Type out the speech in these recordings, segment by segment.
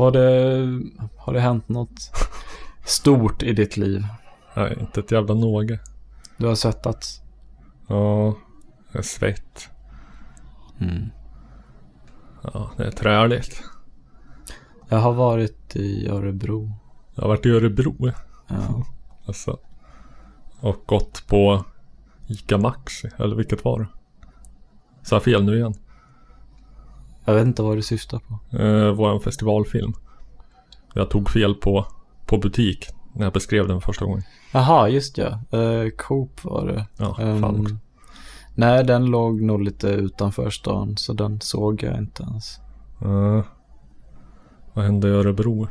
Har det, har det hänt något stort i ditt liv? Nej, inte ett jävla någe. Du har svettats? Ja, är svett. Mm. Ja, det är träligt. Jag har varit i Örebro. Jag har varit i Örebro. Ja. Alltså. Och gått på Ica Maxi. Eller vilket var det? Sa jag fel nu igen? Jag vet inte vad du syftar på. Eh, våran festivalfilm. Jag tog fel på, på butik. När jag beskrev den första gången. Jaha, just ja. Uh, Coop var det. Ja, Ehm, fan också. nej, den låg nog lite utanför stan. Så den såg jag inte ens. Eh, vad hände i Örebro?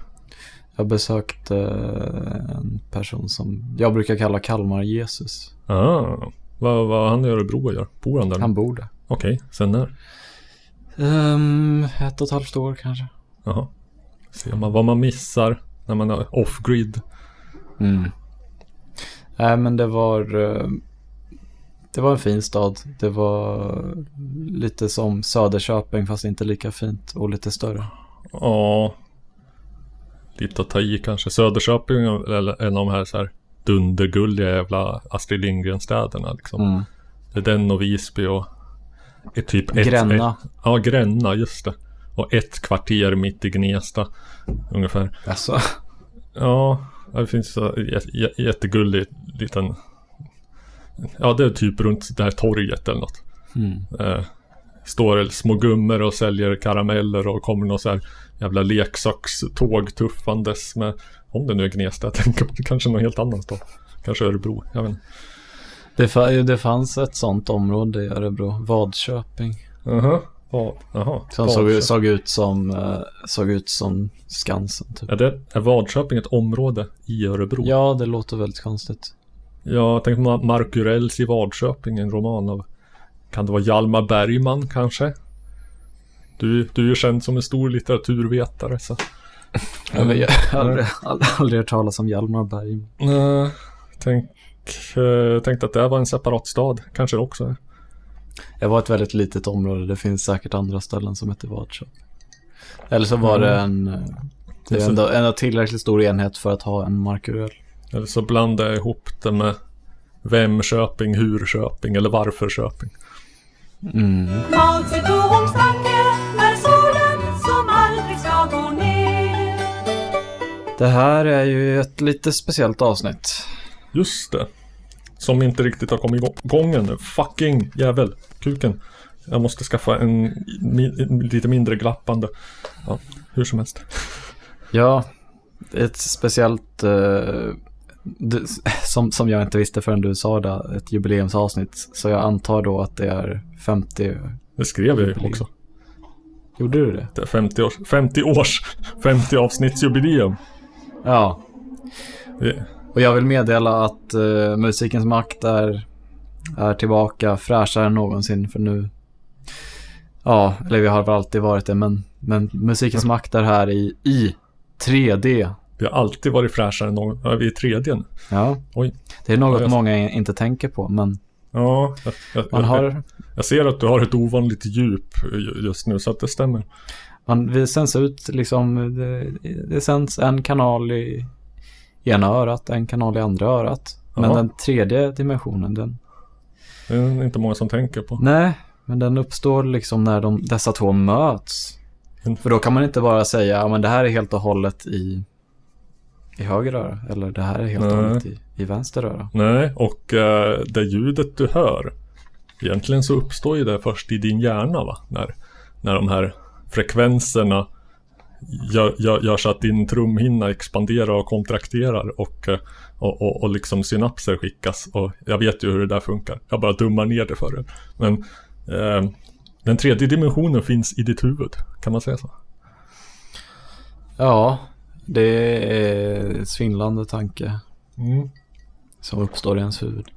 Jag besökte en person som jag brukar kalla Kalmar-Jesus. Ah, vad, vad han i Örebro gör? Bor han där? Han bor där. Okej, sen när? Um, ett och ett halvt år kanske. Jaha. Ser man vad man missar när man är off-grid. Mm. Nej, men det var... eh, Det var en fin stad. Det var lite som Söderköping fast inte lika fint och lite större. Ja. Lite att ta i kanske. Söderköping är en av de här, så här dundergulliga jävla Astrid Lindgren-städerna liksom. Mm. Det är den och Visby och är typ ett, Gränna. Ett, ja, Gränna, just det. Och ett kvarter mitt i Gnesta. Ungefär. Alltså. Ja, det finns jä- jättegullig liten... Ja, det är typ runt det här torget eller något. Mm. Eh, står små gummor och säljer karameller och kommer någon så här jävla leksakståg tuffandes med... Om det nu är Gnesta jag tänker på. Kanske någon helt annan stad. Kanske Örebro. Jag vet inte. Det, det fanns ett sånt område i Örebro. Vadköping. Jaha. Vad? Jaha. Som såg, såg, ut som, eh, såg ut som Skansen typ. Är, det, är Vadköping ett område i Örebro? Ja, det låter väldigt konstigt. Jag tänkte på Mark Urells i Vadköping, en roman av... Kan det vara Hjalmar Bergman kanske? Du, du är ju känd som en stor litteraturvetare så... Jag, har aldrig, aldrig, aldrig hört talas om Hjalmar Berg. Nej, tänk, eh, tänkte att det var en separat stad. Kanske det också är. Det var ett väldigt litet område. Det finns säkert andra ställen som heter Vadköping. Eller så var det en... eh, Det är ändå, ändå tillräckligt stor enhet för att ha en markurell. Eller så blandar jag ihop det med Vem Köping, Hur Köping eller Varför Köping. Mm. Mao Zedongs tanke är solen som aldrig ska gå ner. Det här är ju ett lite speciellt avsnitt. Just det. Som inte riktigt har kommit igång- ännu. Fucking jävel. Kuken. Jag måste skaffa en, lite mindre glappande. Ja, hur som helst. Ja, ett speciellt... eh, det, som, som jag inte visste förrän du sa det, ett jubileumsavsnitt. Så jag antar då att det är 50... Det skrev jag ju också. Gjorde du det? Det är 50 års, 50 års, 50 avsnittsjubileum. Ja. Det, Och jag vill meddela att eh, musikens makt är, är tillbaka fräschare än någonsin för nu. Ja, eller vi har väl alltid varit det, men, men musikens makt är här i, i 3D. vi har alltid varit fräschare än någon. Ja, vi är i tredje nu. Ja, Oj. det är något Ja, jag- många inte tänker på, men Ja, jag, jag, man har, jag ser att du har ett ovanligt djup ju- just nu så att det stämmer. man, vi sänds ut liksom, det, det sänds en kanal i ena örat, en kanal i andra örat. Men Ja. den tredje dimensionen, den, Det är inte många som tänker på. Nej, men den uppstår liksom när de, dessa två möts. Mm. För då kan man inte bara säga, ja men det här är helt och hållet i, i höger öra. Eller det här är helt och Nej. hållet i, i vänster öra. Nej, och uh, det ljudet du hör Egentligen så uppstår ju det först i din hjärna va? När, när de här frekvenserna gör, gör, gör så att din trumhinna expanderar och kontrakterar och, eh, och, och, och liksom synapser skickas. Och jag vet ju hur det där funkar. Jag bara dummar ner det för er. Men eh, den tredje dimensionen finns i ditt huvud. Kan man säga så? Ja, det är svindlande tanke Mm. som uppstår i ens huvud.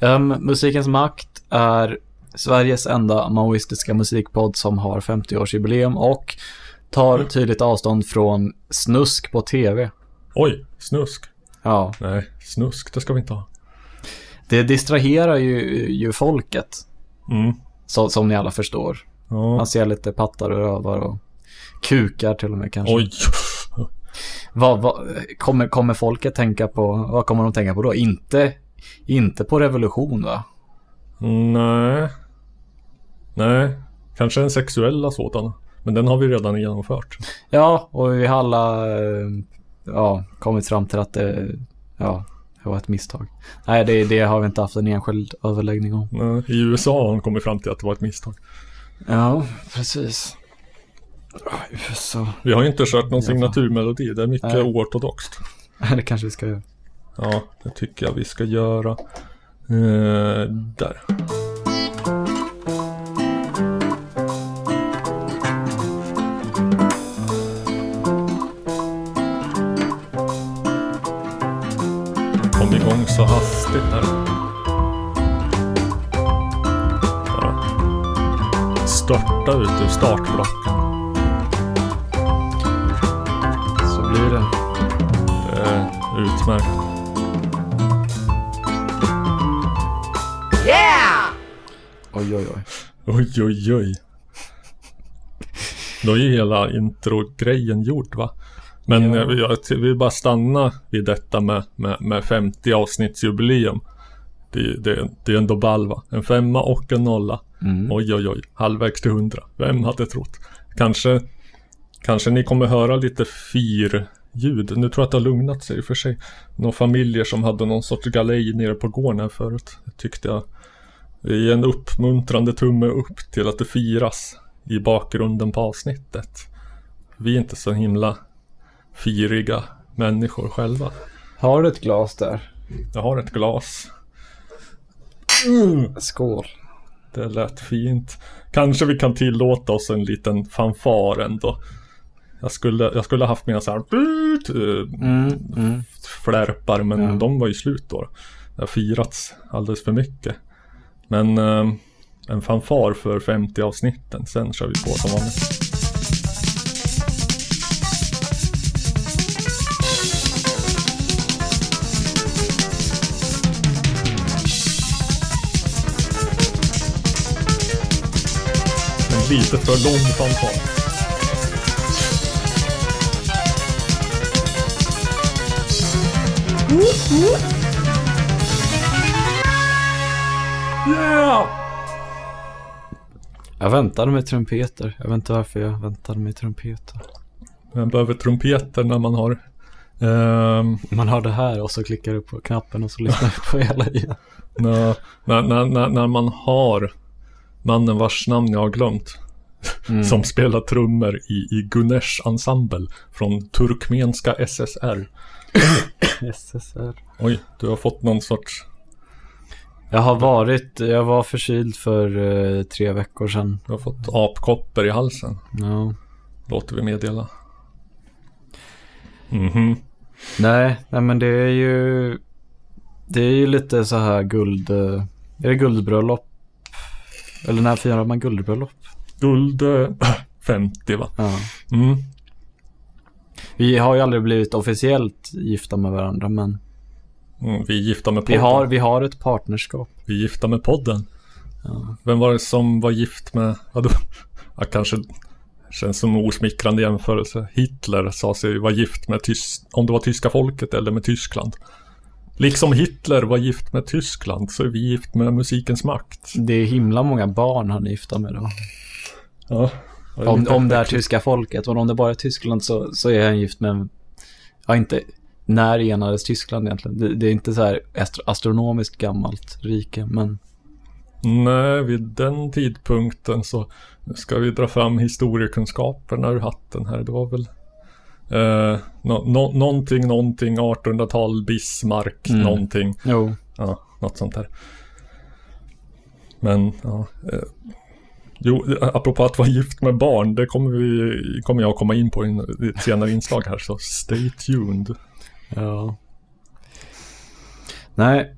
Ehm, musikens makt är Sveriges enda maoistiska musikpodd som har 50-årsjubileum och tar tydligt avstånd från snusk på tv. Oj, snusk. Ja, Nej, snusk det ska vi inte ha. det distraherar ju, ju folket. Mm. Så, som ni alla förstår. Ja. Man ser lite pattar och rövar och Kukar till och med kanske. Oj! Vad, vad, kommer, kommer folket tänka på, vad kommer de tänka på då? Inte, inte på revolution va? Nej. Nej. Kanske en sexuella sådan. Men den har vi redan genomfört. Ja, och vi har alla eh, ja, kommit fram till att det, ja, det var ett misstag. Nej, det, det har vi inte haft en enskild överläggning om. Nej, I USA har de kommit fram till att det var ett misstag. Ja, precis. USA. Vi har inte kört någon signaturmelodi. Det är mycket Nej. oortodoxt. Det kanske vi ska göra. Ja, det tycker jag vi ska göra. Eh, där. Här. Bara störta ut ur startblocken. Så blir det. Det är utmärkt. Oj, oj, oj. Oj, oj, oj. Då är ju hela intro-grejen gjord va? Men Ja. jag jag vill bara stanna vid detta med, med, med 50 avsnittsjubileum. Det, det, det är ändå ball va? En femma och en nolla. Mm. Oj, oj, oj. Halvvägs till hundra. Vem hade trott? Kanske, kanske ni kommer höra lite fir-ljud. Nu tror jag att det har lugnat sig i och för sig. Några familjer som hade någon sorts galej nere på gården här förut. Tyckte jag. Är en uppmuntrande tumme upp till att det firas i bakgrunden på avsnittet. Vi är inte så himla firiga människor själva. Har du ett glas där? Jag har ett glas. Skål. Det lät fint. Kanske vi kan tillåta oss en liten fanfar ändå. Jag skulle, jag skulle haft mina så här eh, Mm, mm. flärpar men Ja. de var ju slut då. Det har firats alldeles för mycket. Men eh, en fanfar för 50 avsnitten, sen kör vi på som vanligt. Lite för lång fanfar. Yeah! Jag väntade med trumpeter. Jag vet inte varför jag väntade med trumpeter. Man behöver trumpeter när man har ehm, Man har det här och så klickar du på knappen och så lyssnar du på hela igen. när, när, när, när man har mannen vars namn jag har glömt. Mm. Som spelar trummor i, i Gunesh ensemble från turkmenska SSR. SSR. Oj, du har fått någon sorts... Jag har varit, jag var förkyld för eh, tre veckor sedan. Du har fått apkoppor i halsen. Ja. Låter vi meddela. Mhm. Nej, nej men det är ju, det är ju lite så här guld, är det guldbröllop? Eller när firar man guldbröllop? Eh, 50 va? Ja. Mm. Vi har ju aldrig blivit officiellt gifta med varandra men Mm, vi är gifta med vi podden. har, vi har ett partnerskap. Vi är gifta med podden. Ja. Vem var det som var gift med... Ja, då, ja, kanske känns som en osmickrande jämförelse. Hitler sa sig vara gift med tys, om det var tyska folket eller med Tyskland. Liksom Hitler var gift med Tyskland så är vi gift med musikens makt. Det är himla många barn han är gifta med då. Ja. Om, om det är tyska folket och om det bara är Tyskland så, så är han gift med, ja inte, när enades Tyskland egentligen? Det, det är inte så här astro, astronomiskt gammalt rike men Nej, vid den tidpunkten så ska vi dra fram historiekunskaperna ur hatten här. Det var väl eh, nå, nå, någonting, någonting, 1800-tal, Bismarck, Mm. någonting. jo. Ja, något sånt där. Men, ja. Eh, jo, apropå att vara gift med barn, det kommer, vi, kommer jag komma in på i ett senare inslag här, så stay tuned. Ja. Nej,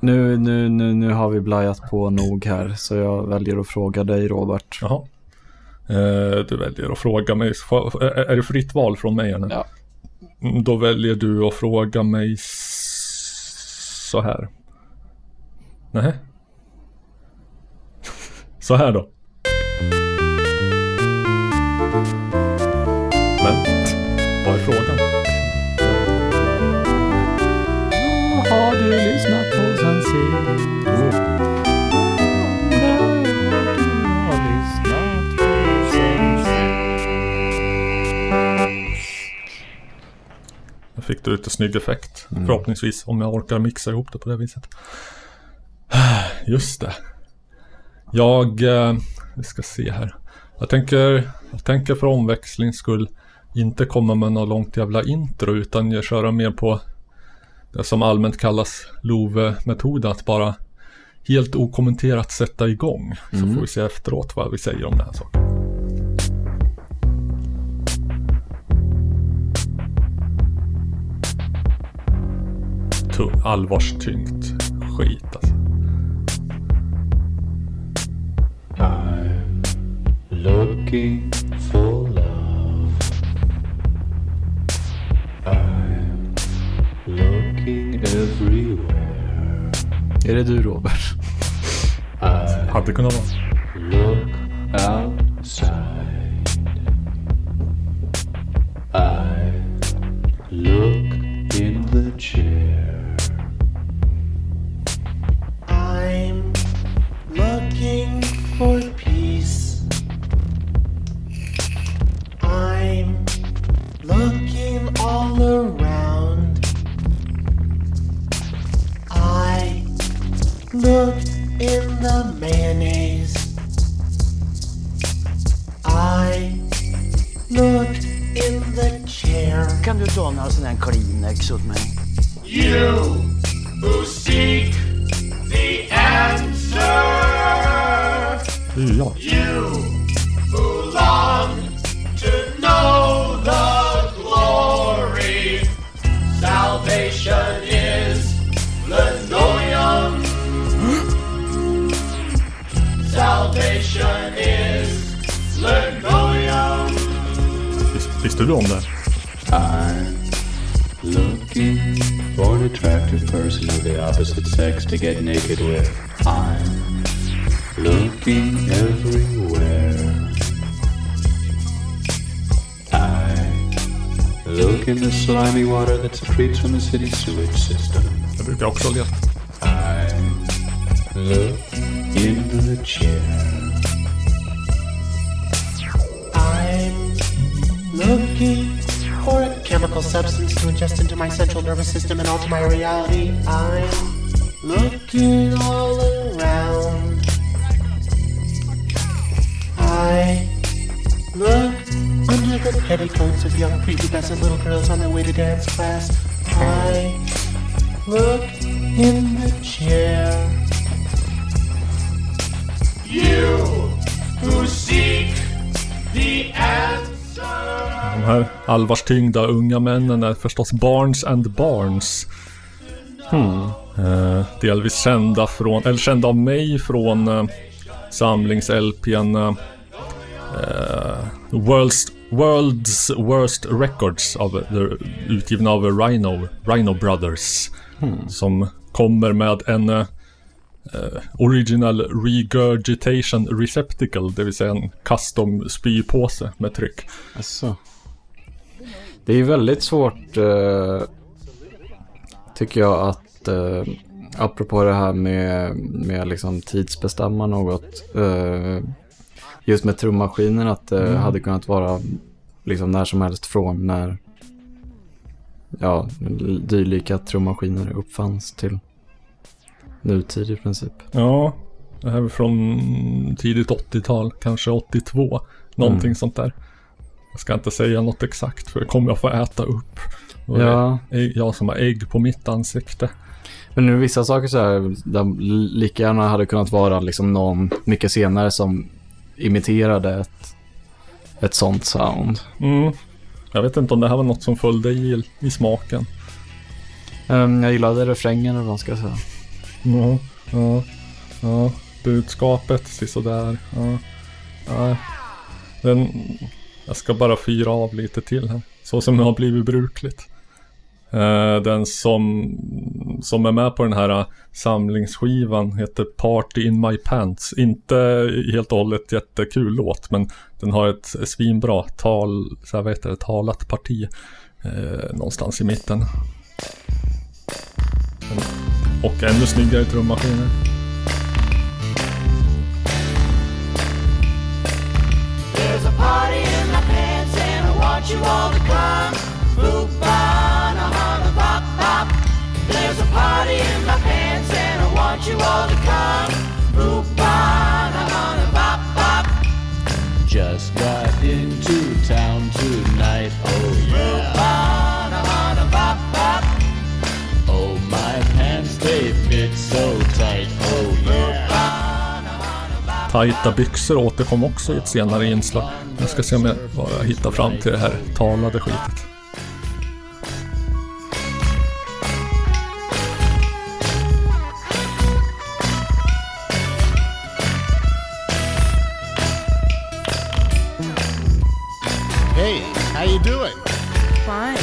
nu, nu, nu, nu har vi blajat på nog här så jag väljer att fråga dig Robert. Jaha. Eh, du väljer att fråga mig, är det fritt val från mig nu? Ja. Mm, Då väljer du att fråga mig så här. Nej. Så här då. Fick du lite snygg effekt. Mm. Förhoppningsvis om jag orkar mixa ihop det på det viset. Just det. Jag, eh, vi ska se här. Jag tänker, jag tänker för omväxlings skull inte komma med något långt jävla intro utan jag köra mer på det som allmänt kallas Love-metoden. Att bara helt okommenterat sätta igång. Så Mm. får vi se efteråt vad vi säger om den här saken. Allvarstyngt skit alltså. I'm looking for love. I'm looking everywhere. Är det du Robert? I Hade kunnat vara. look outside. I look in the chair. Looked in the mayonnaise. I looked in the chair. Kan du ta några sådana här Kleenex åt mig? You who seek the answer. Det är ju jag. You who long to know the glory. Salvation Salvation is linoleum. Oh, Vis- Visste du om det? I'm looking for an attractive person of the opposite sex to get naked with. I'm looking everywhere. I look in the slimy water that secretes from the city sewage system. Det brukar jag också leta. I look into the chair. I'm looking for a chemical substance to ingest into my central nervous system and alter my reality. I'm looking all around. I look under the petticoats of young prepubescent little girls on their way to dance class. I look in the chair. You who seek the answer. De här allvarstyngda unga männen är förstås Barnes and Barnes. Eh, delvis kända från, eller kända av mig från eh, samlings-LPn eh, eh, World's, World's Worst Records av, utgivna av Rhino, Rhino Brothers. Som kommer med en eh, Original Regurgitation Receptacle, det vill säga en custom spypåse med tryck. Alltså. Det är ju väldigt svårt, eh, tycker jag, att eh, apropå det här med, med liksom tidsbestämma något. Eh, just med trummaskinen, att det hade kunnat vara liksom när som helst från när ja, dylika trummaskiner uppfanns till nutid i princip. Ja, det här är från tidigt 80-tal, kanske 82. Någonting Mm. sånt där. Jag ska inte säga något exakt för det kommer jag få äta upp. Och Ja. Jag som har ägg på mitt ansikte. Men nu vissa saker så här, de lika gärna hade kunnat vara liksom någon mycket senare som imiterade ett, ett sånt sound. Mm. Jag vet inte om det här var något som föll dig i, i smaken. Um, jag gillade refrängen eller vad man ska säga. Ja, ja, ja. Budskapet, sådär. Ja. Ja. Den, jag ska bara fyra av lite till här. Så som det har blivit brukligt. Eh, den som, som är med på den här eh, samlingsskivan heter Party in my pants. Inte helt och hållet jättekul låt men den har ett svinbra tal, så här, vad heter det, talat parti eh, någonstans i mitten. Och ännu snyggare trummaskiner. There's a party in my pants and I want you all to come. Boop, bop, bop. There's a party in my pants and I you all. Boop, Tajta byxor återkom också i ett senare inslag. Jag ska se om jag bara hittar fram till det här talade skitet. Hey, how you doing? Fine.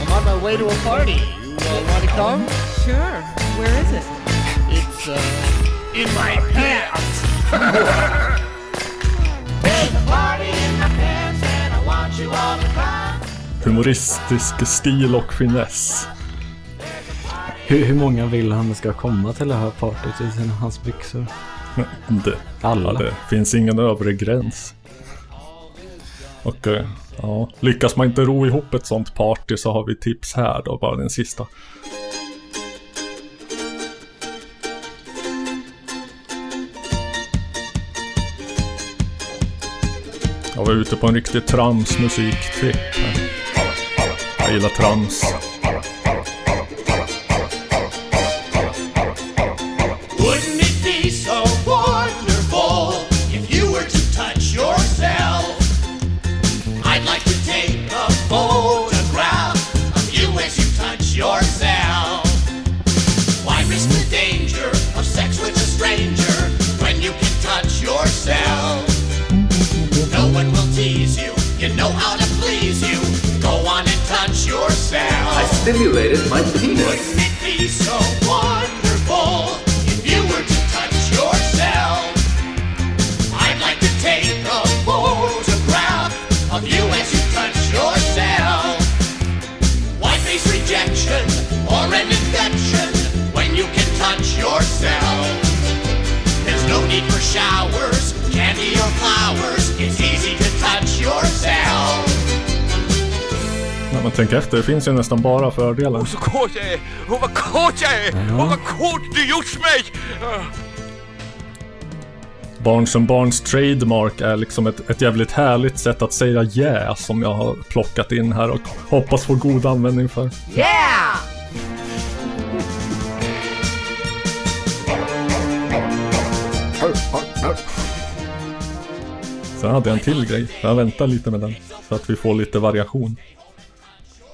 I'm on my way to a party. You uh, want to come? Sure. Where is it? It's uh, in my pants. Humoristisk stil och finess. Hur, hur många vill han ska komma till det här partyt i sina, hans byxor? Det, Alla. det finns ingen övre gräns. Och eh, ja, lyckas man inte ro ihop ett sånt party så har vi tips här då, bara den sista. Jag var ute på en riktig tramsmusiktripp. här. Jag gillar trams. Yourself. I stimulated my penis. Wouldn't it be so wonderful if you were to touch yourself? I'd like to take a photograph of you as you touch yourself. Why face rejection or an infection when you can touch yourself? There's no need for showers, candy or flowers. It's easy to touch yourself. När man tänker efter, det finns ju nästan bara fördelar. Så kåt jag är! Och vad kåt jag är! Och vad kåt du gjort mig! Barns and Barns trademark är liksom ett, ett jävligt härligt sätt att säga yeah som jag har plockat in här och hoppas få god användning för. Yeah! Sen hade jag en till grej. Jag väntar lite med den. Så att vi får lite variation.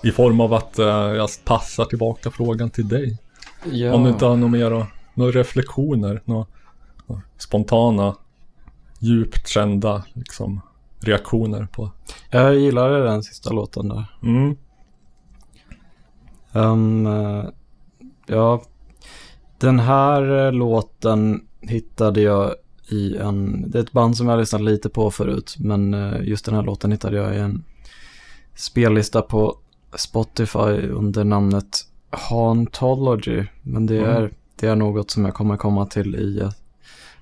I form av att eh, jag passar tillbaka frågan till dig. Ja. Om du inte har några mer några reflektioner, några, några spontana, djupt kända liksom, reaktioner på. Jag gillade den sista låten där. Mm. Um, ja, den här eh, låten hittade jag i en, det är ett band som jag har lyssnat lite på förut, men eh, just den här låten hittade jag i en spellista på Spotify under namnet Hauntology. Men det Mm. är, det är något som jag kommer komma till i ett,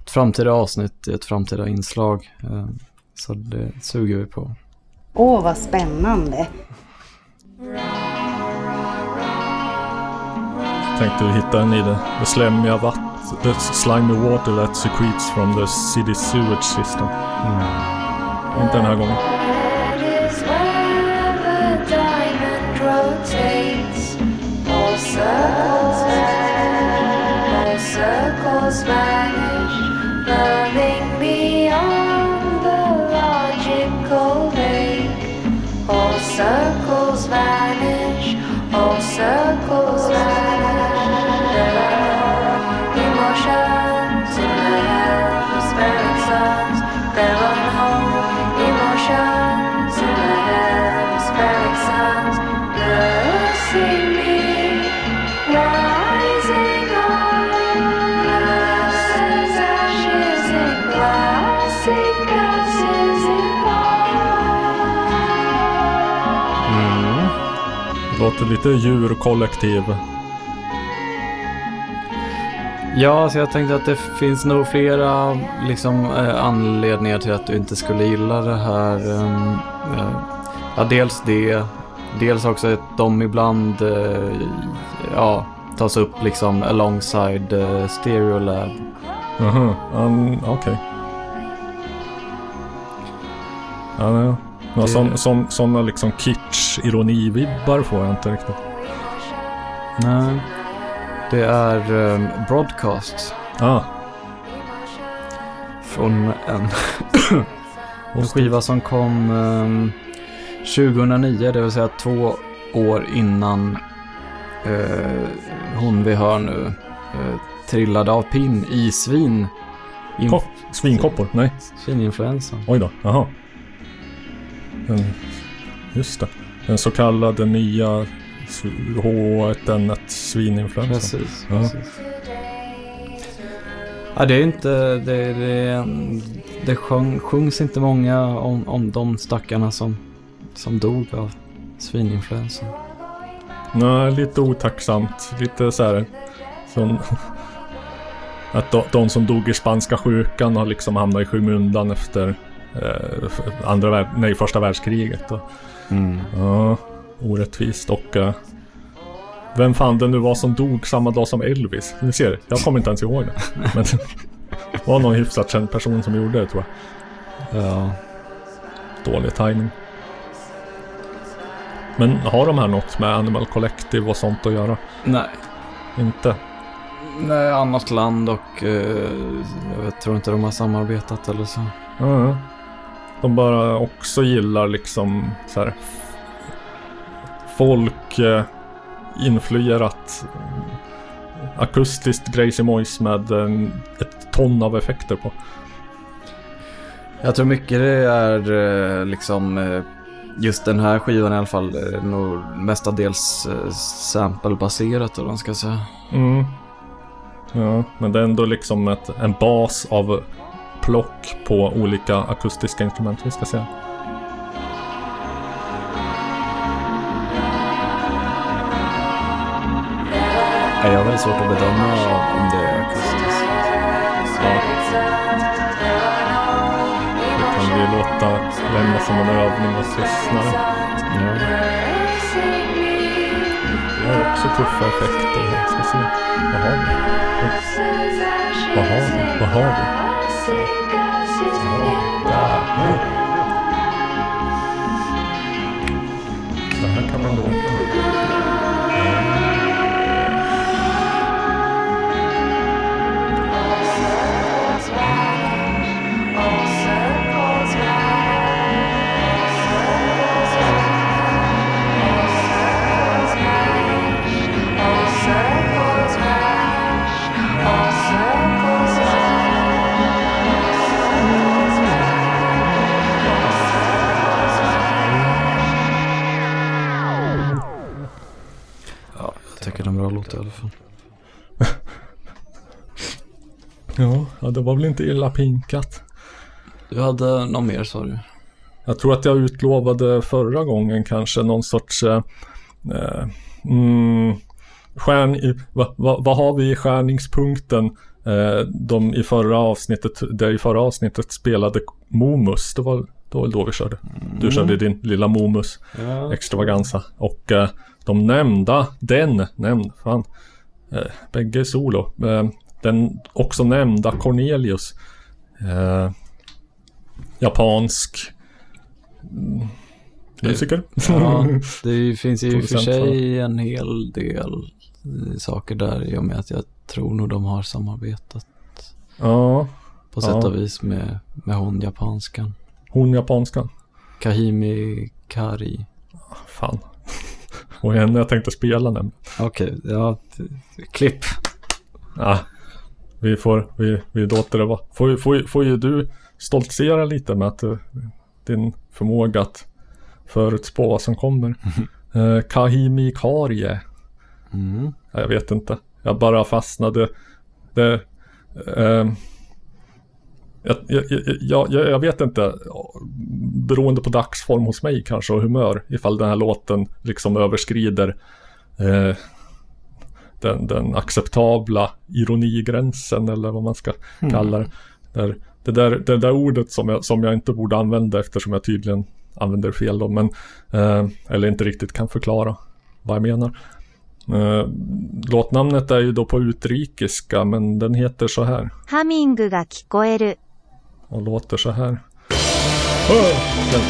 ett framtida avsnitt, i ett framtida inslag. Eh, så det suger vi på. Åh, vad spännande. Tänkte vi hitta en i det, det slemmiga vatt, the slimy water that secretes from the city sewage system. Inte den här gången. Circles vanish, all circles vanish, Låter lite djurkollektiv. Ja, så jag tänkte att det finns nog flera liksom, eh, anledningar till att du inte skulle gilla det här. ehm, eh, ja, dels det. Dels också att de ibland, eh, ja, tas upp liksom alongside uh, Stereo Lab. Aha, um, okej. Ja, nej. Ja, Det- som, som, sådana liksom kitsch-ironi-vibbar får jag inte riktigt. Nej. Det är um, Broadcast Ah, från en, en skiva som kom um, 2009, det vill säga två år innan eh, hon vi hör nu eh, trillade av pinn i svin. Ko- svinkoppor? Nej. Svininfluensan. Oj då, jaha. Den, just det. Den så kallade nya sv- H1N1 svininfluensan. Precis. Ja. precis. Ja, det är inte, det, det, det sjung, sjungs inte många om, om de stackarna som, som dog av svininfluensan. Nej, lite otacksamt. Lite så här. Som, att de, de som dog i spanska sjukan har liksom hamnat i skymundan efter andra värld, nej, första världskriget. Och, Mm. ja, orättvist. Och eh, vem fan det nu var som dog samma dag som Elvis. Ni ser, jag kommer inte ens ihåg det. Men det var någon hyfsat känd person som gjorde det tror jag. Ja. Dålig timing. Men har de här något med Animal Collective och sånt att göra? Nej. Inte? Nej, annat land och eh, jag vet, tror inte de har samarbetat eller så. Ja. De bara också gillar liksom så här folk eh, influerat eh, akustiskt Gracie Moise med en, ett ton av effekter på. Jag tror mycket det är eh, liksom eh, just den här skivan i alla fall är nog mestadels eh, sample-baserat eller vad man ska säga. Mm. Ja, men det är ändå liksom ett, en bas av plock på olika akustiska instrument vi ska. Ja, Jag har väldigt svårt att bedöma om det är akustiskt. Det kan vi låta lämna som en övning åt lyssnare. Ja. Vi har också tuffa effekter här. Ska se. Vad har vi? Vad har vi? Vad har vi? Där. Så här kan man bra låt i alla fall. Ja, det var väl inte illa pinkat. Du hade någon mer sa du? Jag tror att jag utlovade förra gången kanske någon sorts... Eh, eh, mm, stjärn, i- va, va, vad har vi i skärningspunkten? Eh, de i förra avsnittet, där i förra avsnittet spelade Momus. Det var, det var väl då vi körde. Du körde din lilla Momus Ja. extravaganza. Och eh, de nämnda, den, nämnd, fan. Eh, bägge solo. Eh, den också nämnda Cornelius. Eh, japansk mm, musiker. Ja, det finns ju i och för sig en hel del eh, saker där i och med att jag tror nog de har samarbetat ja, på sätt Ja. och vis med, med hon japanskan. Hon japanskan. Kahimi Kari. Fan. Och henne jag tänkte spela nämligen. Okej, ja, t- klipp. Ja, vi får, vi, vi låter det vara. Får, får, får ju du stoltsera lite med att eh, din förmåga att förutspå vad som kommer. Eh, Kahimi Karie. Mm. Ja, Jag vet inte. Jag bara fastnade. Det, ehm, jag, jag, jag, jag, vet inte, beroende på dagsform hos mig kanske och humör, ifall den här låten liksom överskrider eh, den, den, acceptabla ironigränsen eller vad man ska mm. kalla det. Där, det, där, det där ordet som jag, som jag inte borde använda eftersom jag tydligen använder fel då, men, eh, eller inte riktigt kan förklara vad jag menar. Eh, låtnamnet är ju då på utrikiska, men den heter så här. Hamming och låter så här. Åh, den.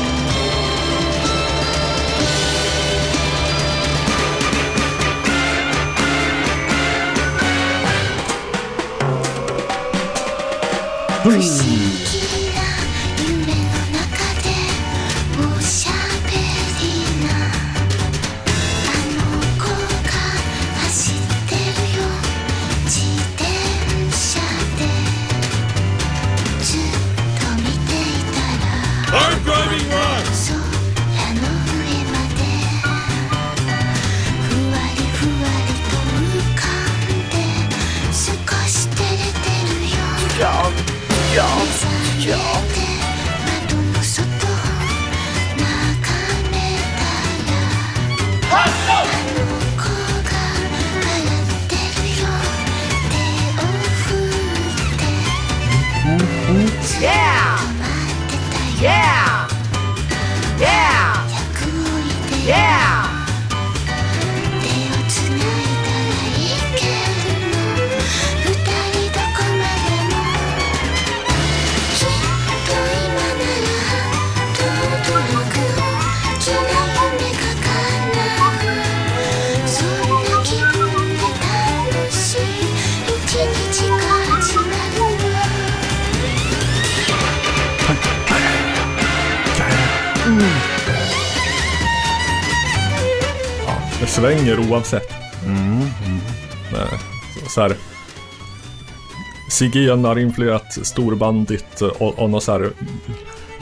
Zigenar influerat storbandigt och, och något så här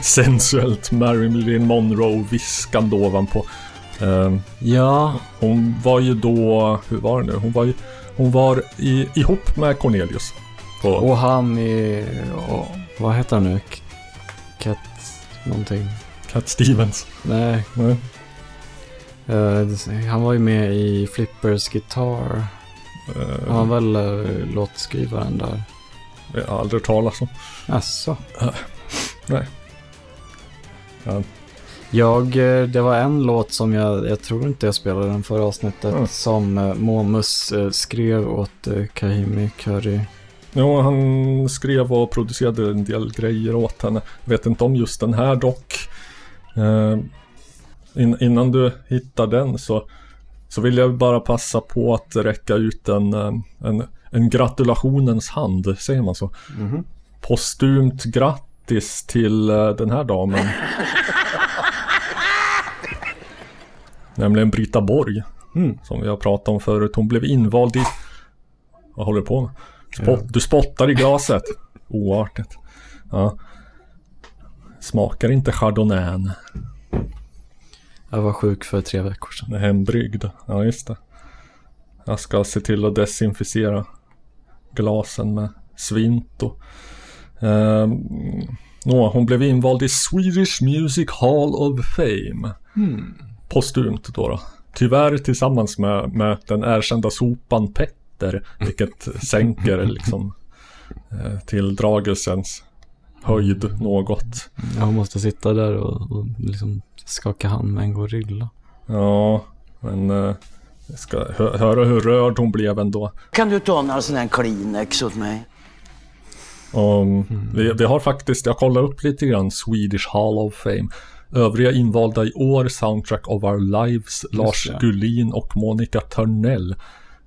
sensuellt Marilyn Monroe-viskande ovanpå. Ehm, Ja, hon var ju då, hur var det nu? Hon var ju, hon var i, ihop med Cornelius. På, och han i... Och, vad heter han nu? Cat... Någonting. Cat Stevens. Nej. Nej. eh, han var ju med i Flippers Guitar. Eh, Han var väl uh, låtskrivaren där. Jag har aldrig talat om. Asså. Nej. Ja, Jag, eh, det var en låt som jag, jag tror inte jag spelade den förra avsnittet, Mm. som eh, Momus eh, skrev åt Kahimi Curry. Jo, han skrev och producerade en del grejer åt henne. Vet inte om just den här dock. In, innan du hittar den så, så vill jag bara passa på att räcka ut en, en, en gratulationens hand, säger man så? Postumt grattis till eh, den här damen. Nämligen Brita Borg. Som vi har pratat om förut. Hon blev invald i... Vad håller du på med? Spott, Du spottar i glaset. Oartigt. Ja. Smakar inte chardonnay. Jag var sjuk för tre veckor sedan. Hembryggd. Ja, just det. Jag ska se till att desinficera glasen med Svinto. Ehm, nå, hon blev invald i Swedish Music Hall of Fame. Postumt då, då. Tyvärr tillsammans med, med den erkända sopan Petter. Vilket sänker liksom eh, tilldragelsens höjd något. Jag måste sitta där och, och liksom skaka hand med en gorilla. Ja, men eh, jag ska hö- höra hur rörd hon blev ändå. Kan du ta några sådana här Kleenex åt mig? Och vi, vi har faktiskt, jag kollade upp lite grann Swedish Hall of Fame. Övriga invalda i år, Soundtrack of Our Lives, Lars det. Gullin och Monica Törnell.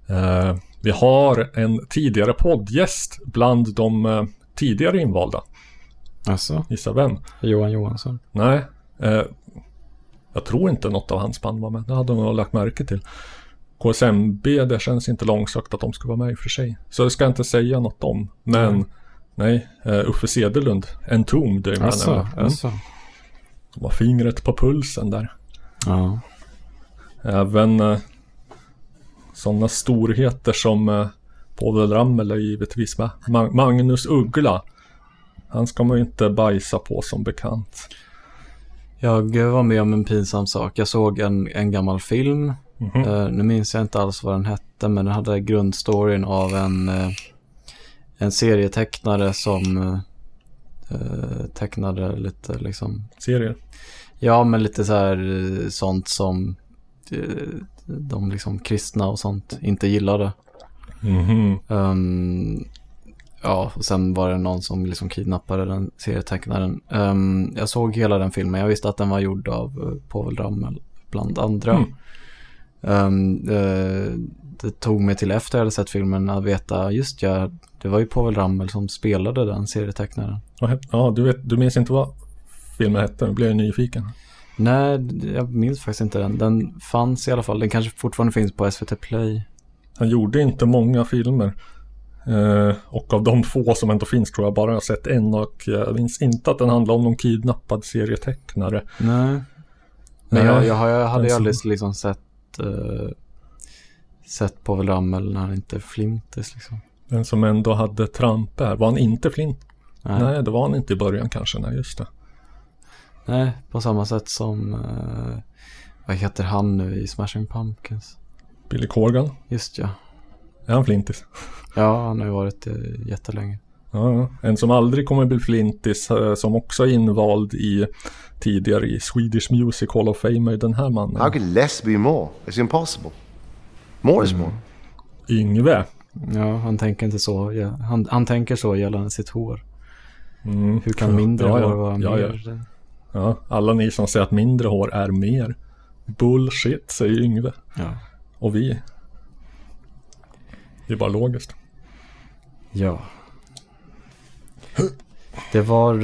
Eh, vi har en tidigare poddgäst bland de eh, tidigare invalda. Alltså, Gissa vem? Johan Johansson. Nej, eh, jag tror inte något av hans band var med. Det hade hon nog lagt märke till. KSMB, det känns inte långsökt att de ska vara med i och för sig. Så det ska jag inte säga något om. Men Mm. nej, uh, Uffe Cederlund, Entombed är med Alltså, nämligen. Mm. alltså. De har fingret på pulsen där. Ja. Även uh, sådana storheter som uh, Povel Ramel är givetvis med. Ma- Magnus Uggla. Han ska man ju inte bajsa på som bekant. Jag var med om en pinsam sak. Jag såg en, en gammal film. Mhm. Eh, nu minns jag inte alls vad den hette, men den hade grundstoryn av en, eh, en serietecknare som eh, tecknade lite liksom, Serier. ja men lite så här sånt som de liksom kristna och sånt inte gillade. Mhm. Ehm, ja, och sen var det någon som liksom kidnappade den serietecknaren. Ehm, jag såg hela den filmen. Jag visste att den var gjord av Povel Ramel bland andra. Mm. Ehm, eh, det tog mig till efter jag hade sett filmen att veta, just ja, det var ju Povel Ramel som spelade den serietecknaren. Ja, du, vet, du minns inte vad filmen hette? Nu blev jag nyfiken. Nej, jag minns faktiskt inte den. Den fanns i alla fall. Den kanske fortfarande finns på SVT Play. Han gjorde inte många filmer. Eh, och av de få som ändå finns tror jag bara jag har sett en och jag minns inte att den handlar om någon kidnappad serietecknare. Nej. Men jag, jag, har- jag hade ju aldrig som- liksom sett, uh, sett Povel Ramel när han inte flintis liksom. Den som ändå hade Trampe här. Var han inte Flint? Nej. Nej, det var han inte i början kanske. Nej, just det. Nej, på samma sätt som, eh, vad heter han nu i Smashing Pumpkins? Billy Corgan. Just ja. Är han Flintis? Ja, han har ju varit det jättelänge. Ja, ja. En som aldrig kommer bli Flintis, eh, som också är invald i tidigare i Swedish Music Hall of Fame, är den här mannen. How could less be more? It's impossible. More is more. Yngve. Ja, han tänker inte så. Ja, han, han tänker så gällande sitt hår. Mm. Hur kan mindre Ja, ja. hår vara Ja, mer? ja. Ja, alla ni som säger att mindre hår är mer. Bullshit, säger Yngve. Ja. Och vi. Det är bara logiskt. Ja. Det var...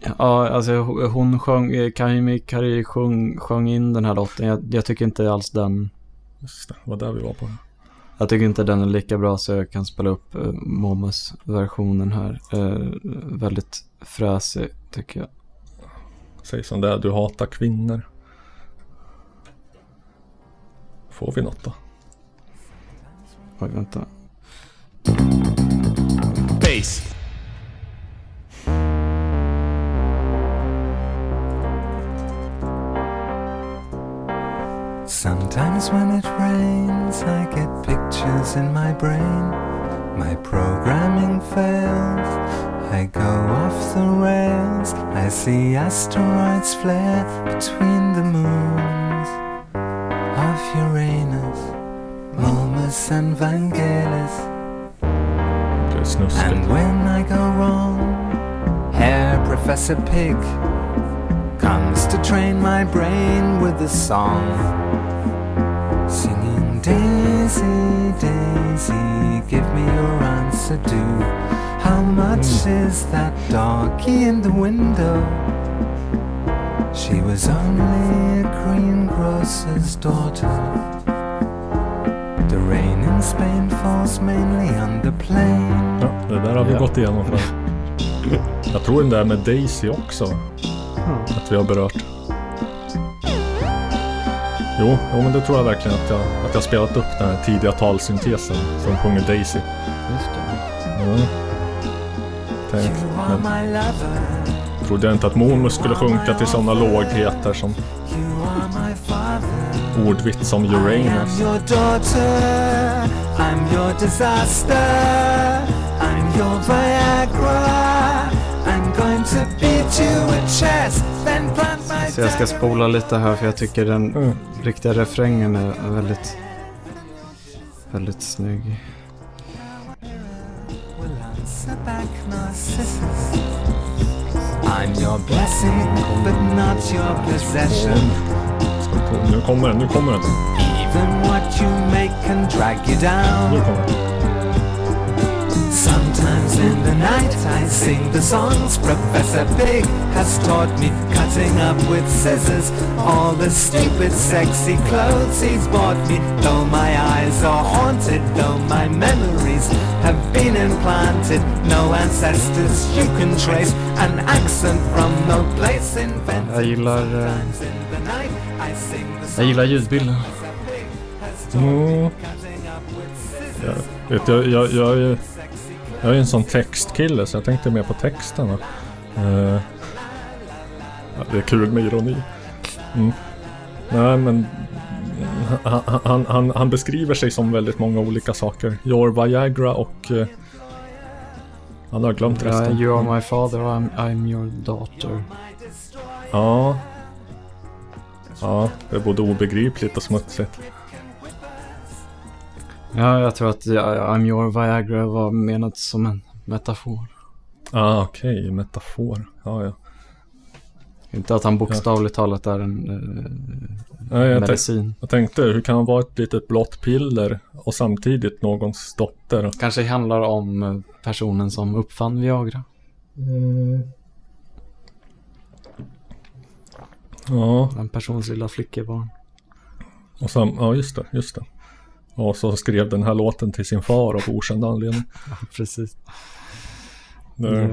eh, Ja, alltså hon sjöng, eh, Kaimi Kari sjöng, sjöng in den här låten. Jag, jag tycker inte alls den... Just det, var där vi var på. Jag tycker inte den är lika bra så jag kan spela upp uh, Momus versionen här. Eh, väldigt fräsig tycker jag. Säg som det är, du hatar kvinnor. Får vi något då? Oj, vänta. Bass. Sometimes when it rains, I get pictures in my brain. My programming fails. I go off the rails. I see asteroids flare between the moons of Uranus, Momus, and Vangelis. Snuskigt. And when I go wrong, Herr Professor Pig comes to train my brain with a song. Singing Daisy, Daisy, give me your answer, do. How much is that doggy in the window? She was only a greengrocer's daughter. The rain in Spain falls mainly on the plain. Ja, det där har vi Ja. gått igenom. Jag tror den där med Daisy också. Att vi har berört. Jo, jo, men det tror jag verkligen att jag, att jag spelat upp den här tidiga talsyntesen som sjunger Daisy. Just det. Mm. Tänk, men trodde jag inte att Momus skulle sjunka till sådana lågheter som ordvits som Uranus. I'm your disaster. I'm your Viagra. Så jag ska spola lite här för jag tycker den Mm. riktiga refrängen är väldigt, väldigt snygg. will answer back Narcissus. I'm your blessing, but not your possession. Nu kommer den, nu kommer den. Even what you make can drag you Nu kommer den. In the night I sing the songs Professor Pig has taught me cutting up with scissors All the stupid sexy clothes he's bought me Though my eyes are haunted, though my memories have been implanted No ancestors you can trace An accent from no place invented Jag gillar, in the I sing the jag gillar ljudbilden. Mm. Jag, vet, jag, jag, jag, jag är en sån textkille så jag tänkte mer på texterna. Eh, ja, det är kul med ironi. Mm. Nej men han, han, han, han beskriver sig som väldigt många olika saker. Your Viagra och eh, han har glömt resten. you are my father, I'm, I'm your daughter. Ja. Ja, det är både obegripligt och smutsigt. Ja, jag tror att ja, I'm your Viagra var menat som en metafor. Ah, okej, metafor. Ja, ja. Inte att han bokstavligt talat är en Nej, eh, jag, medicin. tänk, jag tänkte, hur kan han vara ett litet blått piller och samtidigt någons dotter? Kanske handlar om eh, personen som uppfann Viagra. Ja, En persons lilla flickebarn. och sam, ja just det, just det. Och så skrev den här låten till sin far av okänd anledning. Ja, precis. Ja.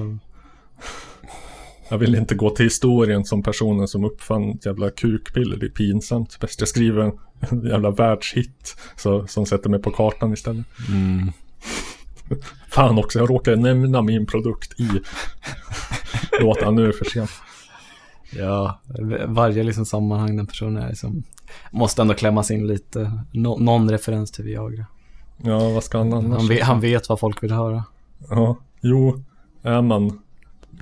Jag vill inte gå till historien som personen som uppfann ett jävla kukpiller. Det är pinsamt. Bäst jag skriver en, jävla världshit så, som sätter mig på kartan istället. Mm. Fan också, jag råkade nämna min produkt i låten. Nu är det för sent. Ja, varje liksom sammanhang den personen är som måste ändå klämmas in lite. Nå- någon referens till Viagra. Ja, vad ska han annars? Han vet, han vet vad folk vill höra. Ja, jo, är man,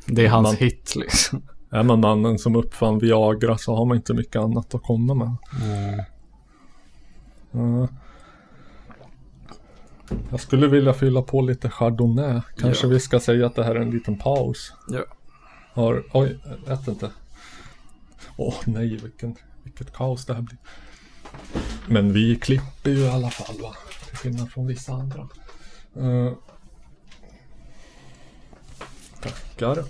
Det är hans Man- hit liksom. är man mannen som uppfann Viagra så har man inte mycket annat att komma med. Ja. Jag skulle vilja fylla på lite chardonnay. Kanske Ja. vi ska säga att det här är en liten paus. Ja. Har, oj, jag vet inte. Åh nej, vilken, vilket kaos det här blir. Men vi klipper ju i alla fall va. Till skillnad från vissa andra. Uh, tackar.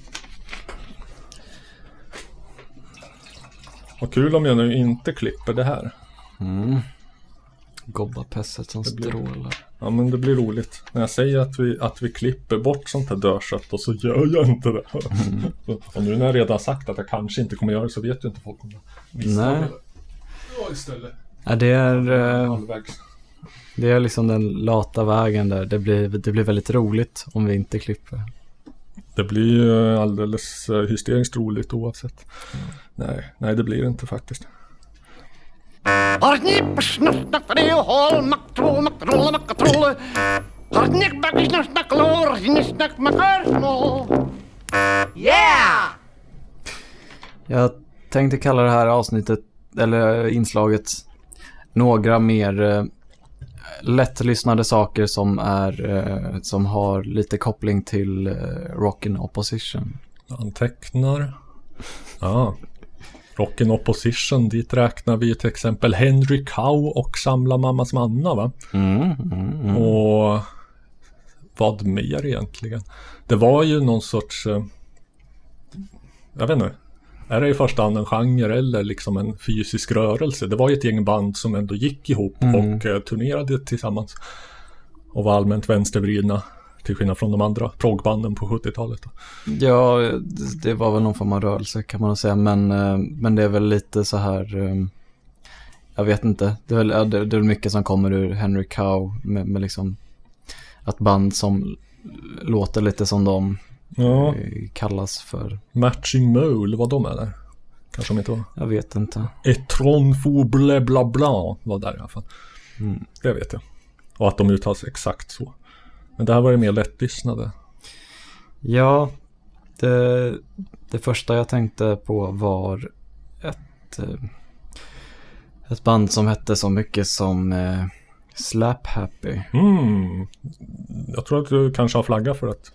Vad kul om jag nu inte klipper det här. Mm. Gobbapesset som Det blir- strålar. Ja men det blir roligt. När jag säger att vi, att vi klipper bort sånt här dödkött och så gör jag inte det. och nu när jag redan sagt att jag kanske inte kommer göra det så vet ju inte folk om det. Missar Nej. Ja istället. Ja, det är, eh, det är liksom den lata vägen där. Det blir, det blir väldigt roligt om vi inte klipper. Det blir ju alldeles eh, hysteriskt roligt oavsett. Nej, nej det blir det inte faktiskt. Har knipp, snuff, snack, det och håll, maktroll, maktroll, maktroll. Har knick, back, snuff, snack, lår, sniff, snack, makarno. Yeah! Jag tänkte kalla det här avsnittet, eller inslaget, några mer eh, lättlyssnade saker som är, eh, som har lite koppling till eh, Rockin' Opposition. Antecknar. Ja. Rock'n Opposition, dit räknar vi till exempel Henry Cow och Samla Mammas Manna va? Mm, mm, mm. Och vad mer egentligen? Det var ju någon sorts, eh, jag vet inte, är det i första hand en genre eller liksom en fysisk rörelse? Det var ju ett gäng band som ändå gick ihop Mm. och eh, turnerade tillsammans. Och var allmänt vänstervridna, till skillnad från de andra progbanden på 70-talet. då. Ja, det- var väl någon form av rörelse kan man säga, men, eh, men det är väl lite så här, eh, jag vet inte, det är väl det, är väl mycket som kommer ur Henry Cow med, med liksom att band som låter lite som de Ja, eh, kallas för, Matching Mole, vad de är där? Kanske de inte var. jag vet inte. Etron fouble bla bla var där i alla fall. Mm. Det vet jag. Och att de uttalas exakt så. Men det här var ju mer lättlyssnade. Ja, det, det första jag tänkte på var ett, eh, ett band som hette så mycket som eh, Slap Happy. Mm. Jag tror att du kanske har flaggat för att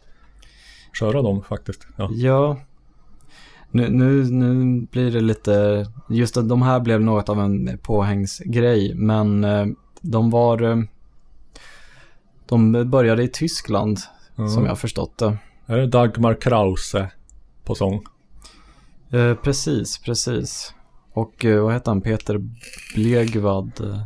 köra dem faktiskt. Ja. Ja, nu, nu, nu blir det lite, just att de här blev något av en påhängsgrej, men eh, de var, eh, de började i Tyskland, Mm. som jag har förstått det. Är det Dagmar Krause på sång? Eh, precis, precis. Och eh, vad heter han? Peter Blegvad. Eh,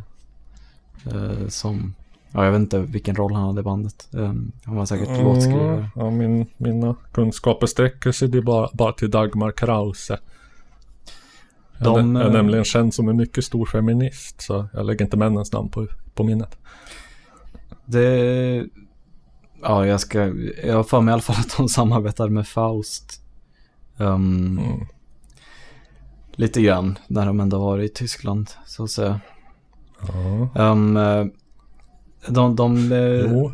eh, som, ja jag vet inte vilken roll han hade i bandet. Eh, han var säkert låtskrivare. Ja, min, mina kunskaper sträcker sig det bara, bara till Dagmar Krause. De, är, jag är eh, nämligen känd som en mycket stor feminist så jag lägger inte männens namn på, på minnet. Det, ja jag ska, jag har för mig i alla fall att de samarbetar med Faust. Um, Mm. Lite grann, när de ändå var i Tyskland, så att säga. Ja. Um, de, de, eh, Jo.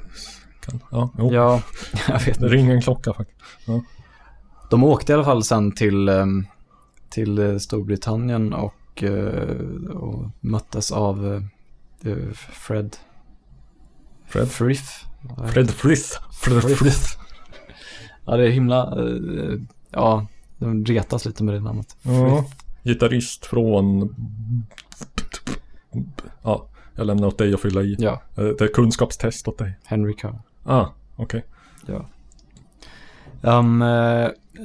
Ja, jo. ja, jag vet Det inte. ringer en klocka faktiskt. Ja. De åkte i alla fall sen till, ehm, till eh, Storbritannien och och, eh, och möttes av Fred. Fred? Frith. Fred Frith. Fred Frith. Ja, det är himla... eh, ja, de retas lite med det namnet. Ja, gitarrist från... Ja, jag lämnar åt dig att fylla i. Ja. Eh, Det är kunskapstest åt dig. Henry Cow. Ah, okej. Ja. Um,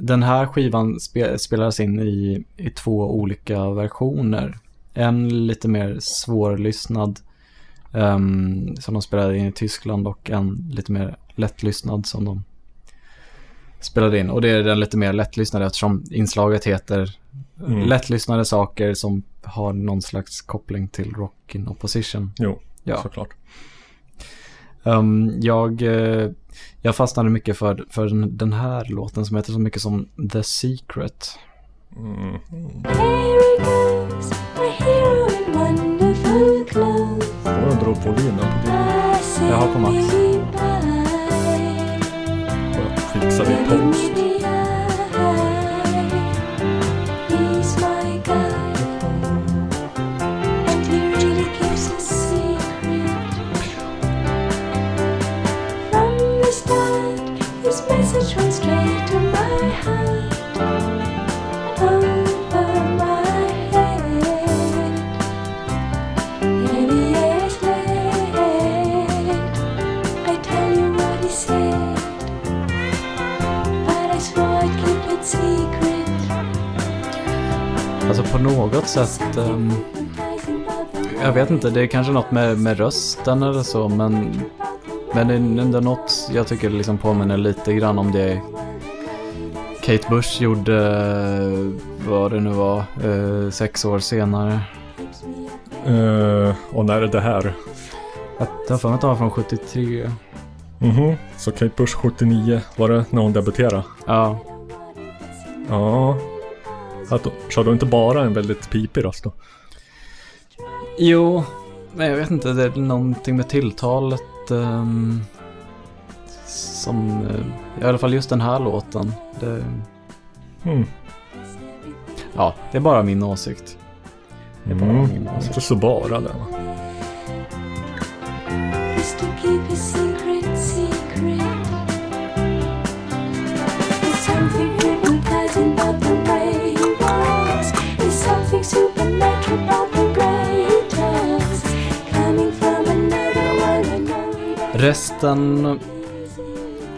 den här skivan spe, spelades in i, i två olika versioner. En lite mer svårlyssnad um, som de spelade in i Tyskland och en lite mer lättlyssnad som de spelade in. Och det är den lite mer lättlyssnade eftersom inslaget heter Mm. lättlyssnade saker som har någon slags koppling till Rock in Opposition. Jo, Ja. såklart. Um, jag, eh, jag fastnade mycket för, för den, den här låten som heter så mycket som The Secret. Mm. Får jag dra upp volymen på din? Jag har på max. Får jag fixa det i post? Message Alltså på något sätt, ehm, jag vet inte, det är kanske något med, med rösten eller så, men, men det är ändå något jag tycker liksom påminner lite grann om det Kate Bush gjorde, vad det nu var, eh, sex år senare. Eh, och när är det här? Jag har för mig att det var från 73. Mhm, så Kate Bush 79, var det när hon debuterade? Ja. Ja. Att, kör du inte bara en väldigt pipig röst då? Jo, men jag vet inte, det är någonting med tilltalet ehm, som, eh, i alla fall just den här låten. Det, Mm. ja, det är bara min åsikt. Det är bara Mm. min åsikt. Inte så bara det va? Resten,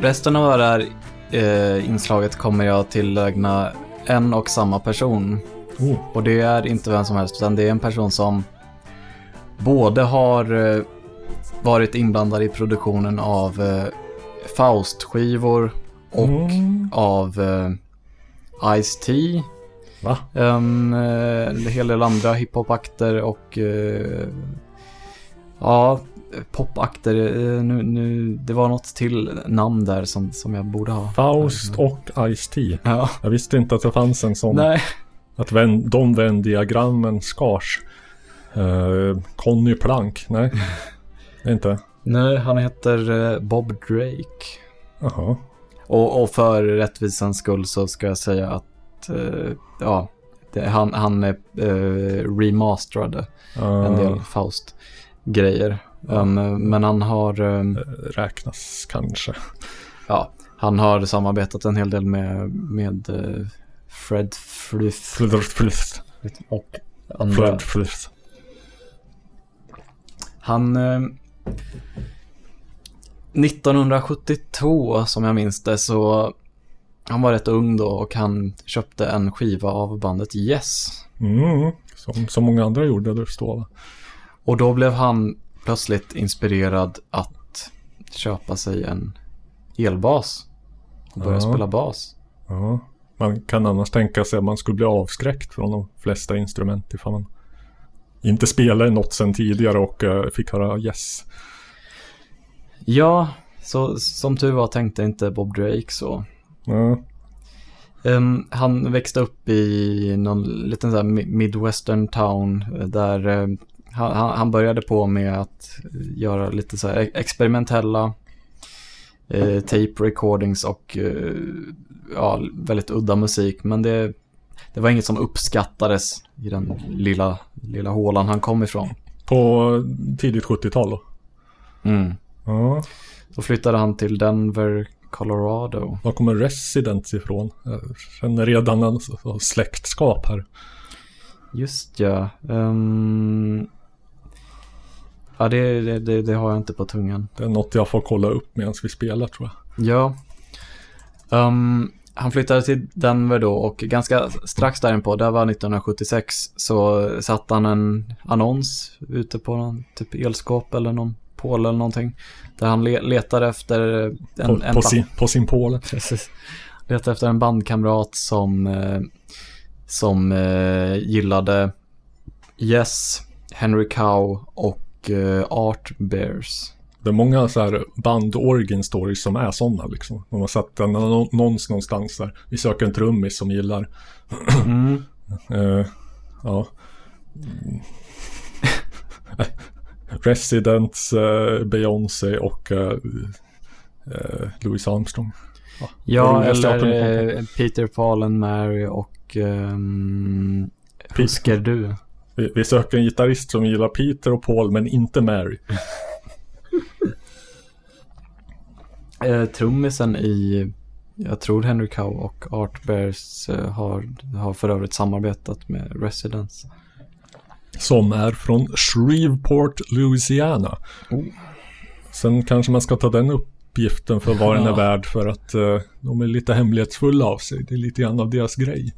resten av det här eh, inslaget kommer jag tillägna en och samma person. Oh. Och det är inte vem som helst, utan det är en person som både har eh, varit inblandad i produktionen av eh, Faust-skivor och Mm. av eh, Ice-T. Va? Um, en hel del andra hiphop-akter och eh, ja, popakter. Eh, nu, nu, det var något till namn där som, som jag borde ha. Faust och Ice-T. Ja. Jag visste inte att det fanns en sån. Nej. Att vän, de vändiagrammen skars. Uh, Conny Plank, nej. Inte. Nej, han heter eh, Bob Drake. Jaha. Och, och för rättvisans skull så ska jag säga att eh, ja, det, han, han är eh, remasterade Ah. en del Faust-grejer. Um, men han har... Um, Räknas kanske. ja, han har samarbetat en hel del med, med eh, Fred fluff. och andra. Fluff, fluff. Han... Eh, 1972, som jag minns det, så... Han var rätt ung då och han köpte en skiva av bandet Yes. Mm, som så många andra gjorde det står va? Och då blev han plötsligt inspirerad att köpa sig en elbas och börja Ja. spela bas. Ja. Man kan annars tänka sig att man skulle bli avskräckt från de flesta instrument ifall man inte spelade något sen tidigare och eh, fick höra yes. Ja, så som tur var tänkte inte Bob Drake så. Ja. Ehm, han växte upp i någon liten så midwestern town eh, där eh, han, han började på med att göra lite så e- experimentella eh, tape recordings och eh, ja, väldigt udda musik. Men det, det var inget som uppskattades i den lilla, lilla hålan han kom ifrån. På tidigt 70-tal då? Mm. Ja. Då flyttade han till Denver, Colorado. Var kommer Residents ifrån? Jag känner redan en släktskap här. Just ja. Ehm, ja, det, det, det, har jag inte på tungan. Det är något jag får kolla upp medan vi spelar tror jag. Ja. Ehm, han flyttade till Denver då och ganska strax därpå, det var 1976, så satte han en annons ute på någon typ elskåp eller någon pål eller någonting. Där han le- letade efter en... På, en på, sin, på sin påle. Precis. Letade efter en bandkamrat som, eh, som eh, gillade Yes, Henry Cow och eh, Art Bears. Det är många så här band origin stories som är sådana liksom. De har satt en annons någonstans där. Vi söker en trummis som gillar. Mm. Eh, ja. Mm. Residents, uh, Beyoncé och eh, eh, Louis Armstrong. Ja, komma eller Peter, Paul and Mary och um, Husker du? Vi, vi söker en gitarrist som gillar Peter och Paul men inte Mary. Eh, trummisen i, jag tror Henry Cow och Art Bears eh, har, har för övrigt samarbetat med Residence. Som är från Shreveport, Louisiana. Oh. Sen kanske man ska ta den uppgiften för vad den är värd för att eh, de är lite hemlighetsfulla av sig. Det är lite grann av deras grej.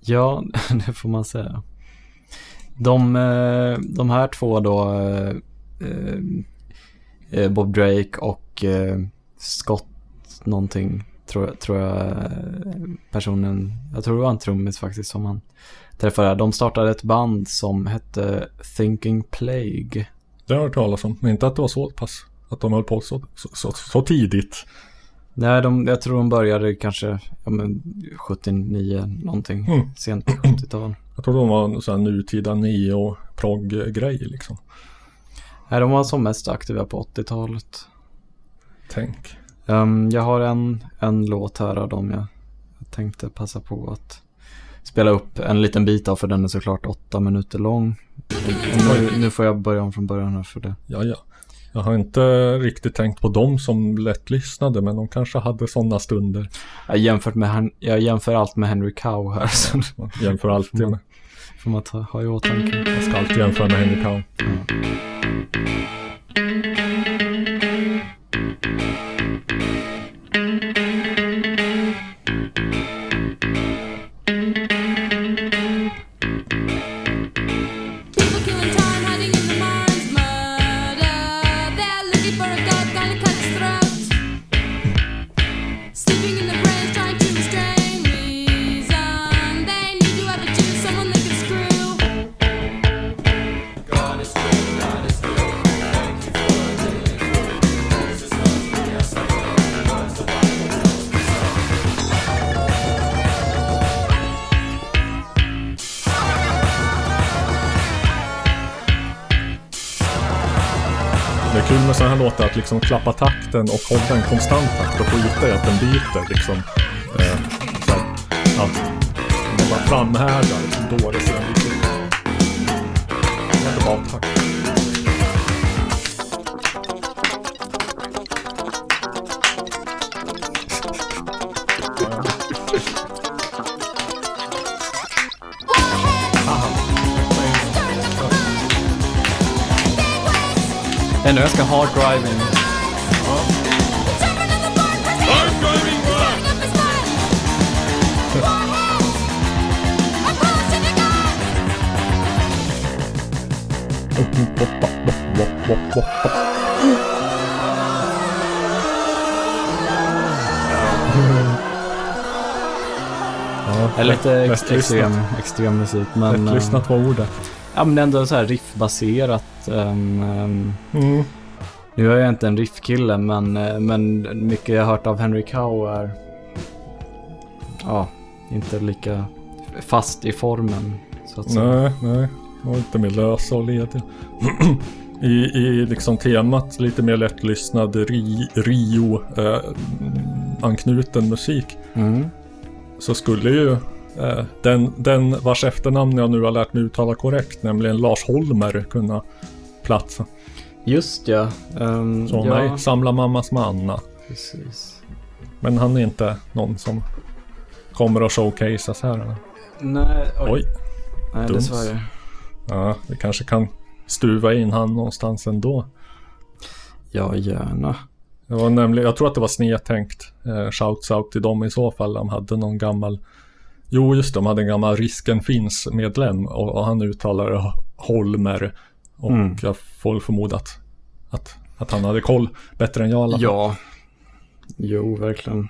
Ja, det får man säga. De, eh, de här två då, eh, eh, Bob Drake och Scott någonting, tror, jag- tror jag personen, jag tror det var en trummis faktiskt som han träffade. De startade ett band som hette Thinking Plague. Det har jag hört talas om, men inte att det var så pass. Att de höll på så, så, så, så tidigt. Nej, de, jag tror de började kanske ja, men 79 någonting, Mm. sent 70-tal. Jag tror de var en sån här nutida neo-prog-grej liksom. Nej, de var som mest aktiva på 80-talet. Tänk. Um, jag har en, en låt här av dem jag, jag tänkte passa på att spela upp en liten bit av för den är såklart åtta minuter lång. Nu, nu får jag börja om från början här för det. Ja, ja. Jag har inte riktigt tänkt på dem som lättlyssnade, men de kanske hade sådana stunder. Jag, jämfört med, jag jämför allt med Henry Cow här. Så Jämför alltid med. får man ta, ha i åtanke. Jag ska alltid jämföra med Henry Cow. Det liksom klappa takten och hålla en konstant takt och skita i att den byter liksom. Eh, så här, ja. Man bara framhärdar liksom, då är det sedan lite... takt. Bara takt. Ännu jag ska hard driving. Ja, Är lite ex, extrem, extrem musik men... eh, Lättlyssnat var ordet. Ja men ändå så här riffbaserat. Ehm, ehm, Mm. Nu är jag inte en riffkille men, eh, men mycket jag har hört av Henry Cow är ja, inte lika fast i formen. Så att säga. Nej, nej. Och lite mer lösa och lediga. I, I liksom temat lite mer lättlyssnad ri, Rio eh, musik. Mm. Så skulle ju den, den vars efternamn jag nu har lärt mig uttala korrekt, nämligen Lars Holmer, kunna platsa. Just ja. Um, Så ja, nej, Samla mammas manna. precis. Men han är inte någon som kommer att showcaseas här. Nej, oj. Oj. nej dumt. dessvärre. Ja, vi kanske kan stuva in han någonstans ändå. Ja, gärna. Det var nämligen, jag tror att det var snedtänkt. Eh, shouts out till dem i så fall. De hade någon gammal Jo, just det, de hade en gammal Risken Finns-medlem och, och han uttalade Holmer. Och Mm. jag får förmoda att, att, att han hade koll bättre än jag alla. Ja. Jo, verkligen.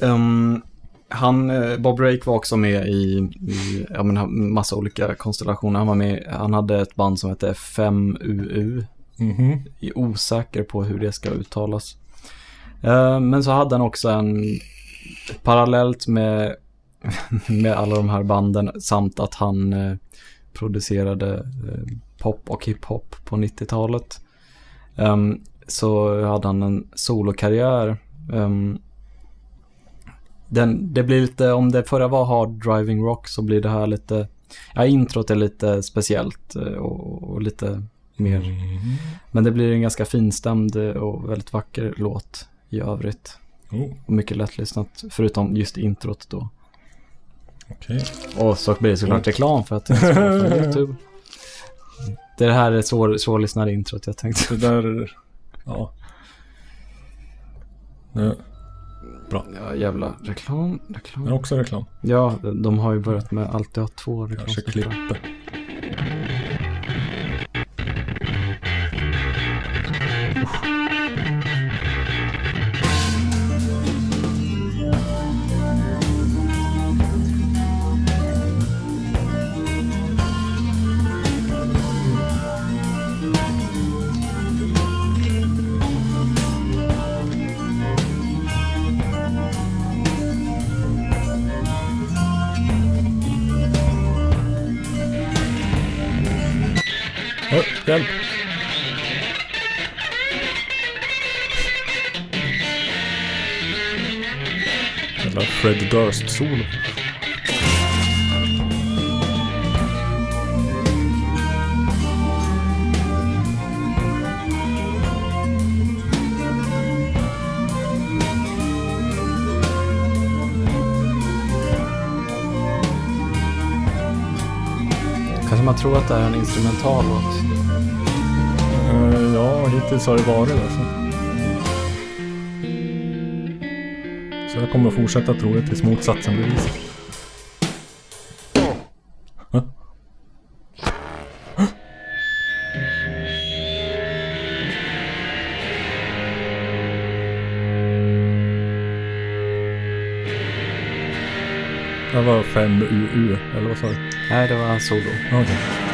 Ehm, han, eh, Bob Rake var också med i, i ja, men, massa olika konstellationer. Han var med, han hade ett band som hette 5UU. Mhm. Jag är osäker på hur det ska uttalas. Eh, men så hade han också en parallellt med, med alla de här banden samt att han eh, producerade eh, pop och hiphop på 90-talet. Ehm, så hade han en solokarriär. Ehm, den, det blir lite, om det förra var Hard Driving Rock så blir det här lite, ja introt är lite speciellt eh, och, och lite mer, men det blir en ganska finstämd eh, och väldigt vacker låt i övrigt. Oh, Och mycket lättlyssnat, förutom just introt då. Okej. Och så blir det såklart reklam för att det är från YouTube. Det här är svår, svårlyssnade introt jag tänkte. Det där... Ja. Nu, Ja, jävla reklam, reklam. är det också reklam. Ja, de, har ju börjat med alltid ha två Kanske reklamsnuttar. Klippe. Hjälp! Jävla Fred Durst-solo. Kanske man tror att det är en instrumental låt. Hittills har det varit det. Så. jag kommer fortsätta tro det tills motsatsen bevisas. Det var 5 UU, eller vad sa du? Nej, det var solo. Okej.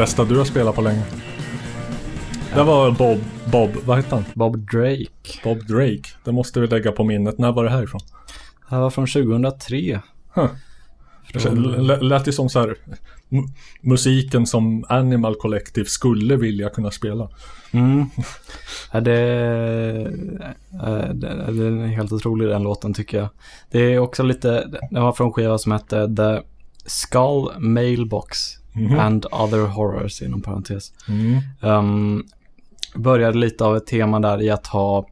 Bästa du har spelat på länge. Det var Bob, Bob, vad hette han? Bob Drake. Bob Drake. Det måste vi lägga på minnet. När var det här ifrån? Det här var från 2003. Huh. Det l- lät ju som så här mu- musiken som Animal Collective skulle vilja kunna spela. Mm. Ja, det, äh, det, det är helt otrolig den låten tycker jag. Det är också lite, det var från skiva som hette The Skull Mailbox Mhm. and Other Horrors inom parentes. Mm. Um, började lite av ett tema där i att ha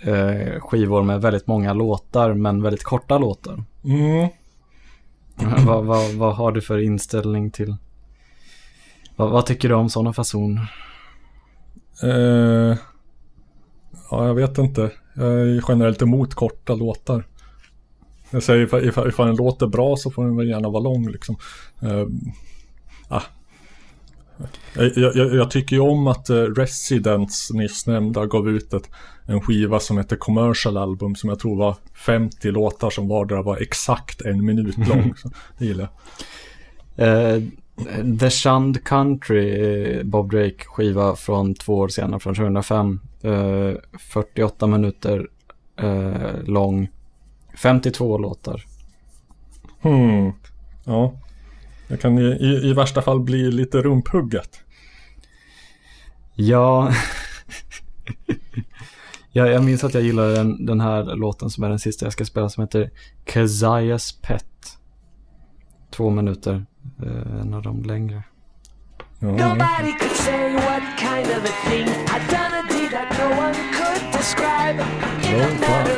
eh, skivor med väldigt många låtar men väldigt korta låtar. Mm. vad, vad, vad har du för inställning till? Vad, vad tycker du om sådana fasoner? Eh, ja, jag vet inte. Jag är generellt emot korta låtar. Jag säger ifall, ifall, ifall en låt är bra så får den väl gärna vara lång liksom. Eh, ah. jag, jag, jag tycker ju om att eh, Residents nyss nämnda gav ut ett, en skiva som heter Commercial Album som jag tror var 50 låtar som vardera var exakt en minut lång. det gillar jag. Eh, The Shunned Country, eh, Bob Drake skiva från två år senare, från 2005. Eh, 48 minuter eh, lång, 52 låtar. Hmm. Ja. Det kan i, i, i värsta fall bli lite rumphugget. Ja, ja jag minns att jag gillade den, den här låten som är den sista jag ska spela som heter Keziah's Pet. Två minuter, eh, en av de längre. Nobody could say what kind of a thing I'd done a deed that no one could describe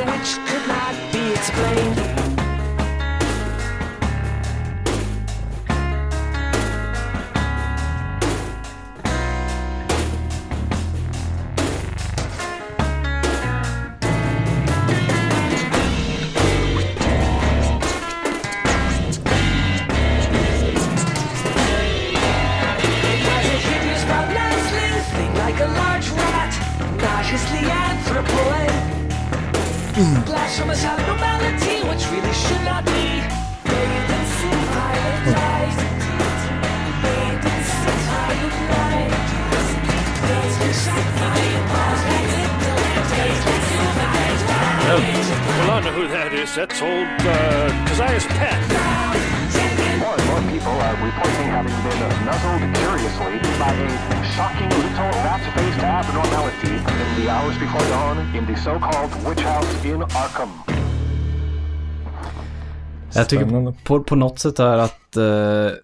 Tycker på, på något sätt är att eh,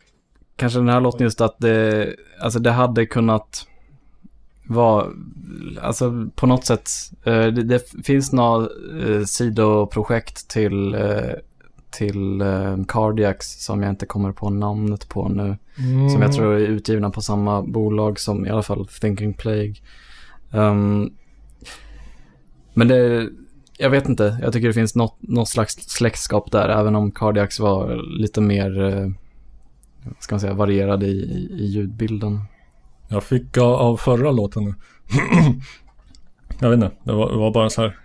kanske den här låten just att det, alltså det hade kunnat vara, alltså på något sätt, eh, det, det finns några eh, sidoprojekt till, eh, till eh, Cardiacs som jag inte kommer på namnet på nu. Mm. Som jag tror är utgivna på samma bolag som i alla fall Thinking Plague. Um, men det, jag vet inte, jag tycker det finns något, något slags släktskap där, även om Cardiacs var lite mer, eh, ska man säga, varierad i, i, i ljudbilden. Jag fick av, av förra låten nu. jag vet inte, det var, det var bara så här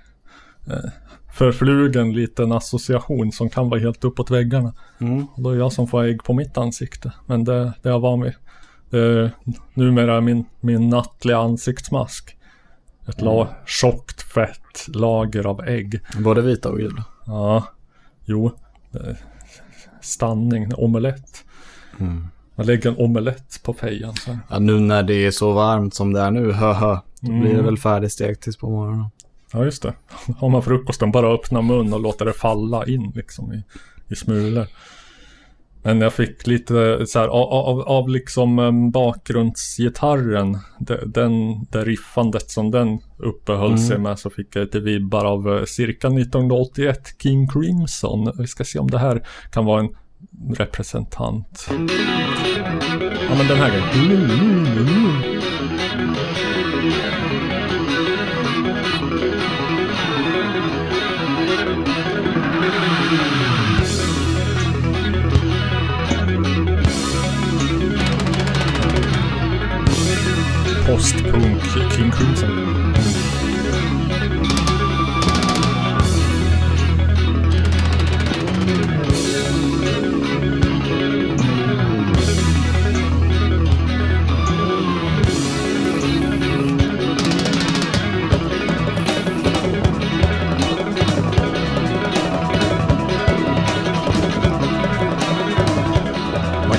eh, förflugen liten association som kan vara helt uppåt väggarna. Mm. Och då är jag som får ägg på mitt ansikte. Men det, det är jag van vid. Är numera min, min nattliga ansiktsmask. Ett la, tjockt fett lager av ägg. Både vita och gula. Ja, jo. Är Stanning, omelett. Mm. Man lägger en omelett på fejan. Så. Ja, nu när det är så varmt som det är nu, höhö, då blir det Mm. väl färdigstekt tills på morgonen. Ja, just det. Har man frukosten, bara öppna mun och låta det falla in liksom i, i smulor. Men jag fick lite så här av, av, av liksom bakgrundsgitarren, de- den, det riffandet som den uppehöll Mm. sig med så fick jag lite vibbar av eh, cirka 1981 King Crimson. Vi ska se om det här kan vara en representant. Ja men den här grejen. postpunk King Crimson.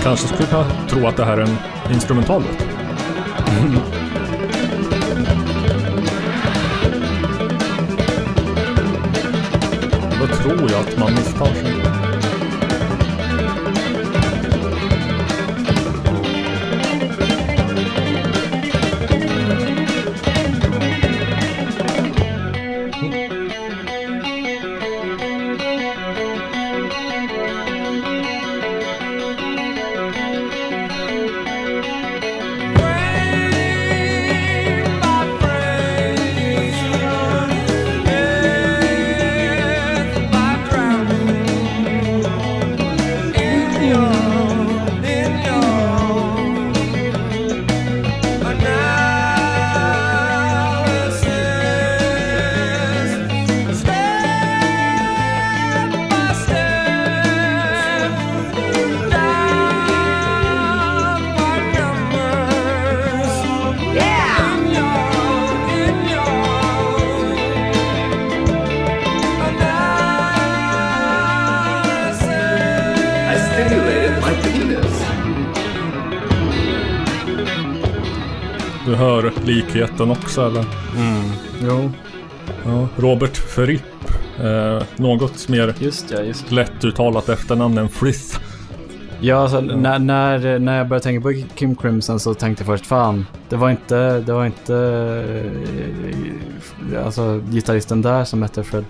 kanske skulle kunna tro att det här är en instrumental låt. 不要去盲目刷视。Hör likheten också eller? Mm. Jo. Ja, Robert Fripp. Eh, något mer Just ja, just lättuttalat efternamn än Frith. Ja, alltså, när, när, när jag började tänka på Kim Crimson så tänkte jag först fan, det var inte, det var inte eh, alltså gitarristen där som hette Fred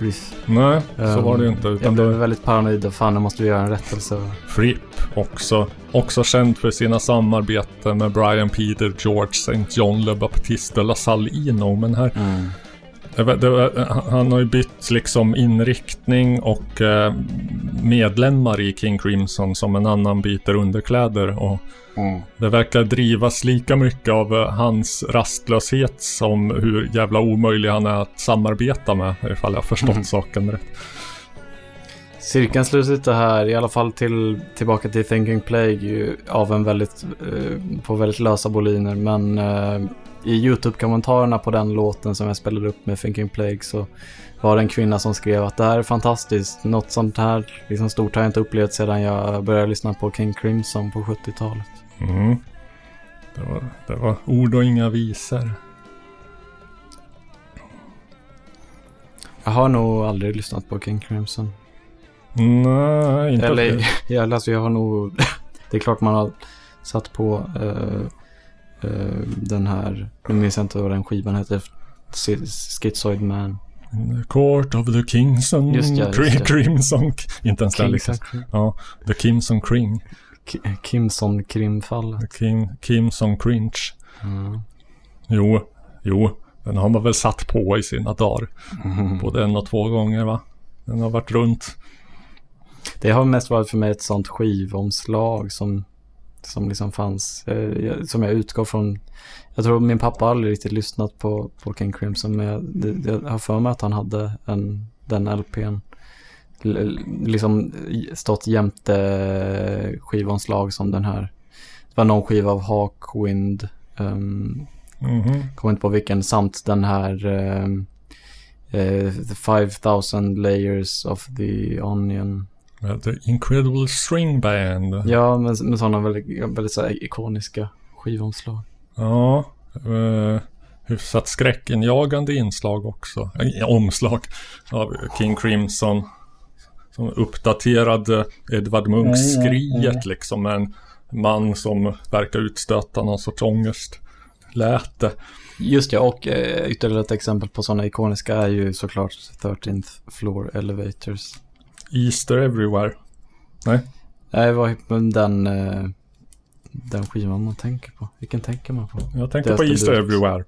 Frith. Nej, så Um, var det ju inte. Jag Utan blev det väldigt paranoid och fan, nu måste vi göra en rättelse. Fripp också. Också känd för sina samarbeten med Brian Peter, George St. John Le Baptiste La Salino. Men här Mm. Var, han har ju bytt liksom inriktning och eh, medlemmar i King Crimson som en annan byter underkläder. Och Mm. Det verkar drivas lika mycket av eh, hans rastlöshet som hur jävla omöjlig han är att samarbeta med. Ifall jag förstått Mm. saken rätt. Cirkeln slutar här, i alla fall till, tillbaka till Thinking Plague, av en väldigt, eh, på väldigt lösa boliner. Men eh, i YouTube-kommentarerna på den låten som jag spelade upp med Thinking Plague så var det en kvinna som skrev att det här är fantastiskt. Något sånt här liksom stort har jag inte upplevt sedan jag började lyssna på King Crimson på 70-talet. Mm. Det, var, det var ord och inga visor. Jag har nog aldrig lyssnat på King Crimson. Nej, inte Eller, jag, alltså jag har nog... det är klart man har satt på eh, den här... Nu minns jag inte vad den skivan heter. Sch- Schizoid Man. The Court of the Kingson Just ja, just. Crimson. Inte ens Kingson liksom. Ja, The Kimson Kring. Ki- Kimson krimfallet. Kim, Kimson Cringe. Mm. Jo, jo. Den har man väl satt på i sina dagar. Mm. Både en och två gånger va? Den har varit runt. Det har mest varit för mig ett sånt skivomslag som, som liksom fanns. Eh, som jag utgår från. Jag tror min pappa aldrig riktigt lyssnat på, på King Crimson. Men jag, det, jag har för mig att han hade en, den LPn. L- liksom stått jämte skivomslag som den här. Det var någon skiva av Hawkwind. Um, Mhm. Kommer inte på vilken. Samt den här um, eh, The 5000 layers of the onion. Med The Incredible String Band. Ja, med, med sådana väldigt, väldigt så här ikoniska skivomslag. Ja. Eh, hyfsat skräckinjagande inslag också. Eh, omslag av King Crimson. Som uppdaterade Edvard Munch-skriet liksom. Med en man som verkar utstöta någon sorts ångest. Lät det. Just ja, och eh, ytterligare ett exempel på sådana ikoniska är ju såklart 13th Floor Elevators. Easter Everywhere. Nej. Nej, vad heter den, eh, den skivan man tänker på? Vilken tänker man på? Jag tänker Deras på Easter debut. Everywhere.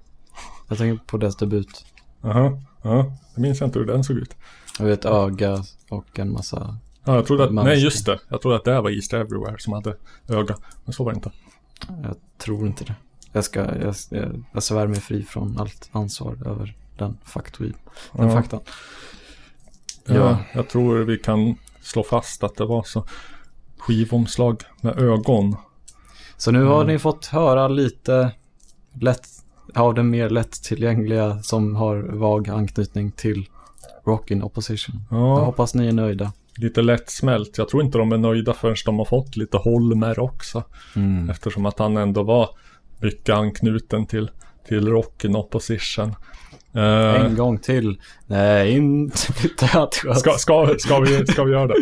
Jag tänker på deras debut. Jaha. Ja, det minns jag inte hur den såg ut. Jag vet öga och en massa... Ja, jag trodde att, nej just det. Jag trodde att det var Easter Everywhere som hade öga. Men så var det inte. Jag tror inte det. Jag, ska, jag, jag, jag svär mig fri från allt ansvar över den faktoid. Den Ja. faktan. Ja. jag tror vi kan slå fast att det var så. Skivomslag med ögon. Så nu har mm. ni fått höra lite lätt, av den mer lättillgängliga som har vag anknytning till Rockin Opposition. Ja. Jag hoppas ni är nöjda. Lite lättsmält. Jag tror inte de är nöjda förrän de har fått lite Holmer också. Mm. Eftersom att han ändå var mycket anknuten till, till Rock in Opposition. Uh, en gång till. Nej, inte flyttat. Ska, ska, ska, vi, ska vi göra det?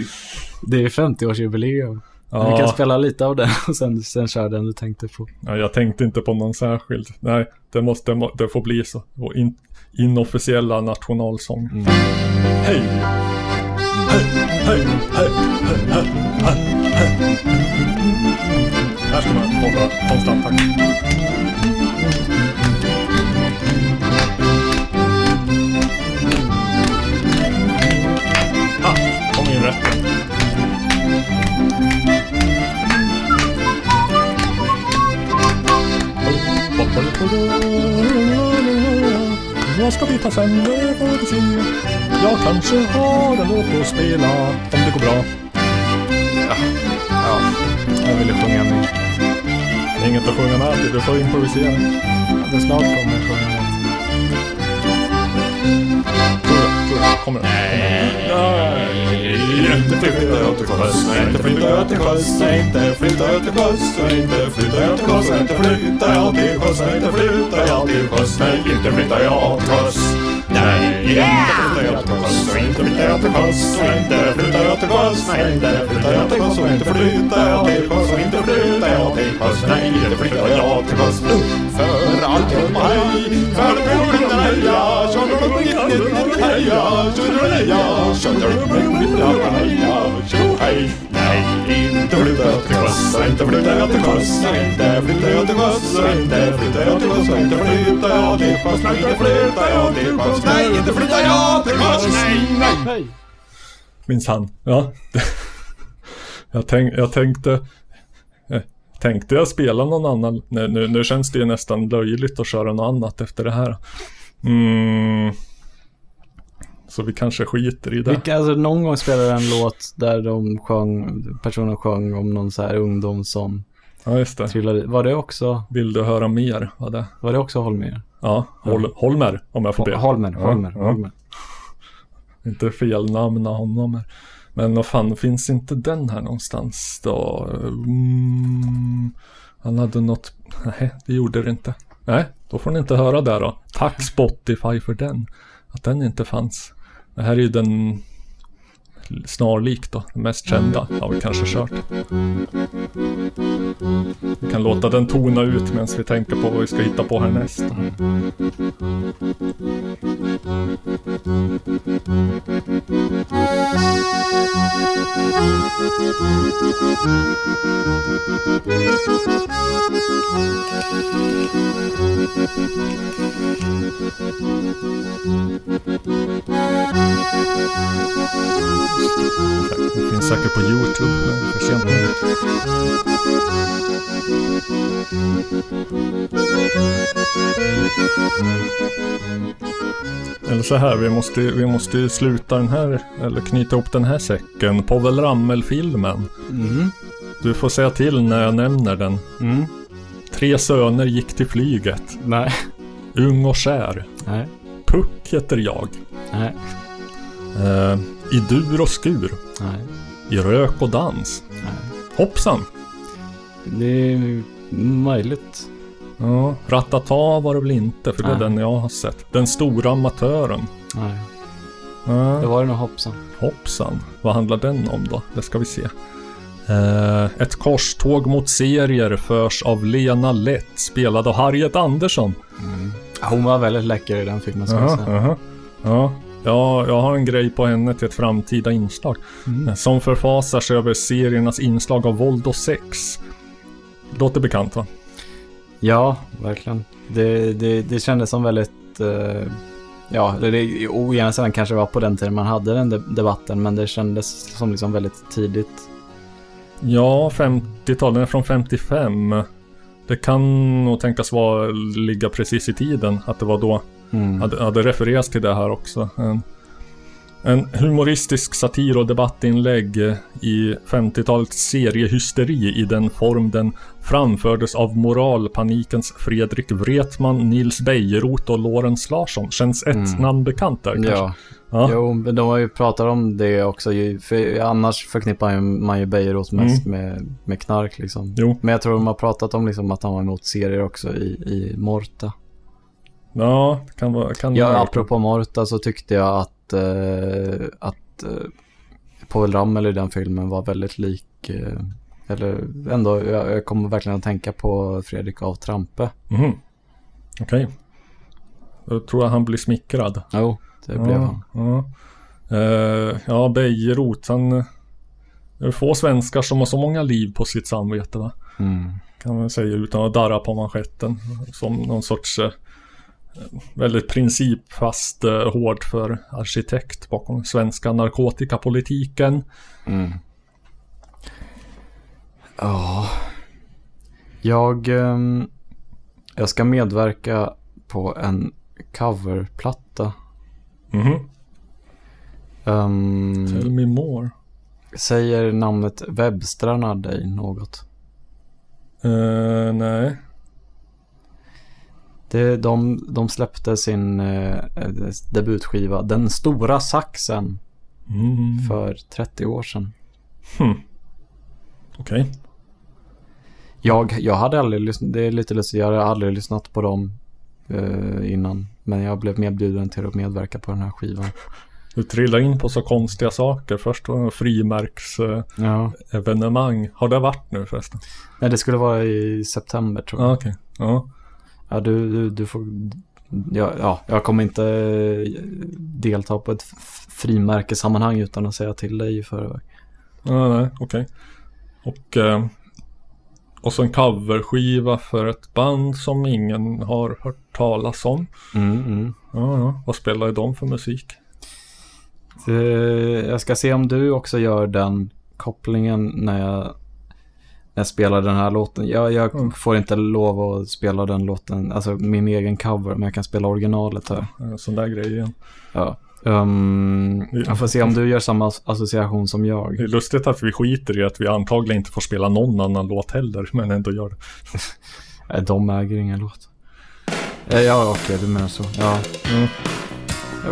Det är 50-årsjubileum. Ja. Vi kan spela lite av den och sen, sen köra den du tänkte på. Ja, jag tänkte inte på någon särskild. Nej, det, måste, det får bli så. Vår in, inofficiella nationalsång. Mm. Hej! Hej, hej, hej, hej, hej, hej. Här ska man hålla konstant takt. vidare. Vad ska vi ta sen? Det får vi se. Jag kanske har en låt att spela om det går bra. Ja, ja. jag ville sjunga med. Inget att sjunga med, du får improvisera. Det snart kommer jag sjunga. Kommer den? Nej, inte flyttar jag till sjöss, inte flyttar jag till sjöss, inte flyttar jag till sjöss, inte flyttar jag till sjöss, inte flyttar jag till sjöss, inte flyttar jag till sjöss, inte flytta jag till sjöss. Nej, inte flyttar jag till kost och inte flyttar jag till kost och inte flyttar jag till kost. Nej, inte flyttar jag till kost och inte flyttar jag till kost. Nej, inte flyttar jag till kost. För allt är maj, för bruden heja, tjoddelubbing, heja, tjoddelubbing, Nej, inte flytta jag till sjöss, inte flytta jag till sjöss, inte flytta jag till sjöss, inte flytta jag till sjöss, inte flytta jag till sjöss, inte flytta jag till sjöss, nej, inte flytta jag till sjöss, nej, nej. nej. han? Ja. Jag, tänk, jag tänkte... Eh, tänkte jag spela någon annan? Nej, nu, nu känns det ju nästan löjligt att köra något annat efter det här. Mm. Så vi kanske skiter i det. Vilka, alltså, någon gång spelade en låt där de sjöng, personen sjöng om någon så här ungdom som Ja, just det. trillade. Var det också, Vill du höra mer? Var det? var det också Holmér? Ja, Hol, Holmer om jag får be. Holmer, Ja, Holmer, ja. Holmer. Inte felnamna honom. här. Men vad fan, finns inte den här någonstans då? Mm, han hade något... Nej, det gjorde det inte. Nej, då får ni inte höra det då. Tack Spotify för den. Att den inte fanns. Det här är ju den snarlik då, den mest kända har vi kanske kört. Vi kan låta den tona ut medan vi tänker på vad vi ska hitta på härnäst. Det finns säkert på Youtube. men för sent nu. Eller så här, vi måste, vi måste ju sluta den här, eller knyta ihop den här säcken. Povel Ramel-filmen. Mm. Du får säga till när jag nämner den. Mm. Tre söner gick till flyget. Nej. Ung och kär. Nej. Puck heter jag. Nej. Eh, I dur och skur. Nej. I rök och dans. Nej. Hoppsan! Det är möjligt. Ja, Ratata var det väl inte, för det är Nej. den jag har sett. Den stora amatören. Nej. Ja, Det var det nog hoppsan. hoppsan. Vad handlar den om då? Det ska vi se. Eh, ett korståg mot serier förs av Lena Lätt, spelad av Harriet Andersson. Hon var väldigt läcker i den filmen ska jag Jaha, säga. jaha. Ja, ja, jag har en grej på henne till ett framtida inslag. Mm. Som förfasar sig över seriernas inslag av våld och sex. Låter bekant va? Ja, verkligen. Det, det, det kändes som väldigt... eh, ja, det, det, å ena sidan kanske det var på den tiden man hade den de- debatten, men det kändes som liksom väldigt tidigt. Ja, 50-tal, den är från 55. Det kan nog tänkas vara, ligga precis i tiden, att det var då. Mm. Hade, hade refererats till det här också. En, en humoristisk satir och debattinlägg eh, i 50-talets seriehysteri i den form den framfördes av moralpanikens Fredrik Wretman, Nils Bejerot och Lorentz Larsson. Känns ett Mm. namn bekant där kanske? Ja, Ja. Jo, men de har ju pratat om det också. För annars förknippar man ju Beirut mest med, med knark liksom. Mm. Jo. Men jag tror de har pratat om liksom att han var emot serier också i, i Morta. Ja, kan vara... Kan Ja, vara- apropå Morta så tyckte jag att, eh, att eh, Paul Ramel i den filmen var väldigt lik, eh, eller ändå, jag, jag kommer verkligen att tänka på Fredrik av Trampe. Mhm. Okej. Då tror jag han blir smickrad. Jo, det blev han. Ja, uh, ja Bejerot, han... Det är få svenskar som har så många liv på sitt samvete va? Mm. Kan man säga utan att darra på manschetten. Som någon sorts eh, väldigt principfast eh, hård för arkitekt bakom svenska narkotikapolitiken. Mm. Ja. Jag, ehm, jag ska medverka på en coverplatta. Mhm. Ehm, Tell me more. säger namnet Webstrarna dig något? Eh, nej. Det, de, de släppte sin eh, debutskiva Den stora saxen Mm. för 30 år sedan. Hmm. Okej. Jag, jag hade aldrig lyssnat, det är lite lustigt, jag hade aldrig lyssnat på dem eh, innan. Men jag blev medbjuden till att medverka på den här skivan. Du trillar in på så konstiga saker. Först var det frimärks eh, Ja. Har det varit nu förresten? Nej, det skulle vara i september tror Ja, jag. okej. Ja. Ja, du, du, du får... Ja, ja, jag kommer inte eh, delta på ett frimärkesammanhang utan att säga till dig i förväg. Ja, nej, okej. Och, eh, och så en coverskiva för ett band som ingen har hört talas om. Mm, mm. Ja, ja. Vad spelar de för musik? Eh, Jag ska se om du också gör den kopplingen när jag, när jag spelar den här låten. Jag, jag Mm. får inte lov att spela den låten, alltså min egen cover, men jag kan spela originalet här. En sån där grej igen. Ja. Um, jag får se om du gör samma as- association som jag. Det är lustigt att vi skiter i att vi antagligen inte får spela någon annan låt heller, men ändå gör det. De äger ingen låt. Eh, Ja, okej, du menar så. Ja. Mm. Jo.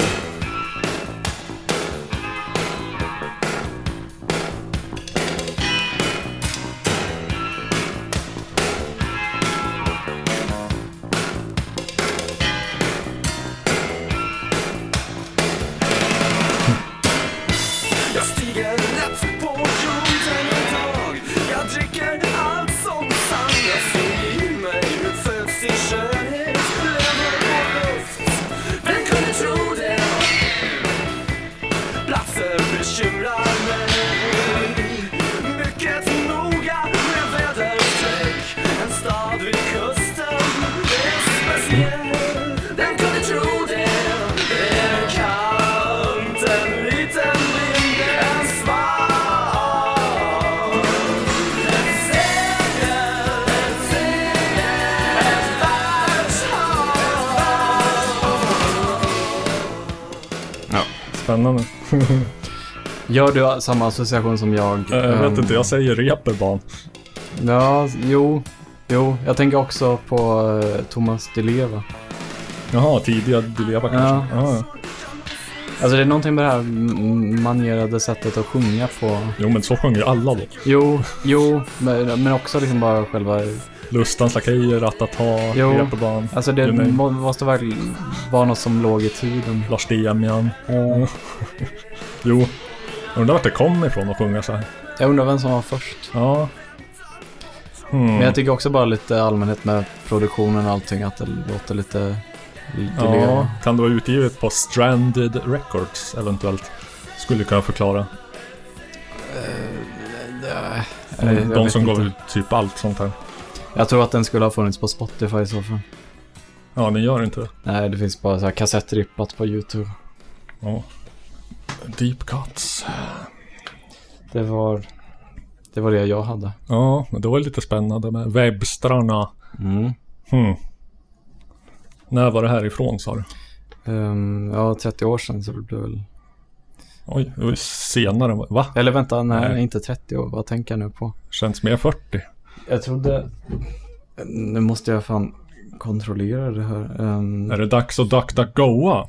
Gör du samma association som jag? Eh, jag vet Ehm, inte, jag säger reeperbahn. Ja, jo. Jo, jag tänker också på eh, Thomas Di Leva. Jaha, tidiga Dileva kanske? Ja. Ja. Alltså det är någonting med det här manierade sättet att sjunga på. Jo, men så sjunger ju alla då. Jo, jo, men, men också liksom bara själva... Lustans Lakejer, Ratata, reeperbahn. alltså det må, måste verkligen vara något som låg i tiden. Lars Demian. jo. Undrar vart det kom ifrån att sjunga så här. Jag undrar vem som var först. Ja. Hmm. Men jag tycker också bara lite allmänhet med produktionen och allting att det låter lite... Di Ja, Leva. kan det vara utgivet på Stranded Records eventuellt? Skulle kunna förklara. Nej, De, de som gav ut typ allt sånt här. Jag tror att den skulle ha funnits på Spotify i så fall. Ja, ni gör inte det. Nej, det finns bara så här kassettrippat på YouTube. Ja. Deep Cuts. Det var... Det var det jag hade. Ja, men det var lite spännande med Webstrarna. Mm. Hmm. När var det här ifrån sa du? Ehm, ja, 30 år sedan så blev det väl... Oj, det var senare. Va? Eller vänta, nej, Nej. inte 30 år. Vad tänker jag nu på? Känns mer 40. Jag trodde... Nu måste jag fan kontrollera det här. Ehm, Är det dags att duck duck goa?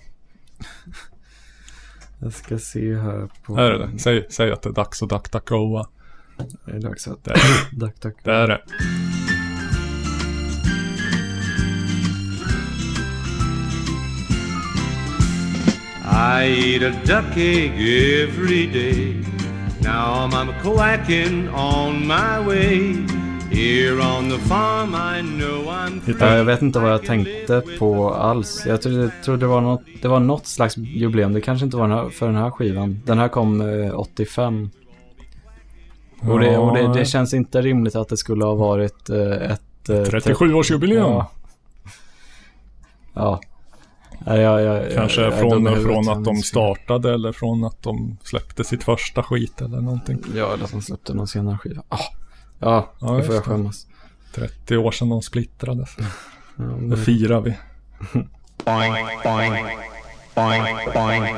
Jag ska se här på... Här är det. Säg, säg att det är dags att DuckDuckGoa. Det är dags att... Det är Duck, duck. det. Är det. I eat a duck egg every day. Now I'm quacking on my way. Ja, jag vet inte vad jag tänkte på alls. Jag trodde, jag trodde det, var något, det var något slags jubileum. Det kanske inte var den här, för den här skivan. Den här kom eh, 85. Och, det, och det, det känns inte rimligt att det skulle ha varit eh, ett... Eh, 37-årsjubileum. Ja. ja. Ja, jag, jag, Kanske jag, från, från att de startade eller från att de släppte sitt första skit eller någonting. Ja, eller att de släppte någon senare skiva. Ah. Ja, Ja, just får jag det. skämmas. 30 år sedan de splittrades. Ja, Det men- firar vi. boing, boing, boing, boing.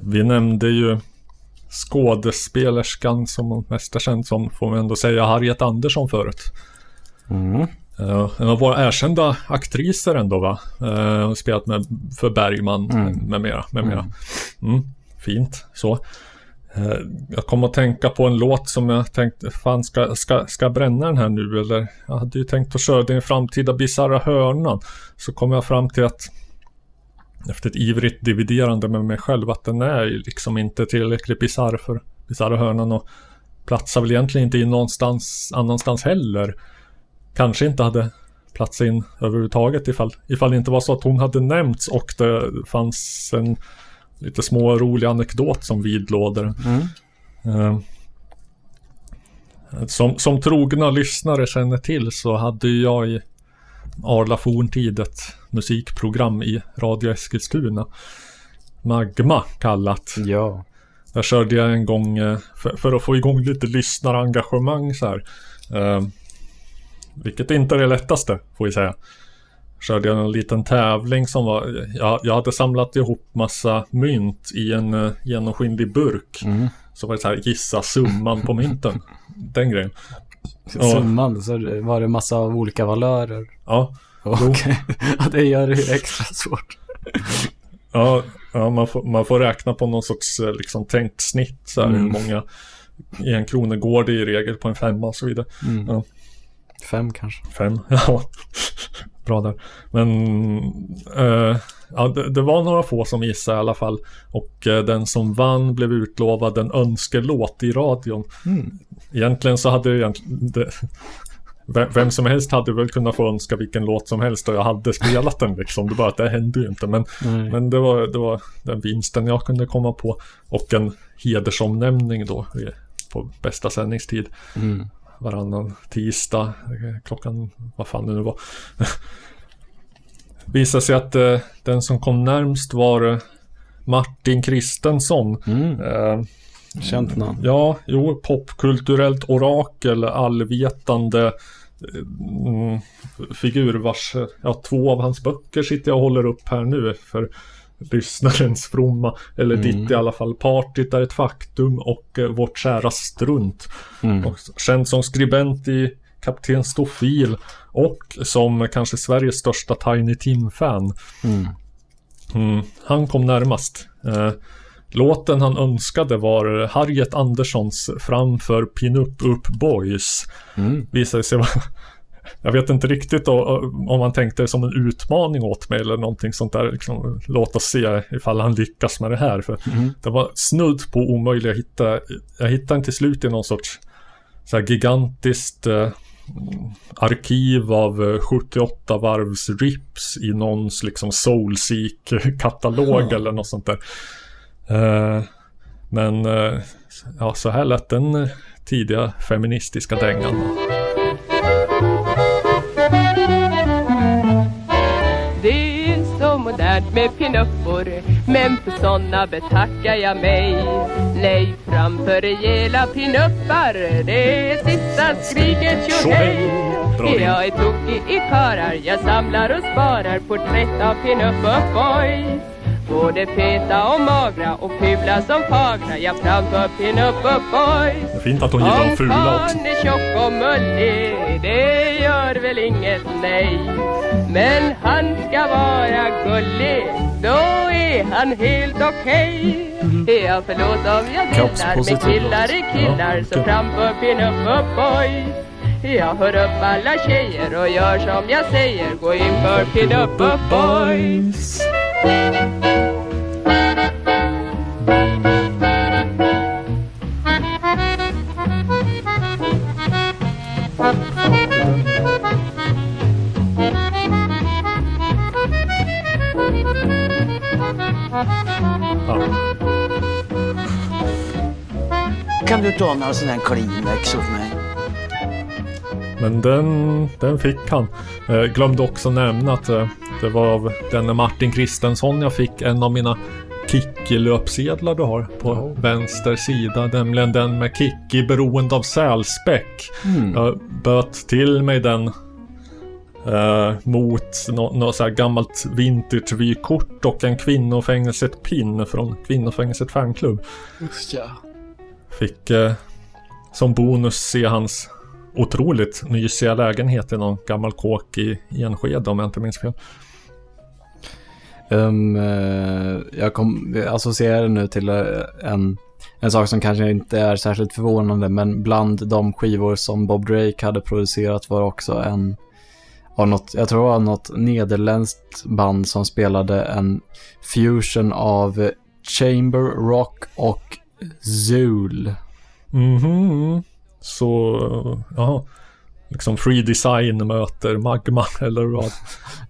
Vi nämnde ju skådespelerskan som hon mest är känd som, får man ändå säga, Harriet Andersson förut. Mm. Eh, En av våra erkända aktriser ändå va? Hon har spelat med, för Bergman Mm. med mera. Med mera. Mm. Fint så. Eh, Jag kom att tänka på en låt som jag tänkte, fan ska, ska, ska bränna den här nu eller? Jag hade ju tänkt att köra den framtida bisarra hörnan. Så kom jag fram till att efter ett ivrigt dividerande med mig själv att den är liksom inte tillräckligt bisarr för bisarra hörnan och platsar väl egentligen inte in någonstans annanstans heller. Kanske inte hade platsat in överhuvudtaget ifall, ifall det inte var så att hon hade nämnts och det fanns en lite små rolig anekdot som vidlåder. Mm. Eh, Som, som trogna lyssnare känner till så hade jag i Arla forntid ett musikprogram i Radio Eskilstuna. Magma kallat. Ja. Där körde jag en gång eh, för, för att få igång lite lyssnarengagemang så här. Vilket inte är det lättaste får vi säga. Körde jag en liten tävling som var, jag, jag hade samlat ihop massa mynt i en uh, genomskinlig burk. Mm. Så var det så här, gissa summan på mynten. Den grejen. Summan, så var det massa av olika valörer. Ja. Ja, det gör det extra svårt. Ja, ja man, får, man får räkna på någon sorts eh, liksom, tänkt snitt. Så här, Mm. Hur många en kronor går det i regel på en femma och så vidare. Mm. Ja. Fem kanske. Fem, ja. Bra där. Men eh, ja, det, det var några få som gissade i alla fall. Och eh, den som vann blev utlovad en önskelåt i radion. Mm. Egentligen så hade egentligen det, vem, vem som helst hade väl kunnat få önska vilken låt som helst och jag hade spelat den liksom. Det bara att det hände ju inte. Men, Nej. men det, var, det var den vinsten jag kunde komma på. Och en hedersomnämning då i- på bästa sändningstid Mm. Varannan tisdag klockan, vad fan det nu var. Visade sig att eh, den som kom närmst var eh, Martin Kristensson. Mm. Eh, Känt namn. Ja, jo, popkulturellt orakel, allvetande eh, mm, figur vars, ja, två av hans böcker sitter jag och håller upp här nu för lyssnarens fromma, eller Mm. ditt i alla fall. Partyt är ett faktum och eh, vårt kära strunt. Mm. Och känd som skribent i Kapten Stofil och som kanske Sveriges största Tiny Tim-fan. Mm. Mm, han kom närmast. Eh, låten han önskade var Harriet Anderssons Framför Pinup Up Boys. Mm. Visade sig vara... Jag vet inte riktigt då, om han tänkte det som en utmaning åt mig eller någonting sånt där. Liksom, låt oss se ifall han lyckas med det här. För Mm. Det var snudd på omöjligt att hitta. Jag hittade den till slut i någon sorts så här gigantiskt eh, arkiv av eh, 78 varvs rips i någons liksom soulseek-katalog Ja. eller något sånt där. Eh, men eh, ja, så här lät den eh, tidiga feministiska dängan. Modernt med pinuppor. Men för såna betackar jag mig. Nej, framför rejäla pinuppar. Det är sista skriket tjohej. Jag är tokig i karar? Jag samlar och sparar porträtt av pinup boys Både feta och magra och fula som fagra Jag framför pinup boys fint att hon gillar de fula också. Om är tjock och mullig Det gör väl inget nej. Men han ska vara gullig, då är han helt okej. Ja, förlåt om jag delar med killar låt. är killar, så framför pinup up boys. Jag hör upp alla tjejer och gör som jag säger, gå in för pinup up boys. Kan du ta några sådana här Kleenex åt mig? Men den, den fick han. Eh, glömde också nämna att eh, det var av denne Martin Kristensson jag fick en av mina Kikki-löpsedlar du har på vänster sida. Nämligen den med Kikki beroende av sälspäck. Mm. Jag böt till mig den eh, mot något nå så här gammalt vintage-vykort och en kvinnofängelset-pin från Kvinnofängelset fanklubb. Just ja. Fick eh, som bonus se hans otroligt mysiga lägenhet i någon gammal kåk i Enskede om jag inte minns fel. Um, jag kom, jag associerar nu till eh, en, en sak som kanske inte är särskilt förvånande, men bland de skivor som Bob Drake hade producerat var också en av något, jag tror det var något nederländskt band som spelade en fusion av chamber rock och zool. Mhm. Så, ja. Liksom Free Design möter Magma eller vad?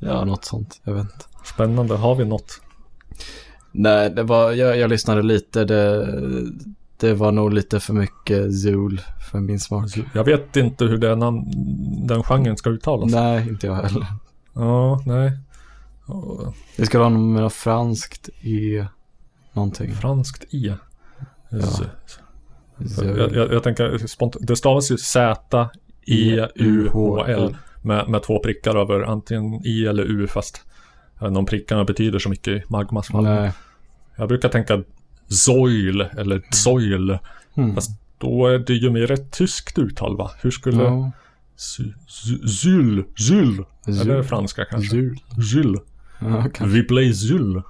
Ja, något sånt. Jag vet inte. Spännande. Har vi något? Nej, det var, jag, jag lyssnade lite. Det, det var nog lite för mycket zool för min smak. Jag vet inte hur den, den genren ska uttalas. Nej, inte jag heller. Ja, nej. Det ska vara något franskt i någonting. Franskt E. Ja. Z-. Jag, jag, jag tänker spontant, det stavas ju Z-E-U-H-L med, med två prickar över antingen I eller U fast jag vet inte om prickarna betyder så mycket i Magmas fall. Nej. Jag brukar tänka Zoil eller Zoil. Mm. Fast då är det ju mer ett tyskt uttal va? Hur skulle... Ja. Zy- zy- Zyl, Zyl. Eller franska kanske. Zyl. Zyl. Ja. Vi play Zyl.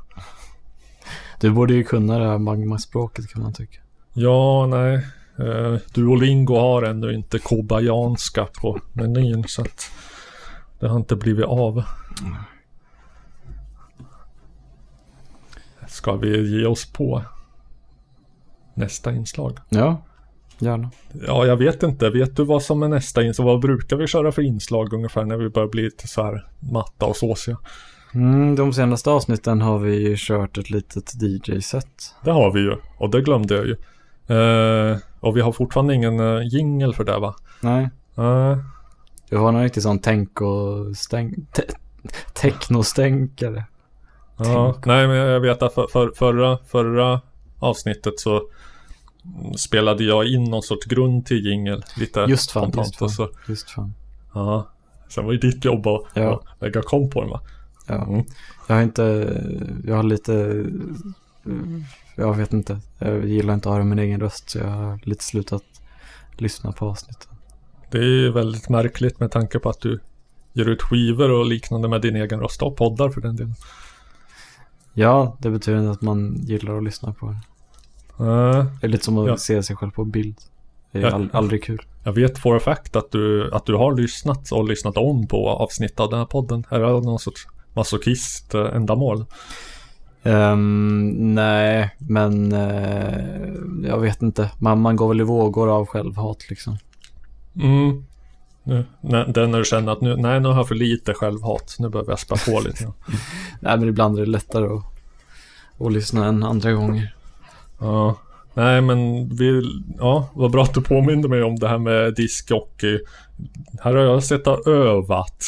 Du borde ju kunna det här magmaspråket kan man tycka. Ja, nej. Eh, Duolingo har ännu inte kobayanska på menyn så att det har inte blivit av. Ska vi ge oss på nästa inslag? Ja, gärna. Ja, jag vet inte. Vet du vad som är nästa inslag? Vad brukar vi köra för inslag ungefär när vi börjar bli lite så här matta och såsiga? Mm, de senaste avsnitten har vi ju kört ett litet DJ-set. Det har vi ju och det glömde jag ju. Eh, och vi har fortfarande ingen uh, jingel för det va? Nej, Eh, det var någon riktig sån tänk och stäng... Te technostänkare. Ja, nej men jag vet att för, för, förra, förra avsnittet så spelade jag in någon sorts grund till jingel lite Just fan, spontant. just fan. Så, Just fan. ja, sen var det ditt jobb att Ja. att lägga kom på den va? Ja. Mm. Jag har inte, jag har lite, jag vet inte. Jag gillar inte att höra min egen röst så jag har lite slutat lyssna på avsnitten. Det är väldigt märkligt med tanke på att du ger ut skivor och liknande med din egen röst och poddar för den delen. Ja, det betyder inte att man gillar att lyssna på det. Eh, Det är lite som att Ja. se sig själv på bild. Det är Ja. all, aldrig kul. jag vet for a fact att du, att du har lyssnat och lyssnat om på avsnitt av den här podden. Är det någon sorts masochist-ändamål? Ehm, nej, men eh, jag vet inte. Man, man går väl i vågor av självhat liksom. Mm. Nu, när, när du känner att nu, nej nu har jag för lite självhat. Nu behöver jag spä på lite. Nej, men ibland är det lättare att, att lyssna än andra gånger. Ja. Nej men vi, ja vad bra att du påminde mig om det här med diskjockey. Här har jag sett och övat.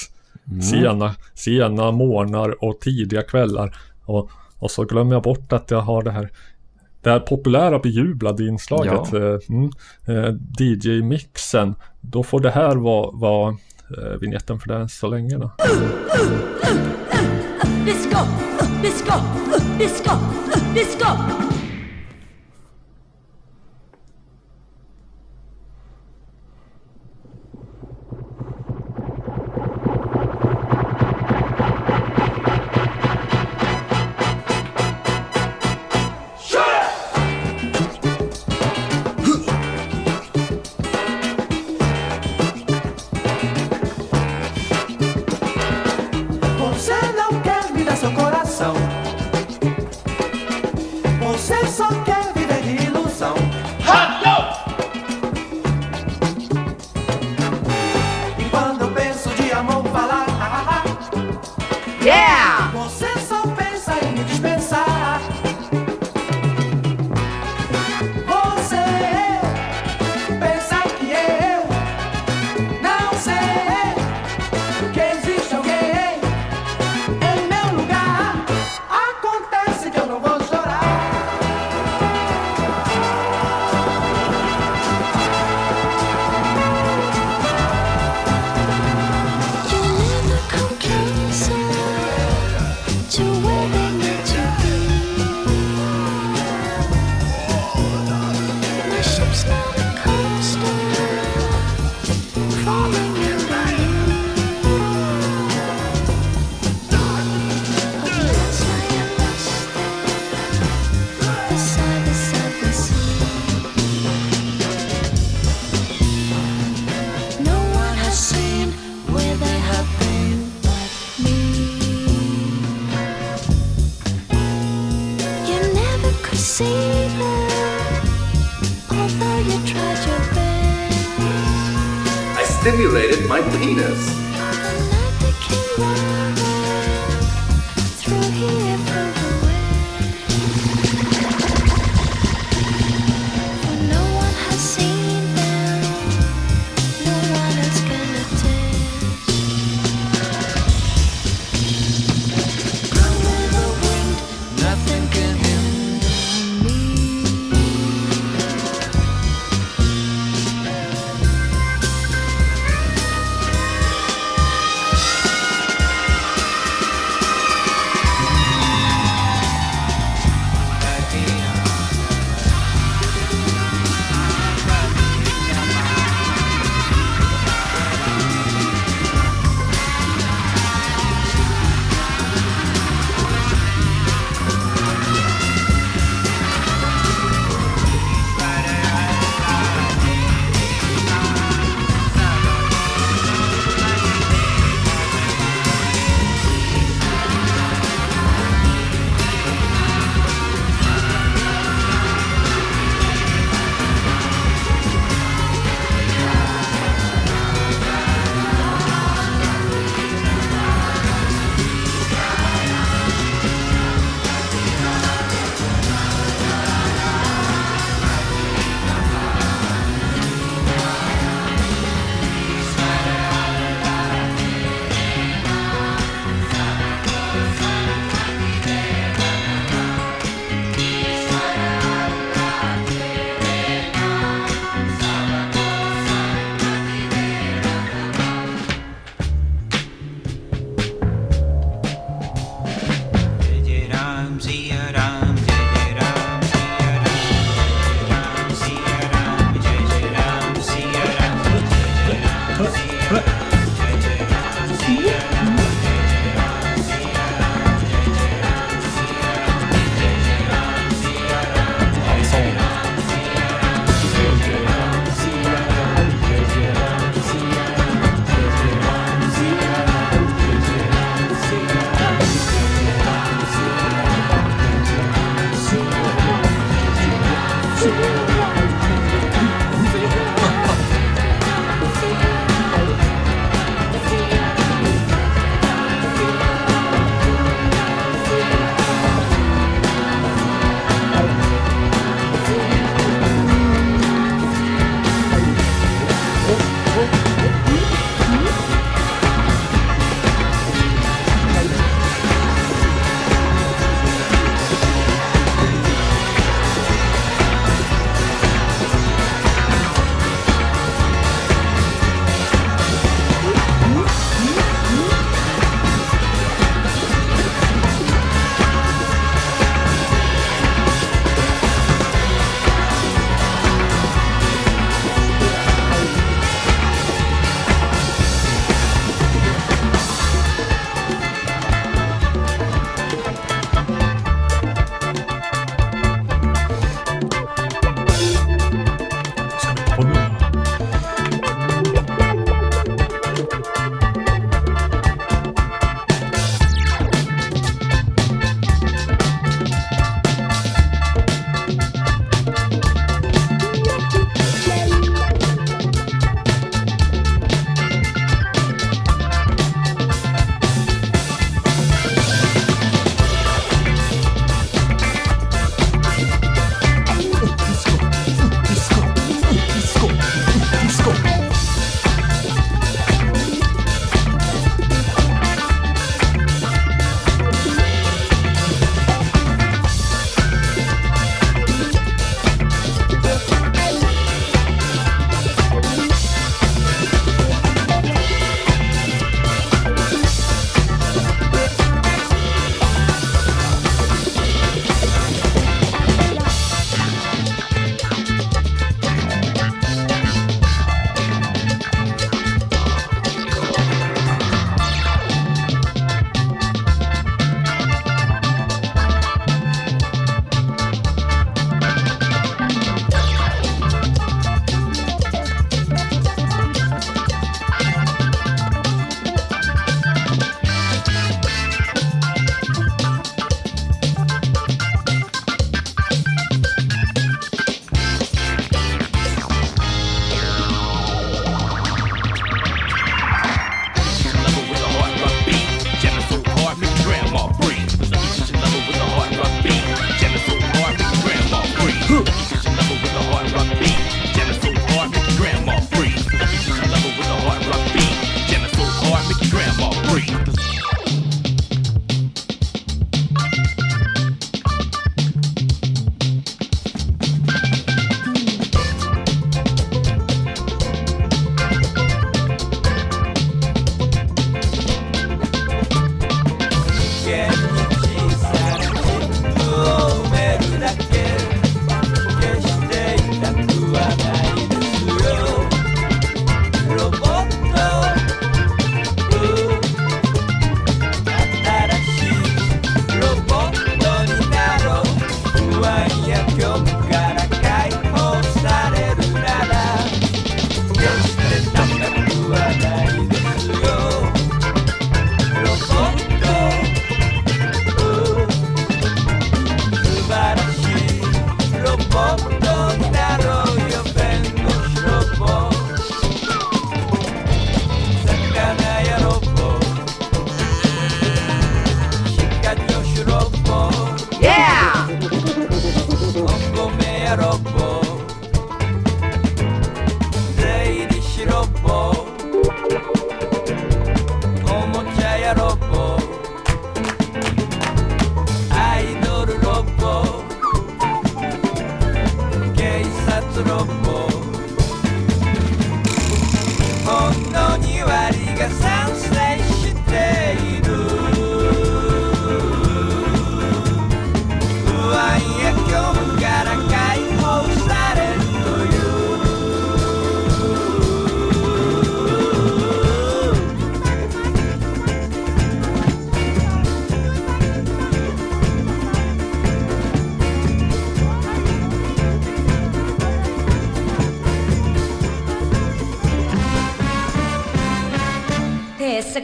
Sena, sena morgnar och tidiga kvällar. Och, och så glömmer jag bort att jag har det här det här populära bejublade inslaget, Ja. eh, mm, eh, DJ-mixen. Då får det här vara, eh, vignetten för det så länge då. Disco, disco, disco, disco.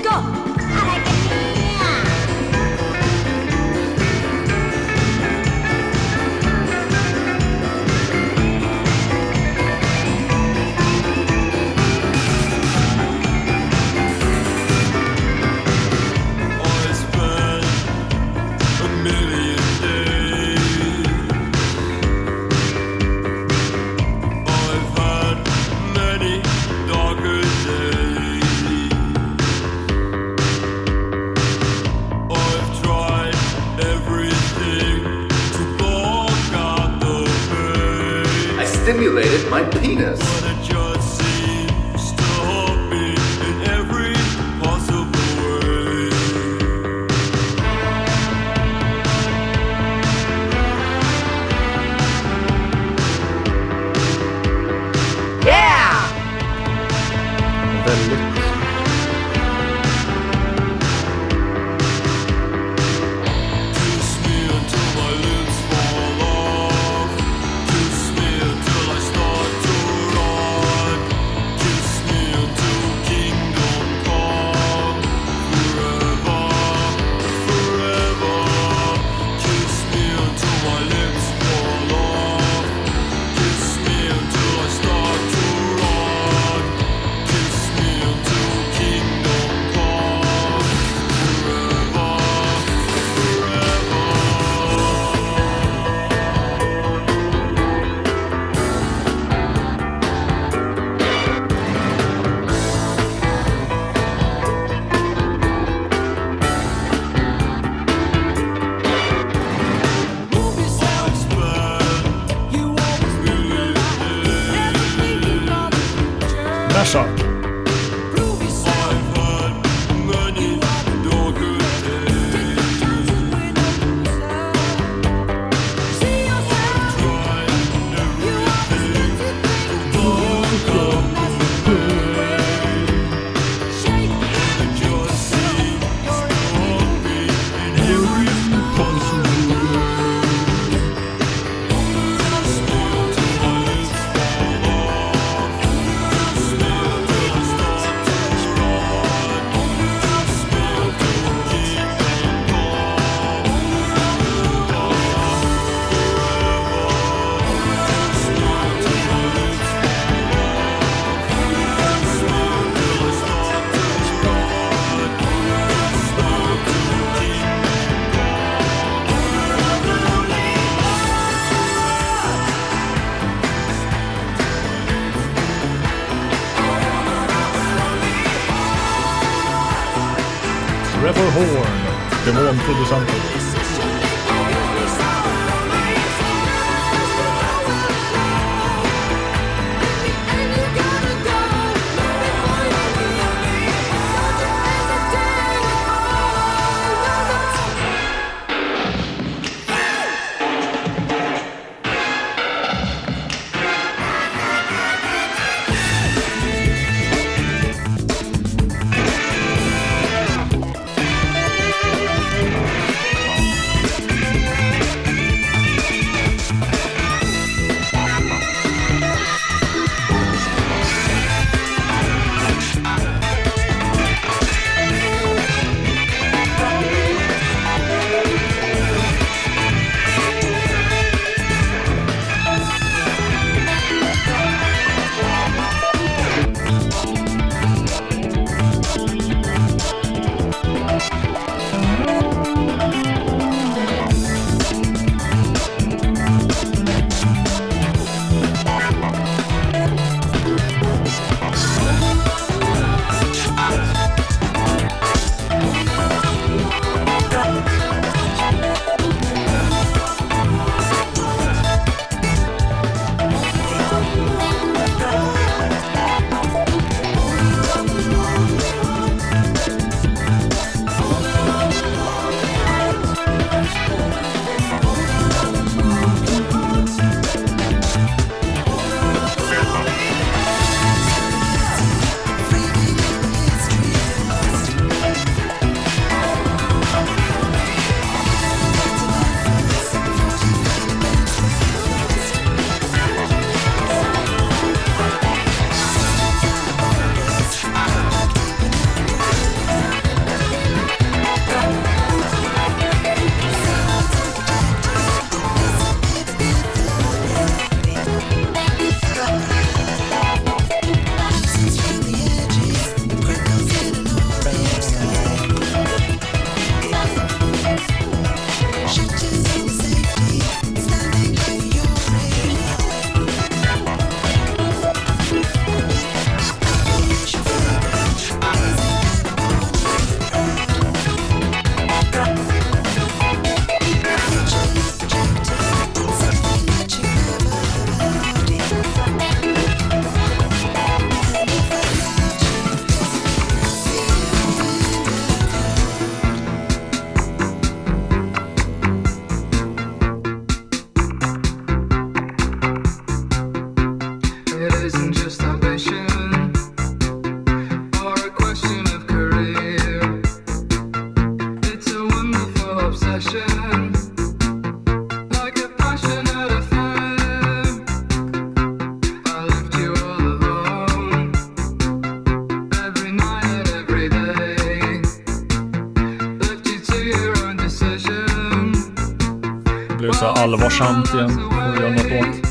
Let's go. Demonproducenten. It allvarsamt igen. och göra något åt.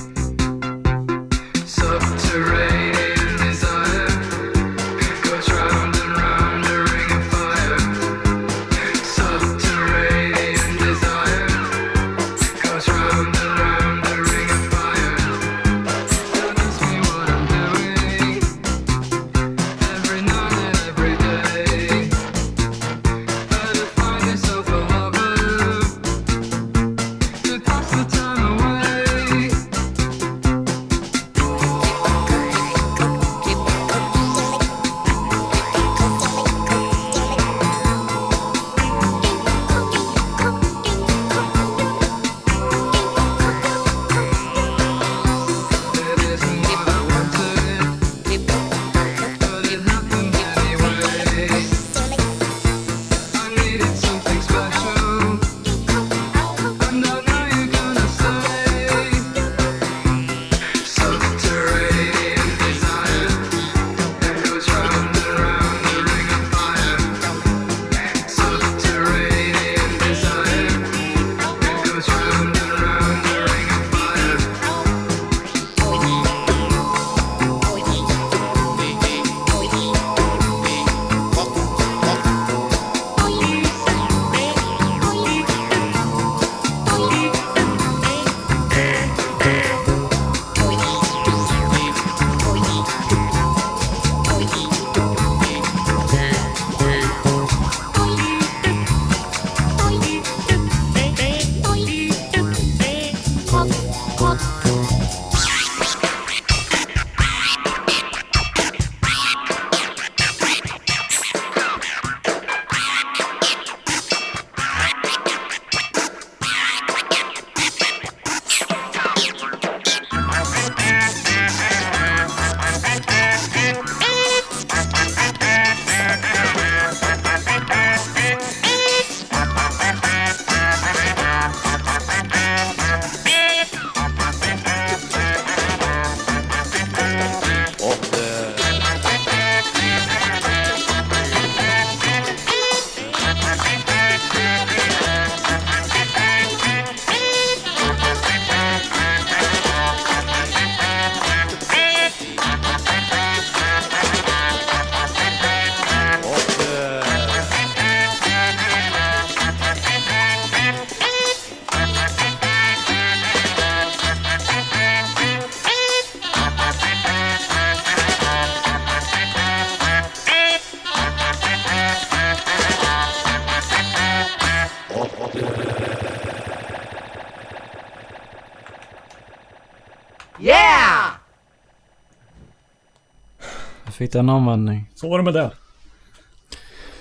Fick den användning. Så var det med det.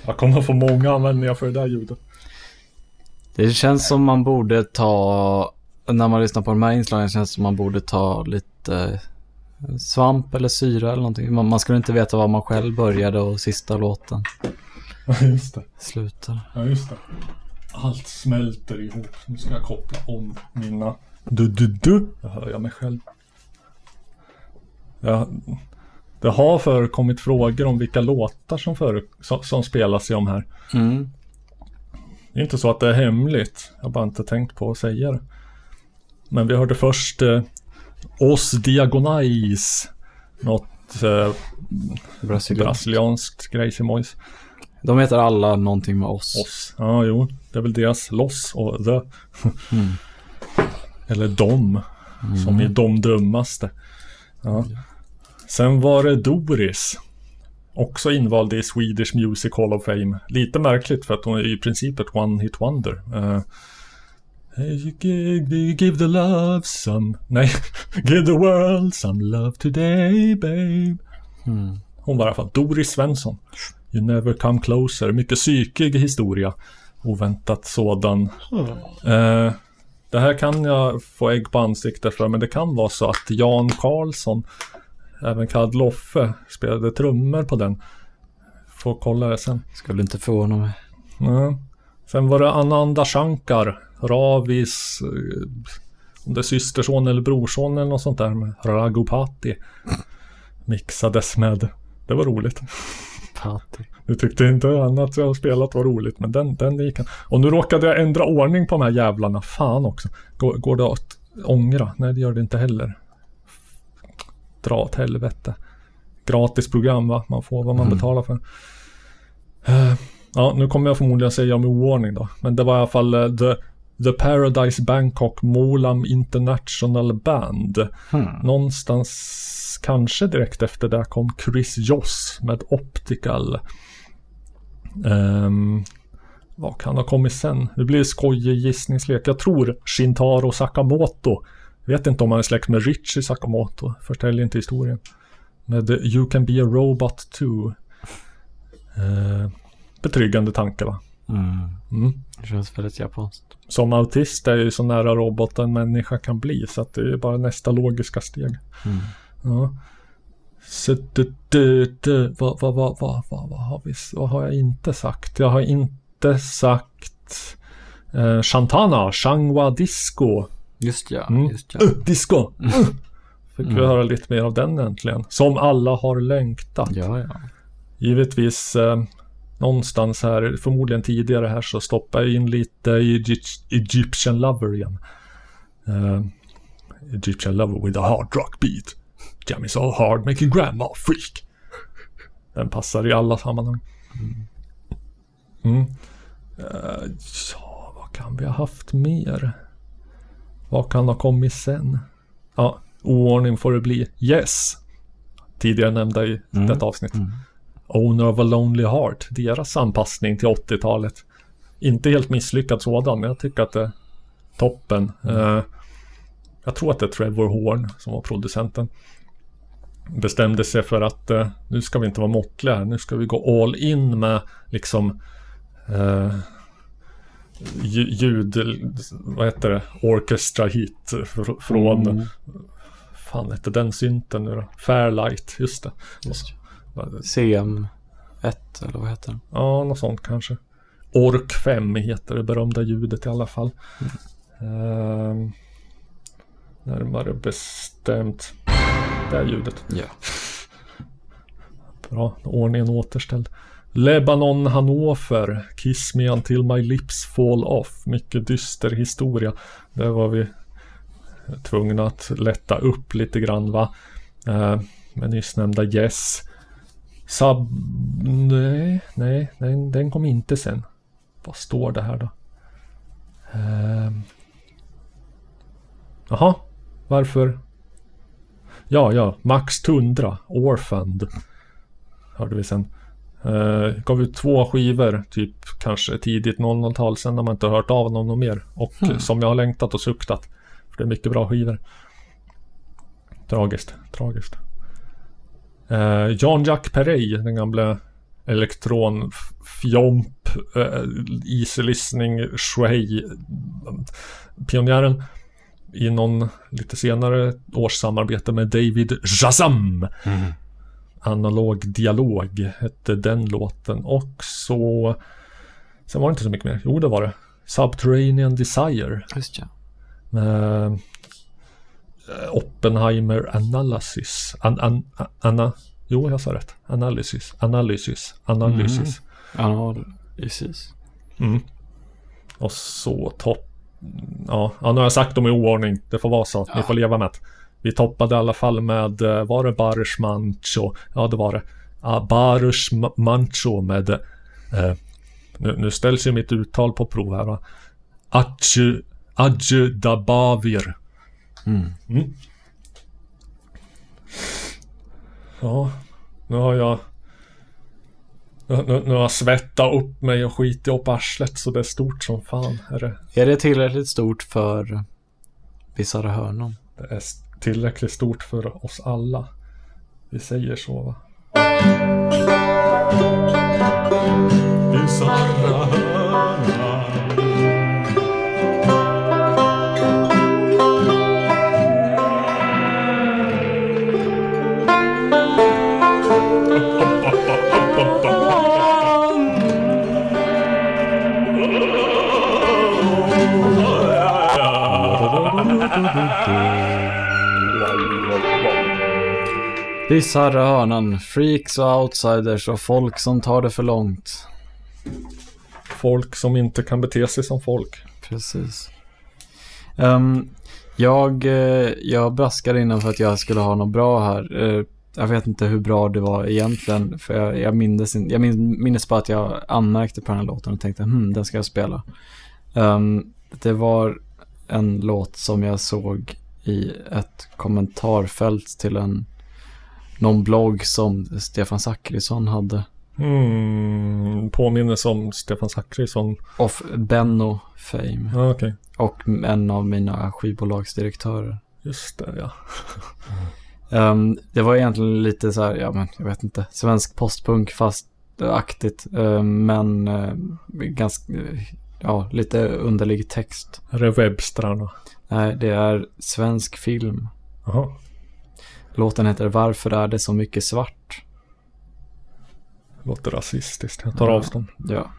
Jag kommer få många användningar för det där ljudet. Det känns som man borde ta, när man lyssnar på de här inslagen känns som man borde ta lite eh, svamp eller syra eller någonting. Man, man skulle inte veta var man själv började och sista låten Ja, just det. slutar. Ja, just det. Allt smälter ihop. Nu ska jag koppla om mina... Du, du, du. Jag hör jag mig själv. Ja, det har förekommit frågor om vilka låtar som, före, som, som spelas i de här. Mm. Det är inte så att det är hemligt. Jag har bara inte tänkt på att säga det. Men vi hörde först eh, Os Diagonais. Något eh, Brasilianskt. grejsimojs. De heter alla någonting med oss. Oss. Ja, jo. Det är väl deras loss och the. Mm. Eller dom. Som är de dummaste. Ja. Sen var det Doris. Också invald i Swedish Music Hall of Fame. Lite märkligt för att hon är i princip ett one hit wonder. Eh, hey, give, give the love some... Nej, give the world some love today babe. Mm. Hon var i alla fall Doris Svensson. You never come closer. Mycket psykig historia. Oväntat sådan. Eh, det här kan jag få ägg på ansiktet för, men det kan vara så att Jan Karlsson, även kallad Loffe, spelade trummor på den. Får kolla det sen. Skulle inte förvåna mig. Ja. Sen var det Ananda Shankar, Ravis, eh, om det är systerson eller brorson eller något sånt där med Raghupati. Mixades med, det var roligt. Patti. Du tyckte inte annat jag spelat var roligt, men den, den gick han. Och nu råkade jag ändra ordning på de här jävlarna. Fan också. Går, går det att ångra? Nej, det gör det inte heller. Dra åt helvete. Gratis program va? Man får vad man betalar för. Eh, ja, nu kommer jag förmodligen säga med oordning då. Men det var i alla fall eh, The, The Paradise Bangkok Molam International Band. Hmm. Någonstans kanske direkt efter det kom Chris Joss med Optical. Ehm, vad kan ha kommit sen? Det blir skojig gissningslek. Jag tror Shintaro Sakamoto. Vet inte om han är släkt med Richie Sakamoto. Förtäljer inte historien. Med You Can Be A Robot Too. Eh, betryggande tanke va? Mm. Mm. Det känns väldigt japanskt. Som autist är ju så nära robot en människa kan bli. Så att det är bara nästa logiska steg. Mm. Ja. Så det, det, det, vad, vad, vad, vad, vad, vad, har vi, vad har jag inte sagt? Jag har inte sagt eh, Shantana, Shangwa Disco. Just ja, Mm. just ja. Uh, disco! Uh. Fick vi Mm. höra lite mer av den äntligen. Som alla har längtat. Ja, ja. Givetvis eh, någonstans här, förmodligen tidigare här så stoppar jag in lite Egy- Egyptian Lover igen. Eh, Egyptian Lover with a hard rock beat. Jamming so hard making grandma freak. Den passar i alla sammanhang. Mm. Eh, ja, vad kan vi ha haft mer? Vad kan ha kommit sen? Ja, oordning får det bli. Yes! Tidigare nämnda i Mm. detta avsnitt. Owner of a Lonely Heart. Deras anpassning till 80-talet. Inte helt misslyckad sådan, men jag tycker att det är toppen. Eh, jag tror att det är Trevor Horn som var producenten. Bestämde sig för att eh, nu ska vi inte vara måttliga här. Nu ska vi gå all in med liksom lju- ljud, vad heter det, orchestra hit fr- från Mm. fan hette den synten nu då? Fairlight, just det. Just Vad- CM1 eller vad heter den? Ja, något sånt kanske. Ork 5 heter det berömda ljudet i alla fall. Ehm, närmare bestämt. Det här ljudet. Ja. Bra, ordningen återställd. Lebanon Hannover, Kiss Me Until My Lips Fall Off. Mycket dyster historia. Där var vi tvungna att lätta upp lite grann va. Eh, med nyss nämnda Yes. Sub... Nej, nej, nej, den kom inte sen. Vad står det här då? Ehm. Jaha, varför? Ja, ja, Max Tundra, Orphaned. Hörde vi sen. Uh, gav ut två skivor, typ kanske tidigt 00-tal. Sen har man inte hört av honom något mer. Och eh, som jag har längtat och suktat. För det är mycket bra skivor. Tragiskt, tragiskt. Eh, Jean-Jacques Perey, den gamla elektron fjomp, eh, easy listening, Shuhei pionjären i någon lite senare års samarbete med David Jazam. Mm. Analog dialog hette den låten och så Sen var det inte så mycket mer. Jo, det var det. Subterranean Desire. Just ja. Med eh, Oppenheimer Analysis. An, an, Anna, jo, jag sa rätt. Analysis. Analysis. Analysis. Analysis. Mm. Och så topp... Ja, ja, nu har jag sagt dem i oordning. Det får vara så. Ni får leva med det. Vi toppade i alla fall med, eh, var det Baruch Mancho? Ja, det var det. Ja, Baruch Mancho med... Eh, nu, nu ställs ju mitt uttal på prov här va. Adju, Adju Dabavir. Mm. Mm. Ja, nu har jag... Nu, nu, nu har jag svettat upp mig och skitit upp arslet så det är stort som fan. Är det, Är det tillräckligt stort för Bisarra hörnan? det är tillräckligt stort för oss alla. Vi säger så va. Bisarra hörnan, freaks och outsiders och folk som tar det för långt. Folk som inte kan bete sig som folk. Precis. Ehm, jag, eh, jag braskade innan för att jag skulle ha något bra här. Eh, jag vet inte hur bra det var egentligen. För jag, jag, mindes, in- jag min- minns bara att jag anmärkte på den här låten och tänkte hmm, den ska jag spela. Ehm, det var en låt som jag såg i ett kommentarfält till en någon blogg som Stefan Zackrisson hade. Mm, påminner om Stefan Zackrisson. Of Benno Fame. Ja, okej. Och en av mina skivbolagsdirektörer. Just det, ja. Ehm, det var egentligen lite så här, ja men jag vet inte, svensk postpunk fast aktigt. Ehm, men eh, ganska, eh, ja, lite underlig text. Är det Webstrarna? Nej, det är svensk film. Jaha. Låten heter Varför är det så mycket svart? Låter rasistiskt. Jag tar Ja. avstånd. Ja.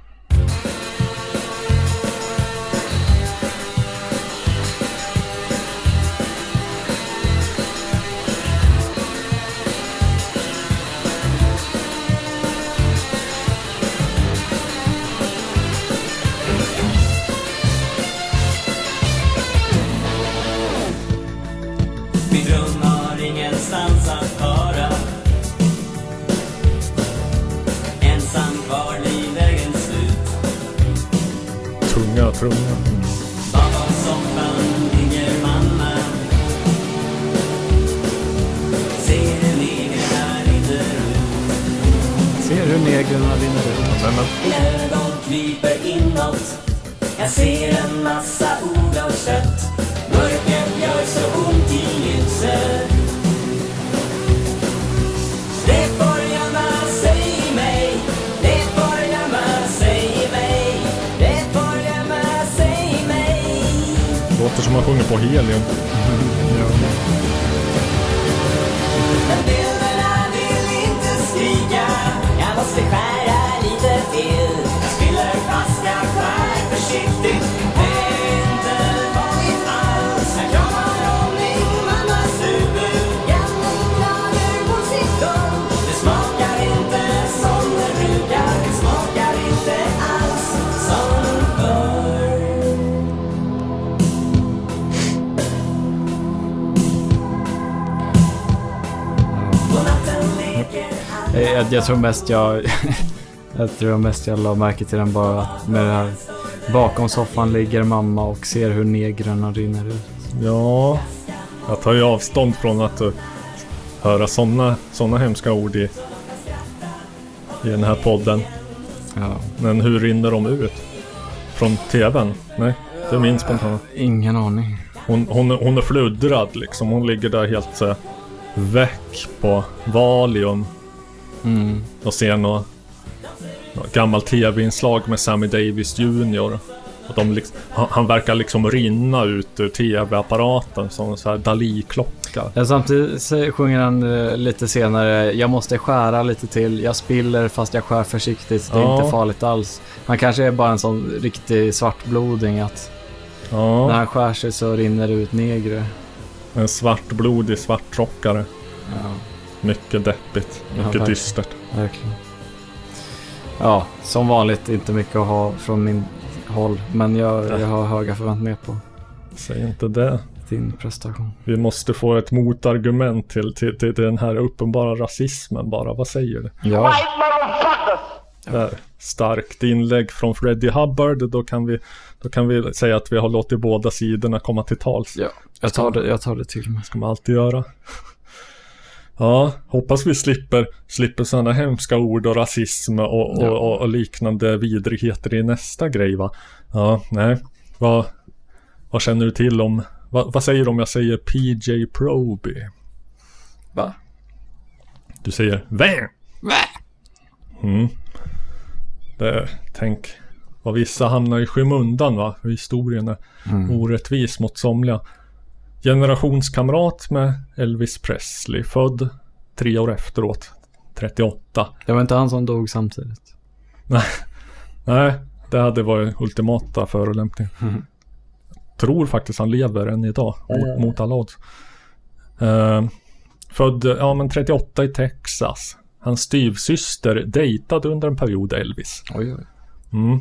Jag, tror mest jag... jag tror mest jag la märke till den bara att med det här... Bakom soffan ligger mamma och ser hur negrarna rinner ut. Ja, jag tar ju avstånd från att uh, höra sådana såna hemska ord i, i den här podden. Ja. Men hur rinner de ut? Från tvn? Nej, det är min spontana. Ingen aning. Hon, hon, hon är fluddrad liksom. Hon ligger där helt uh, väck på Valium Mm. och ser något, något gammalt tv-inslag med Sammy Davis Jr. Och de liksom, han, han verkar liksom rinna ut ur tv-apparaten som en sån här Dalí-klocka. Ja, samtidigt sjunger han eh, lite senare, jag måste skära lite till, jag spiller fast jag skär försiktigt, det är Ja. inte farligt alls. Han kanske är bara en sån riktig svartbloding att Ja. när han skär sig så rinner det ut negrer. En svartblodig svartrockare. Ja. Mycket deppigt, Ja, mycket verkligen. dystert. Verkligen. Ja, som vanligt inte mycket att ha från min håll, men jag, jag har höga förväntningar på Säg inte det. din prestation. Vi måste få ett motargument till, till, till den här uppenbara rasismen bara. Vad säger du? Ja. Där. Starkt inlägg från Freddie Hubbard. Då kan, vi, då kan vi säga att vi har låtit båda sidorna komma till tals. Ja, jag tar det, jag tar det till mig. ska man alltid göra. Ja, hoppas vi slipper, slipper sådana hemska ord och rasism och, och, Ja. och, och liknande vidrigheter i nästa grej va. Ja, nej. Vad, vad känner du till om, vad, vad säger du om jag säger PJ Proby? Va? Du säger vä? Mm. Det, tänk vad vissa hamnar i skymundan va. Historien är Mm. orättvis mot somliga. Generationskamrat med Elvis Presley. Född tre år efteråt. 38. Det var inte han som dog samtidigt. Nej, nej det hade varit ultimata förolämpningar. Mm. Tror faktiskt han lever än idag. Mot, Mm. mot alla odds. Eh, född ja, men 38 i Texas. Hans styvsyster dejtade under en period Elvis. Oj, oj. Mm.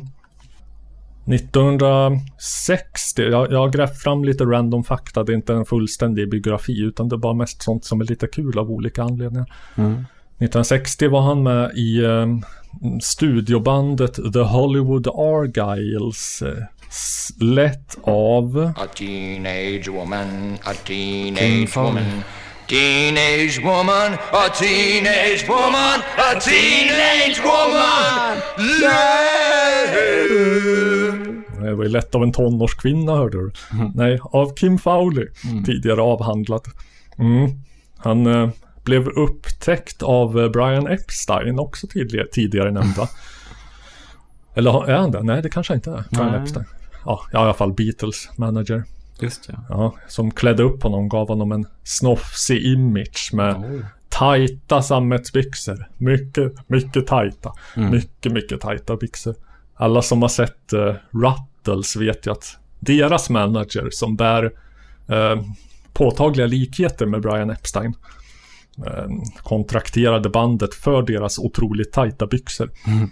1960, jag, jag har grävt fram lite random fakta, det är inte en fullständig biografi utan det är bara mest sånt som är lite kul av olika anledningar. Mm. 1960 var han med i eh, studiobandet The Hollywood Argyles, eh, lett av A teenage woman, a teenage woman. Teenage woman, a teenage woman, a teenage woman. Det var ju lätt av en tonårskvinna hörde du. Nej, av Kim Fowley. Tidigare avhandlat. Mm. Han eh, blev upptäckt av eh, Brian Epstein, också tidigare, tidigare nämnd va? Eller är han det? Nej, det kanske inte är. Brian Nej. Epstein. Ja, i alla fall Beatles manager. Just ja. Ja, som klädde upp honom, gav honom en snofsig image med Oj. tajta sammetsbyxor. Mycket, mycket tajta. Mm. Mycket, mycket tajta byxor. Alla som har sett uh, Ruttles vet ju att deras manager som bär eh, påtagliga likheter med Brian Epstein eh, kontrakterade bandet för deras otroligt tajta byxor. Mm.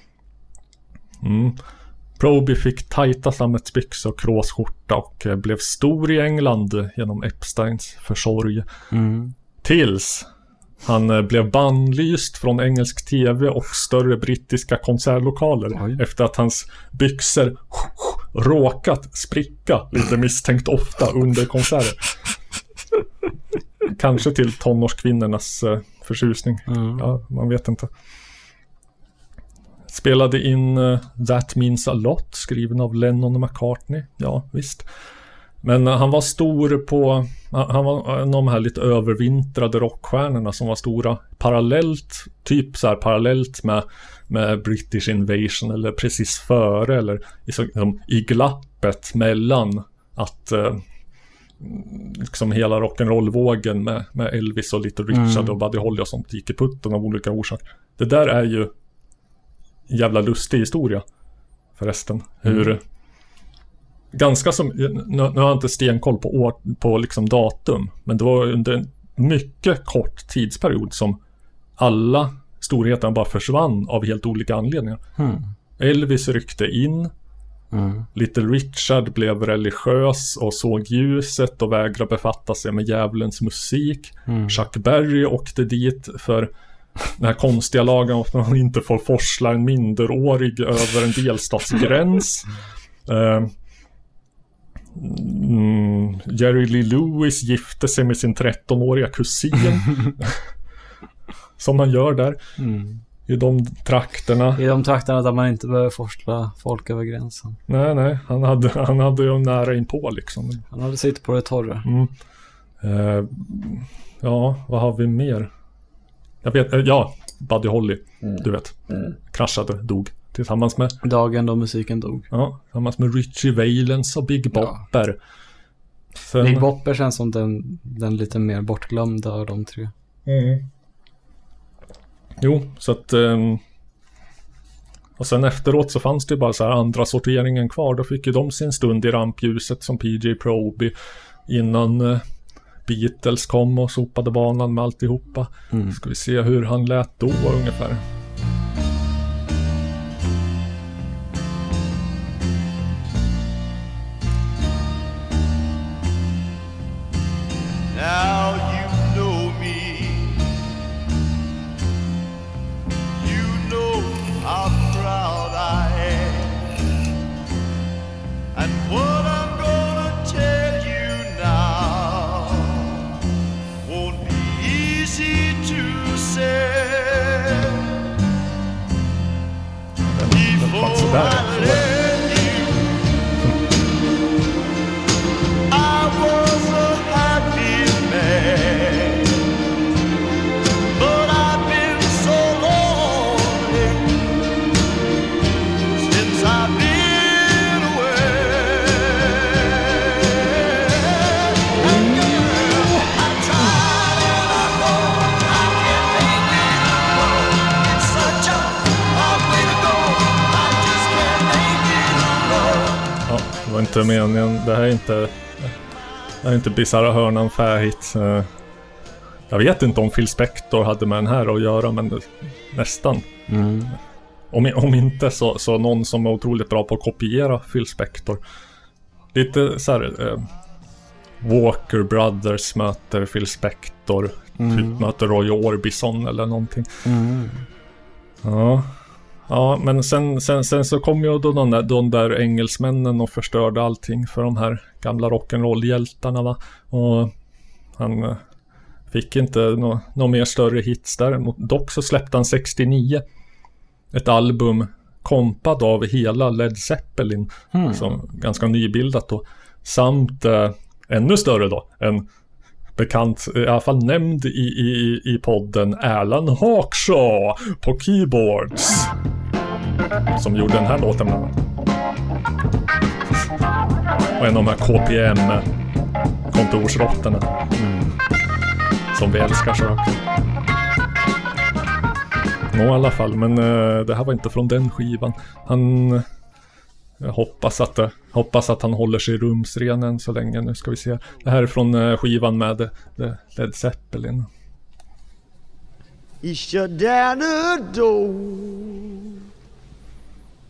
Mm. Proby fick tajta sammetsbyxor och kråsskjorta och eh, blev stor i England genom Epsteins försorg. Mm. Tills han eh, blev bannlyst från engelsk tv och större brittiska konsertlokaler efter att hans byxor råkat spricka lite misstänkt ofta under konserter. Kanske till tonårskvinnornas eh, förtjusning. Mm. Ja, man vet inte. Spelade in eh, That Means A Lot skriven av Lennon och McCartney. Ja, visst. Men eh, han var stor på, han han var en av de här lite övervintrade rockstjärnorna som var stora parallellt, typ så här parallellt med, med British Invasion eller precis före eller liksom, i glappet mellan att eh, liksom hela rock'n'roll-vågen med, med Elvis och Little Richard Mm. och Buddy Holly och sånt gick i putten av olika orsaker. Det där är ju jävla lustig historia förresten. Hur Mm. Ganska som, nu, har jag inte stenkoll på, år, på liksom datum, men det var under en mycket kort tidsperiod som alla storheterna bara försvann av helt olika anledningar. Hmm. Elvis ryckte in, Mm. Little Richard blev religiös och såg ljuset och vägrade befatta sig med djävulens musik. Mm. Chuck Berry åkte dit för den här konstiga lagen att man inte får forsla en minderårig över en delstatsgräns. Eh, Mm, Jerry Lee Lewis gifte sig med sin 13-åriga kusin. Som man gör där. Mm. I de trakterna. I de trakterna där man inte behöver forsla folk över gränsen. Nej, nej. Han hade, han hade ju nära inpå liksom. Han hade sitt på det torra. Mm. Eh, ja, vad har vi mer? Jag vet, eh, ja, Buddy Holly. Du vet. Kraschade, dog. Tillsammans med, Dagen då musiken dog. ja, tillsammans med Richie Valens och Big Bopper. Sen- Big Bopper känns som den, den lite mer bortglömda av de tre. Jo, så att... ehm, och sen efteråt så fanns det ju bara så här andra sorteringen kvar. Då fick ju de sin stund i rampljuset som PJ Proby innan eh, Beatles kom och sopade banan med alltihopa. Mm. Ska vi se hur han lät då ungefär. Before I inte meningen. Det här är inte... Det här är inte Bizarra Hörnan Fähit. Eh, Jag vet inte om Phil Spector hade med den här att göra, men det, nästan. Mm. Om, om inte så, så någon som är otroligt bra på att kopiera Phil Spector. Lite så här... Eh, Walker Brothers möter Phil Spector. Mm. Typ möter Roy Orbison eller någonting. Mm. Ja. Ja, men sen, sen, sen så kom ju då de där, de där engelsmännen och förstörde allting för de här gamla rock'n'roll-hjältarna va. Och han eh, fick inte några nå mer större hits däremot. Dock så släppte han 69 ett album kompad av hela Led Zeppelin. Hmm. Som ganska nybildat då. Samt eh, ännu större då. En bekant, i alla fall nämnd i, i, i podden, Alan Hawkshaw på keyboards. Som gjorde den här låten bland annat. Och en av de här KPM-kontorsråttorna. Som vi älskar så högt. Nå i alla fall, men eh, det här var inte från den skivan. Han... Jag hoppas att, det, hoppas att han håller sig rumsren än så länge. Nu ska vi se. Det här är från eh, skivan med eh, Led Zeppelin. He shut down the door.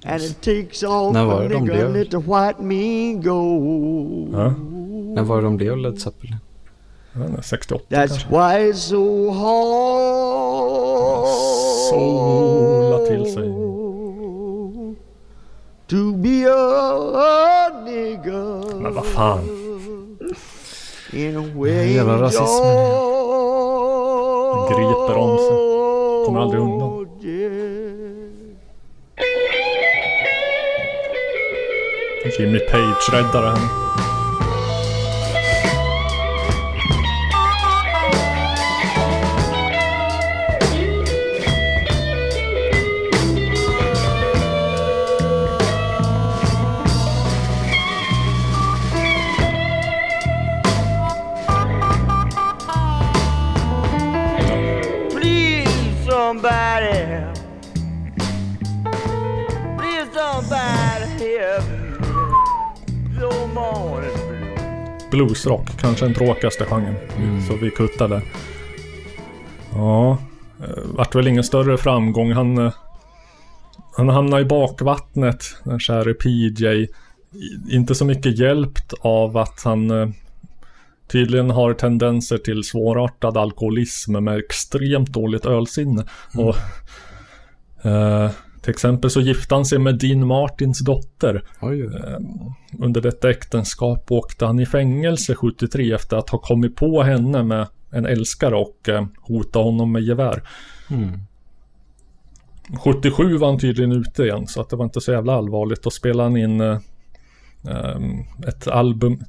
And it takes off När var a det de blev? let the white mean go. Ja. När var det de blev Led Zeppelin? Jag vet inte, 68 That's kanske. why it's so hard Sola till sig. To be a nigga Men vad fan. in a way Jävla. Den griper om sig. Kommer aldrig undan. Jimmy Page räddar henne. Me. So morning Bluesrock, kanske den tråkigaste genren. Så vi kuttade. Ja, eh, vart väl ingen större framgång. Han, eh, han hamnade i bakvattnet, den käre PJ. Inte så mycket hjälpt av att han eh, tydligen har tendenser till svårartad alkoholism med extremt dåligt ölsinne. Och, eh, till exempel så gifte han sig med Dean Martins dotter. Eh, Under detta äktenskap åkte han i fängelse 73 efter att ha kommit på henne med en älskare och eh, hota honom med gevär. Mm. 77 var han tydligen ute igen så att det var inte så jävla allvarligt. Då spelade han in eh, ehm, ett album,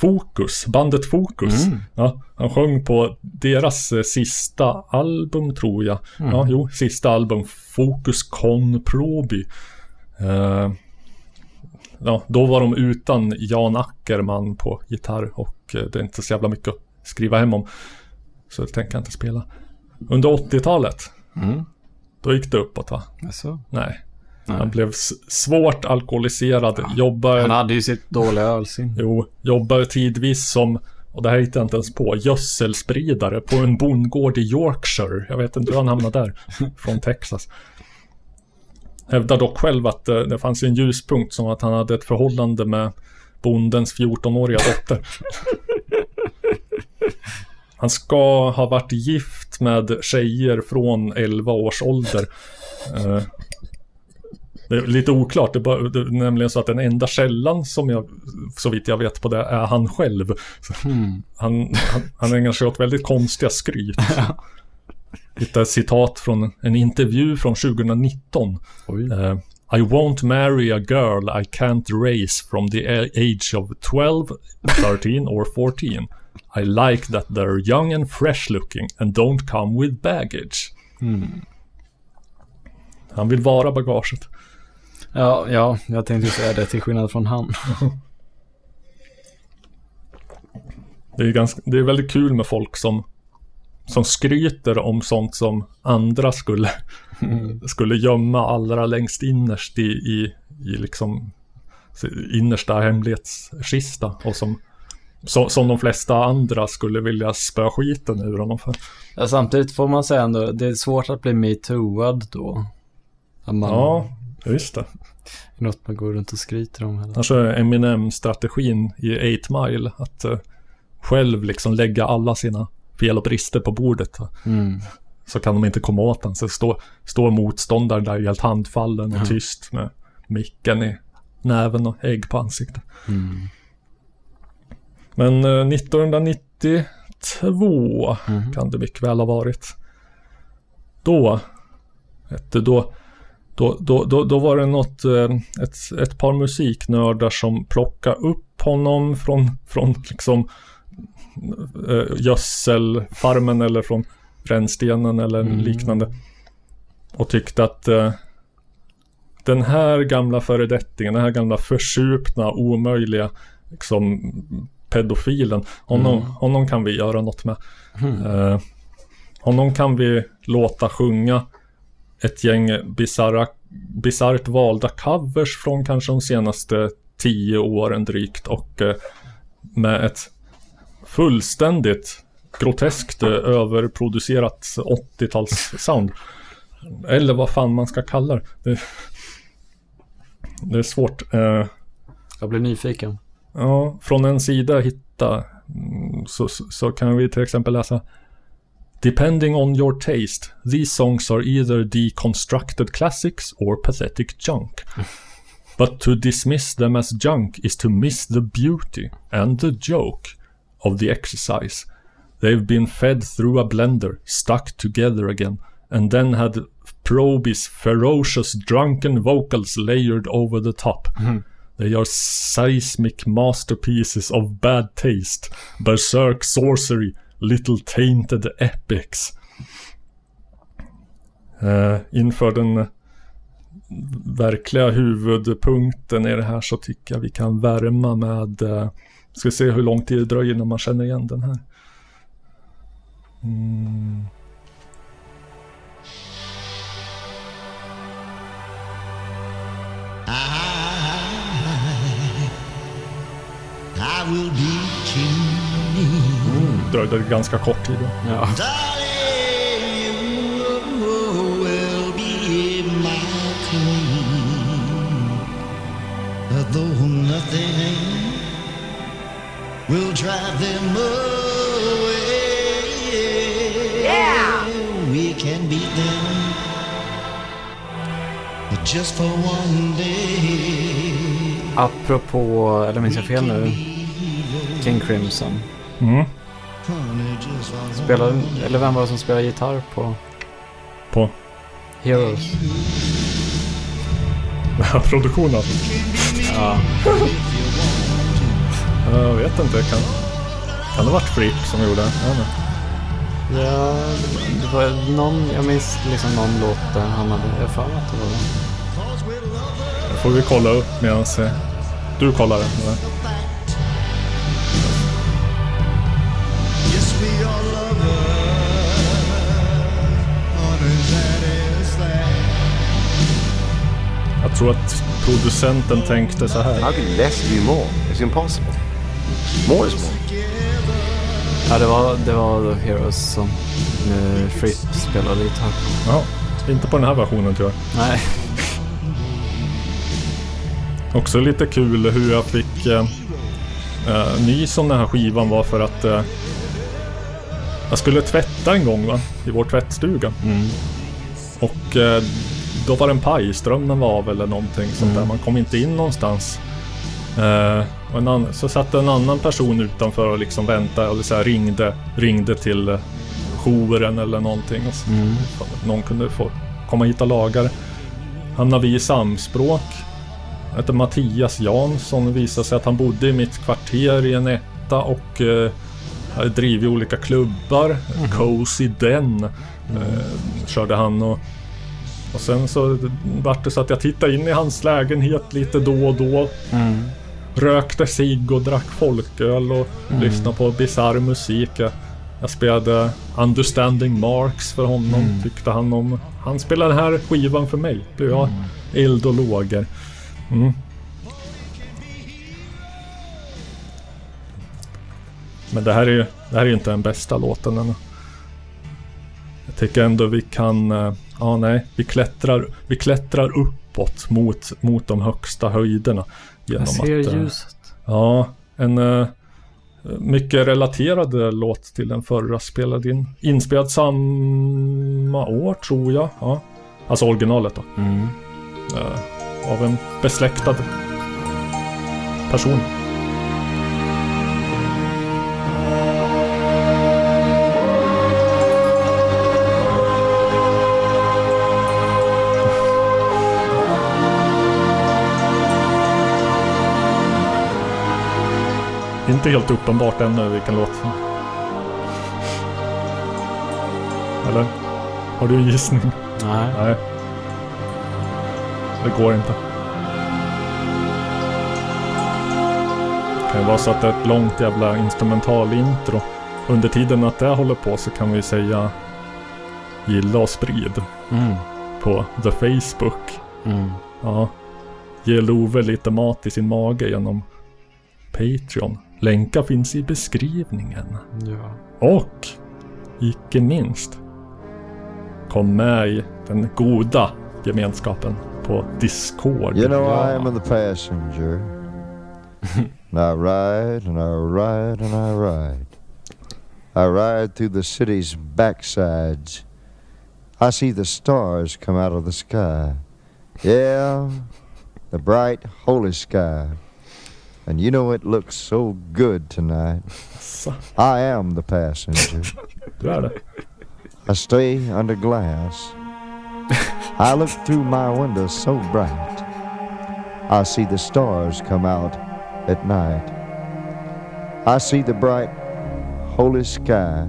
Fokus, bandet Fokus. Mm. Ja, han sjöng på deras eh, sista album tror jag. Mm. Ja, jo, sista album Fokus Con Probi. Eh, ja, då var de utan Jan Ackerman på gitarr och eh, det är inte så jävla mycket att skriva hem om. Så det tänker jag inte spela. Under 80-talet, Mm. då gick det uppåt va? Jaså? Nej. Nej. Han blev svårt alkoholiserad, jobbade... Han hade ju sitt dåliga ölsin. Jo, jobbade tidvis som, och det här hittade jag inte ens på, gödselspridare på en bondgård i Yorkshire. Jag vet inte hur han hamnade där, från Texas. Hävdar dock själv att eh, det fanns en ljuspunkt som att han hade ett förhållande med bondens 14-åriga dotter. Han ska ha varit gift med tjejer från 11 års ålder. Det är lite oklart, det är, bara, det är nämligen så att den enda källan som jag, så vitt jag vet på det, är han själv. Hmm. Han, han, han ägnar sig åt väldigt konstiga skryt. Hittade ett citat från en intervju från 2019. Eh, I won't marry a girl I can't raise from the age of 12, 13 or 14. I like that they're young and fresh looking and don't come with baggage. Hmm. Han vill vara bagaget. Ja, ja, jag tänkte säga det till skillnad från han. Det är, ganska, det är väldigt kul med folk som, som skryter om sånt som andra skulle, skulle gömma allra längst innerst i, i, i liksom innersta hemlighetskista och som, som, som de flesta andra skulle vilja spöa skiten ur honom för. Ja, samtidigt får man säga ändå, det är svårt att bli metooad då. Man, Ja, just det. Något man går runt och skryter om. Eller? Kanske Eminem-strategin i 8 Mile. Att eh, själv liksom lägga alla sina fel och brister på bordet. Mm. Så kan de inte komma åt den. Så står, står motståndaren där helt handfallen och Ja. tyst med micken i näven och ägg på ansiktet. Mm. Men eh, 1992 Mhm. kan det mycket väl ha varit. Då, vet du, då, då, då, då, då var det något, eh, ett, ett par musiknördar som plockade upp honom från, från liksom eh, gödselfarmen eller från rännstenen eller Mm. liknande. Och tyckte att eh, den här gamla föredettingen, den här gamla försupna, omöjliga liksom pedofilen. Honom, Mm. honom kan vi göra något med. Mm. Eh, honom kan vi låta sjunga ett gäng bizarra, bisarrt valda covers från kanske de senaste tio åren drygt och eh, med ett fullständigt groteskt eh, överproducerat 80-tals-sound. Eller vad fan man ska kalla det. Det, det är svårt. Eh, Jag blir nyfiken. Ja, från en sida hitta mm, så, så, så kan vi till exempel läsa Depending on your taste, these songs are either deconstructed classics or pathetic junk. But to dismiss them as junk is to miss the beauty and the joke of the exercise. They've been fed through a blender, stuck together again, and then had Proby's ferocious drunken vocals layered over the top. Hmm. They are seismic masterpieces of bad taste, berserk sorcery, little tainted epics. Eh, inför den verkliga huvudpunkten i det här så tycker jag vi kan värma med, uh, ska se hur lång tid det dröjer innan man känner igen den här. Mm. I will be king. Dröjde ganska kort tid. Ja. Darling, you will be my queen. But though nothing will drive them away, Yeah. we can beat them. But just for one day. Apropå, eller minns jag fel nu? King Crimson. Mm. Spelade, eller vem var det som spelade gitarr på På Heroes? produktionen. Ja. Jag vet inte, kan, kan det ha varit Fripp som gjorde det? Ja, det var någon, jag minns liksom någon låt där han hade, jag för att det var den. Det får vi kolla upp medan eh, du kollar eller? Jag tror att producenten tänkte så här. How can less be more? It's impossible. More is more. Ja, det var, det var The Heroes som uh, Fripp spelade gitarr. Ja, inte på den här versionen tror jag. Nej. Också lite kul hur jag fick eh, eh, nys om den här skivan var för att eh, jag skulle tvätta en gång va, i vår tvättstuga. Mm. Och eh, då var det en paj, strömmen var av eller någonting sånt där. Mm. Man kom inte in någonstans. Eh, och en annan, så satt en annan person utanför och liksom väntade och så här ringde, ringde till eh, jouren eller någonting. Och så, Mm. Någon kunde få komma hit och laga det. Hamnade vi i samspråk. Jag heter Mattias Jansson. Det visade sig att han bodde i mitt kvarter i en etta och eh, hade drivit olika klubbar. Cozy Den eh, körde han och och sen så vart det så att jag tittade in i hans lägenhet lite då och då. Mm. Rökte cigg och drack folköl och Mm. lyssnade på bisarr musik. Jag, jag spelade Understanding Marks för honom, Mm. tyckte han om. Han spelade den här skivan för mig. Blev jag Mm. eld och lågor. Mm. Men det här är ju det här är inte den bästa låten ännu. Jag tycker ändå vi kan, eh, ja nej, vi klättrar, vi klättrar uppåt mot, mot de högsta höjderna. Jag ser att, eh, ljuset. Ja, en eh, mycket relaterad eh, låt till den förra spelad in. Inspelad samma år tror jag. Ja. Alltså originalet då. Mm. Av en besläktad person. Inte helt uppenbart ännu vilken låt. Eller? Har du en gissning? Nej. Nej. Det går inte. Det kan ju vara så att det är ett långt jävla instrumentalintro. Under tiden att det håller på så kan vi säga gilla och sprid Mm. på The Facebook. Mm. Ja. Ge Love lite mat i sin mage genom Patreon. Länkar finns i beskrivningen. Ja. Och, icke minst, kom med i den goda gemenskapen på Discord. You know, I am the passenger. and I ride and I ride and I ride. I ride through the city's backsides. I see the stars come out of the sky. Yeah, the bright, holy sky. And you know it looks so good tonight. I am the passenger. I stay under glass. I look through my window so bright. I see the stars come out at night. I see the bright, holy sky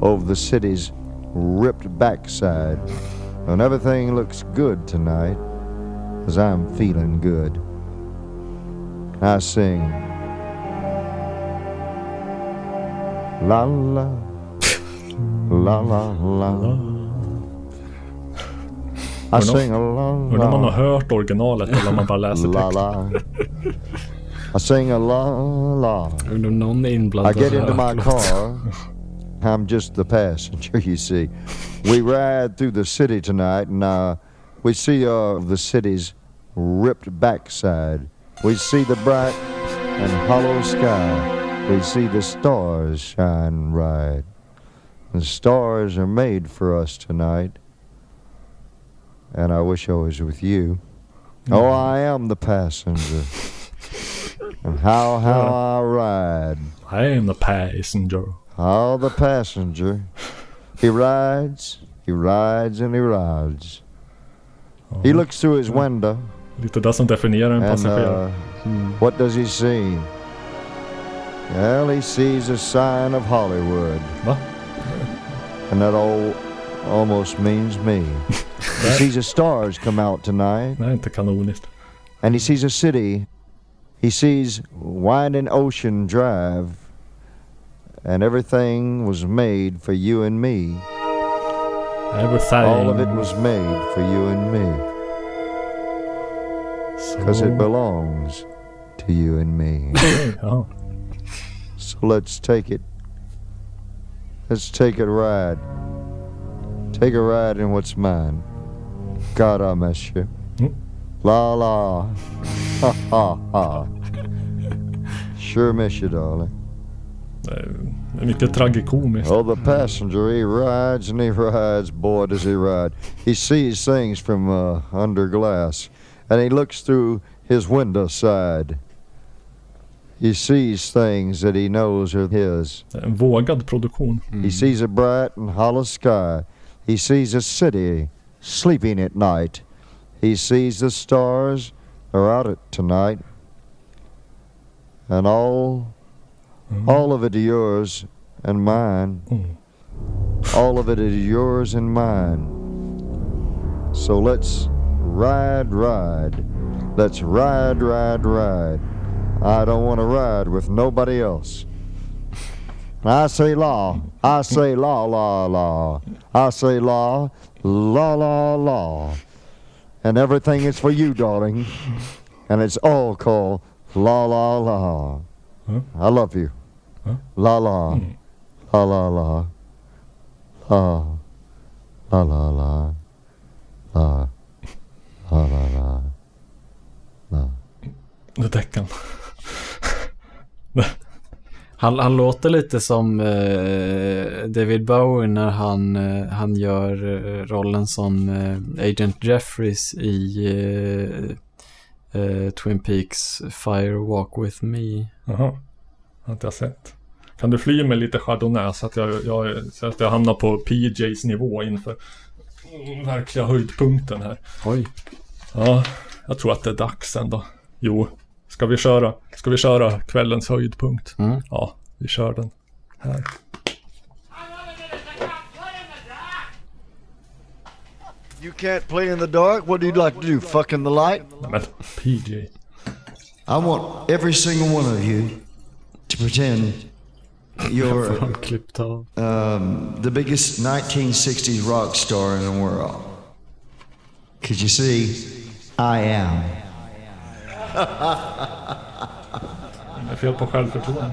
over the city's ripped backside. And everything looks good tonight as I'm feeling good. I sing La la La la la I sing a la Undrar om man har hört originalet eller om man bara läser texten. la I sing a la la Undrar om någon är I get into my car. I'm just the passenger, you see. We ride through the city tonight, and uh, we see uh, the city's ripped backside. We see the bright and hollow sky. We see the stars shine bright. The stars are made for us tonight. And I wish I was with you. Oh, mm. I am the passenger. And how, how I ride. I am the passenger. Oh, the passenger. He rides, he rides, and he rides. He oh. looks through his window, Lite det som definierar en and passagerare. uh, what does he see? Well, he sees a sign of Hollywood. Va? And that all almost means me. he sees the stars come out tonight. Nej, inte kanoniskt. And he sees a city. He sees winding ocean drive. And everything was made for you and me. Everything. All of it was made for you and me. Because it belongs to you and me. ja. So let's take it. Let's take a ride. Take a ride in what's mine. God, I miss you. La la. Ha ha ha. Sure miss you, darling. Det är mycket tragikomiskt. Oh, the passenger, he rides and he rides. Boy, does he ride. He sees things from uh, under glass. And he looks through his window side. He sees things that he knows are his. En vågad produktion. He mm. sees a bright and hollow sky. He sees a city sleeping at night. He sees the stars are out at tonight. And all mm. all of it is yours and mine. Mm. All of it is yours and mine. So let's ride, ride. Let's ride, ride, ride. I don't want to ride with nobody else. I say law. I say law, law, law. I say law, law, law, law. And everything is for you, darling. And it's all called la, la, la. I love you. Hmm. La, la. La, la, la. La. La, la, la. La. Det däcken. Han, han låter lite som eh, David Bowie när han, eh, han gör eh, rollen som eh, Agent Jeffries i eh, eh, Twin Peaks Fire Walk With Me. Jaha. Har inte jag sett. Kan du fly med lite chardonnay så att jag, jag, så att jag hamnar på PJs nivå inför verkliga höjdpunkten här. Oj. Ja, jag tror att det är dags ändå. Jo, ska vi köra? Ska vi köra kvällens höjdpunkt? Mm. Ja, vi kör den här. You can't play in the dark? What do you like to do? Fuck in the light? Men PJ. I want every single one of you to pretend you're Fan, klippt av. um, the biggest 1960s rock star in the world. Because you see, I am. Det är fel på självförtroende.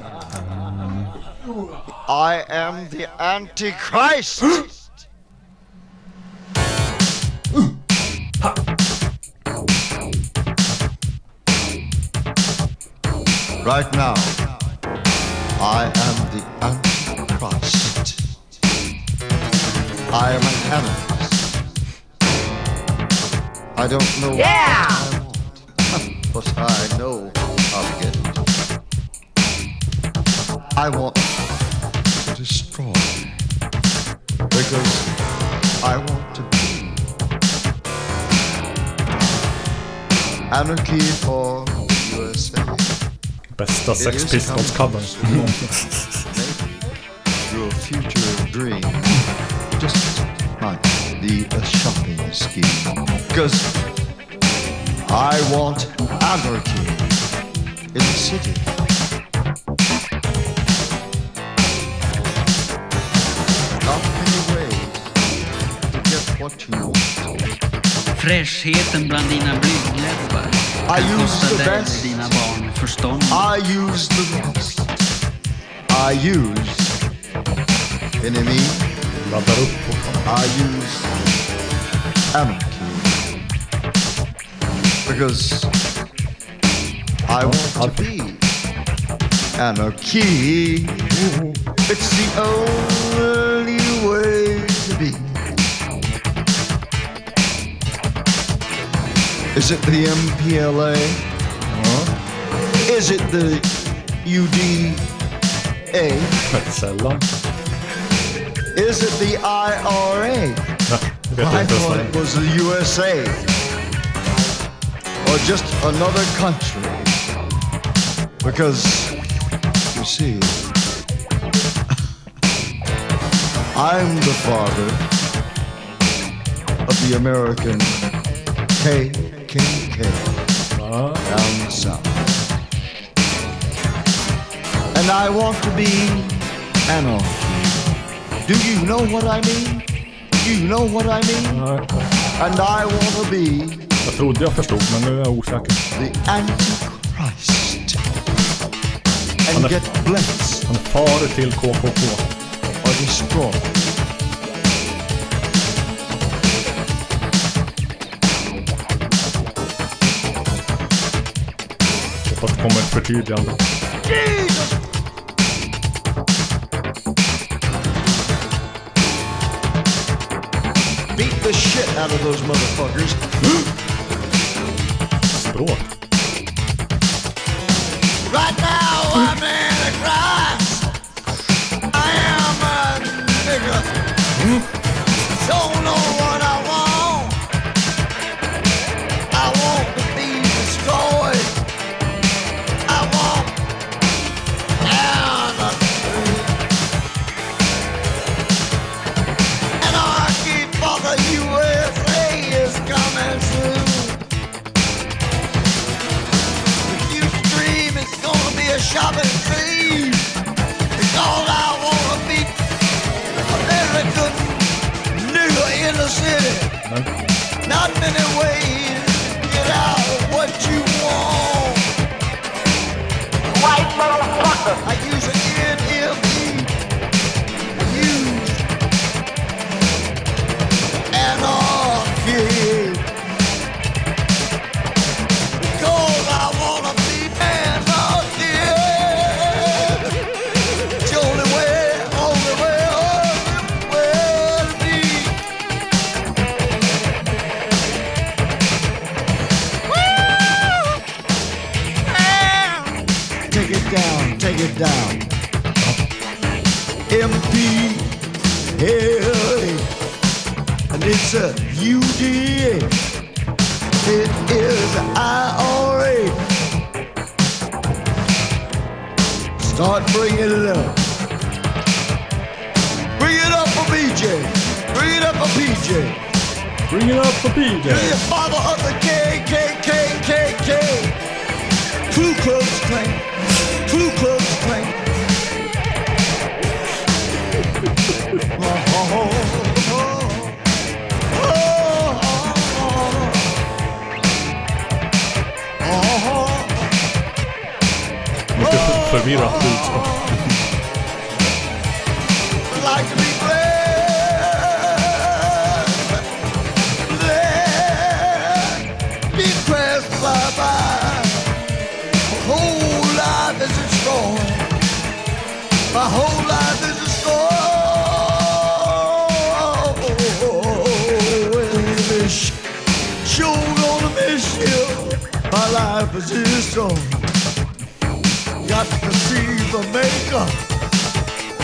I am the Antichrist! Right now, I am the Antichrist. I am an anarchist. I don't know Yeah! what I want, but I know how to get it. I want to destroy because I want to be anarchy for USA. Bästa Sex Pistols-covern. Your future dream just might be a shopping scheme. Because I want anarchy in the city. Not many ways to get what you want. Fräschheten bland dina blygdläppar I kan use kosta the dig best. och dina barn förstånd. I use the best. I use enemy. Laddar upp I use anarchy. Because I want to be anarchy. It's the only way to be. Is it the MPLA? Is it the UDA? Sällan. Is it the IRA? I inte ens vad thought it was the USA. Or just another country. Because You see, I'm the father of the American KKK down south. And I want to be anarchy. Do you know what I mean? Do you know what I mean? And I want to be Jag trodde jag förstod, men nu är jag osäker. the Antichrist. And get blessed Han är far till KKK. or destroyed. Hoppas det kommer ett förtydligande. Beat the shit out of those motherfuckers. Språk. Right now, I'm Antichrist. My whole life is destroyed. Miss- Sure gonna miss you. My life is destroyed. Got to see the maker.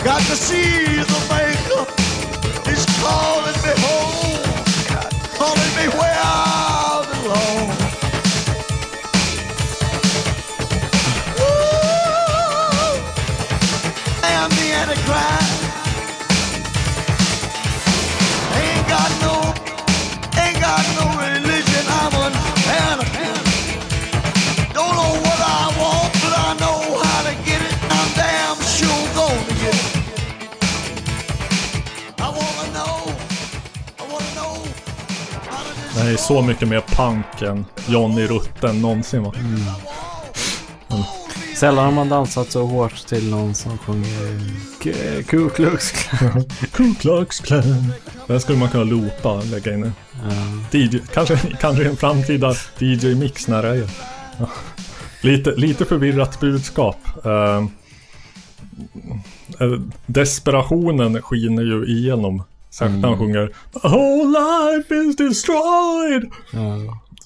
Got to see the maker. He's calling me home. I am the Antichrist. Ain't got no, ain't got no religion. I'm an Antichrist. Don't know what I want, but I know how to get it. I'm damn sure gonna get it. I wanna know, I wanna know how to Det här är så mycket mer punk än Johnny Rutten någonsin va? Sällan har man dansat så hårt till någon som sjunger Ku Klux Klan. Ku Klux Klan. Den skulle man kunna loopa, lägga in i. DJ, kanske, kanske en framtida DJ-mix när det är. Ja. Lite, lite förvirrat budskap. Eh, eh, desperationen skiner ju igenom. Särskilt när han sjunger "The whole life is destroyed.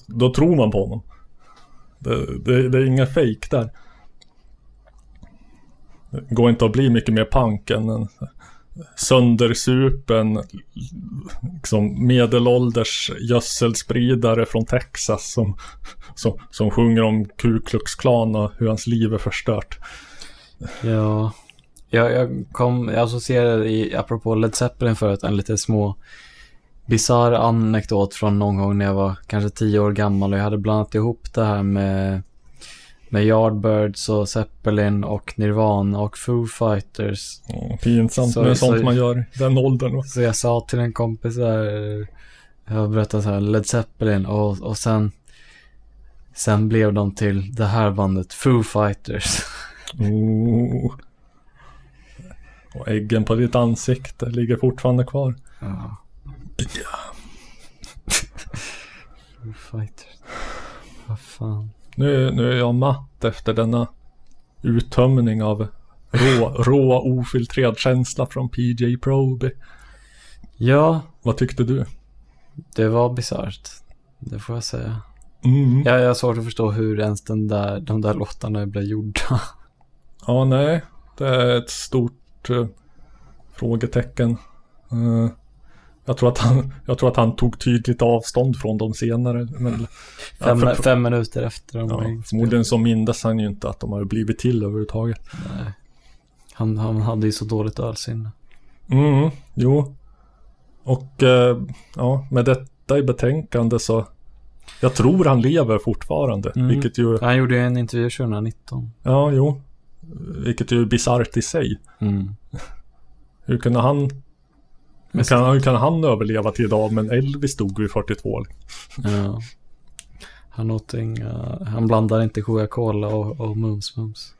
Då tror man på honom. Det, det, det är inga fake där. Det går inte att bli mycket mer punk än en söndersupen liksom medelålders gödselspridare från Texas som, som, som sjunger om Ku Klux Klan och hur hans liv är förstört. Ja, jag, jag kom, jag associerade i, apropå Led Zeppelin förut, en lite små bisarr anekdot från någon gång när jag var kanske tio år gammal och jag hade blandat ihop det här med, med Yardbirds och Zeppelin och Nirvana och Foo Fighters. Ja, pinsamt Så- med sånt så- man gör i den åldern. va? Så jag sa till en kompis där, jag berättade så här, Led Zeppelin och, och sen, sen blev de till det här bandet Foo Fighters. Oh. Och äggen på ditt ansikte ligger fortfarande kvar. Ja. Foo Fighters. Vad fan. Nu, nu är jag matt efter denna uttömning av rå, rå ofiltrerad känsla från PJ Proby. Ja, Vad tyckte du? det var bisarrt. Det får jag säga. Mm. Jag, jag har svårt att förstå hur ens den där, de där låtarna blev gjorda. Ja, nej. Det är ett stort eh, frågetecken. Eh, jag, tror att han, jag tror att han tog tydligt avstånd från dem senare. Men, Fem, för- fem minuter efter ja, förmodligen så mindes han ju inte att de hade blivit till överhuvudtaget. Nej. Han, han hade ju så dåligt ölsinne. Mm, jo. Och eh, ja, med detta i betänkande så jag tror han lever fortfarande. Mm. Vilket ju, Han gjorde ju en intervju 2019. ja jo. Vilket ju är bisarrt i sig. Mm. Hur kunde han hur kan, kan han överleva till idag men Elvis dog vid 42? Ja. Han åt inga, han blandar inte Coca-Cola och, och Mums Mums.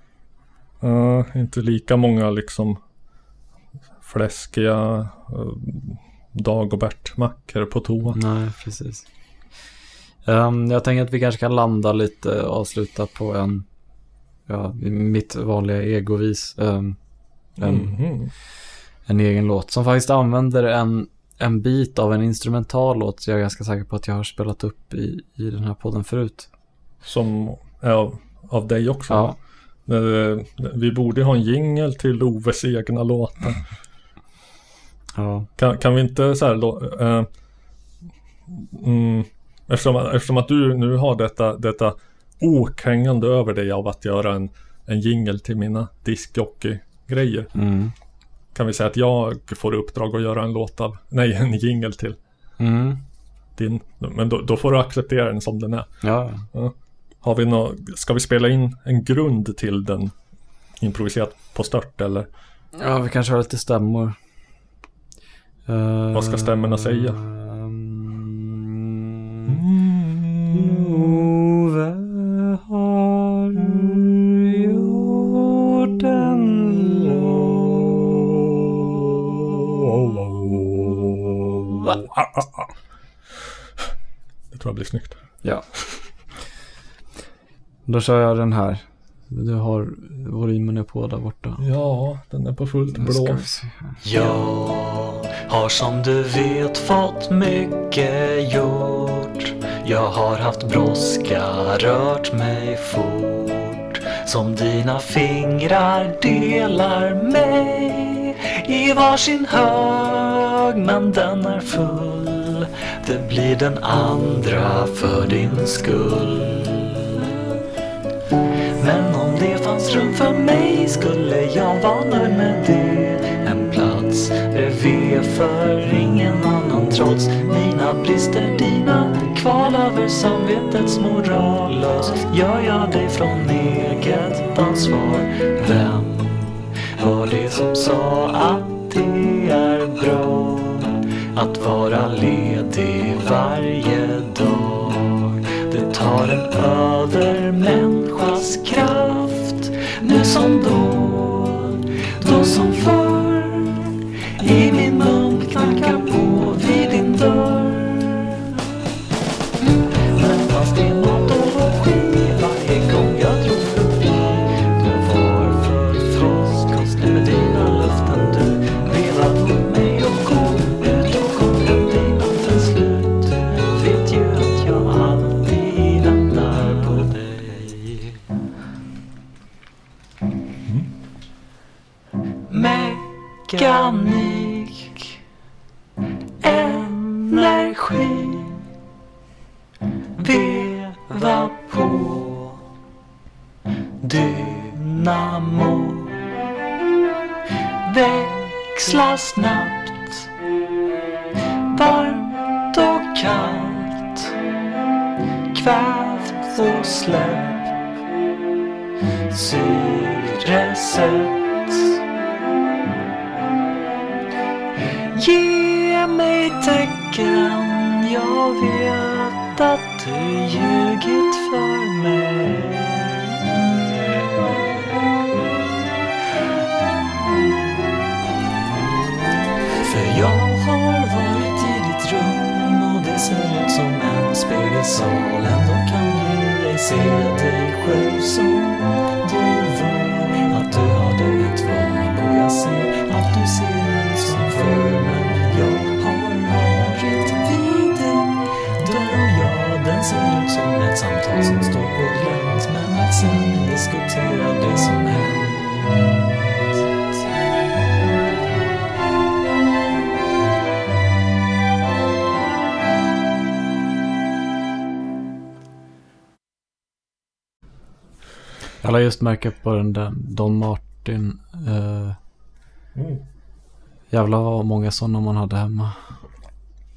Ja, inte lika många liksom fläskiga uh, Dagobert-mackor på toan. Nej, precis. Ehm, jag tänker att vi kanske kan landa lite och avsluta på en, ja, mitt vanliga egovis. Um, en, Mhm. En egen låt som faktiskt använder en, en bit av en instrumental låt. Så jag är ganska säker på att jag har spelat upp i, i den här podden förut. Som är av, av dig också. Ja. Eh, Vi borde ha en jingel till Oves egna låtar. Ja. Kan, kan vi inte så här då, eh, mm, eftersom, eftersom att du nu har detta, detta ok hängande över dig av att göra en, en jingel till mina diskjockey-grejer. Mm. Kan vi säga att jag får uppdrag att göra en låt av, nej en jingel till Mm. din. Men då, då får du acceptera den som den är. Ja. Ja. Har vi nå, ska vi spela in en grund till den improviserat på stört eller? ja, vi kanske har lite stämmor. Vad ska stämmorna säga? Ove har Det tror jag blir snyggt. Ja. Då kör jag den här. Du har volymen är på där borta. Ja, den är på fullt blås. här. Jag har som du vet fått mycket gjort Jag har haft brådska, rört mig fort Som dina fingrar delar mig i varsin hög, men den är full. Det blir den andra för din skull. Men om det fanns rum för mig skulle jag vara nöjd med det. En plats bredvid för ingen annan trots mina brister Dina kval över samvetets moral. Gör jag dig från eget ansvar Vem var det som sa att det är bra att vara ledig varje dag. Det tar en övermänniskas kraft Nu som då, då som förr Vissla snabbt Varmt och kallt. Kvävt och släppt. Syresätt Ge mig tecken. Jag vet att du ljugit för mig. Salen då kan du ej se dig själv som du var. Att du hade ett val och jag ser att du ser ut som förr Men jag har varit vid den dörr jag, ja, den ser ut som ett samtal som står på glänt Men att sen diskutera det som hänt Jag la just märke på den där Don Martin. Uh, Mm. Jävlar vad många sådana man hade hemma.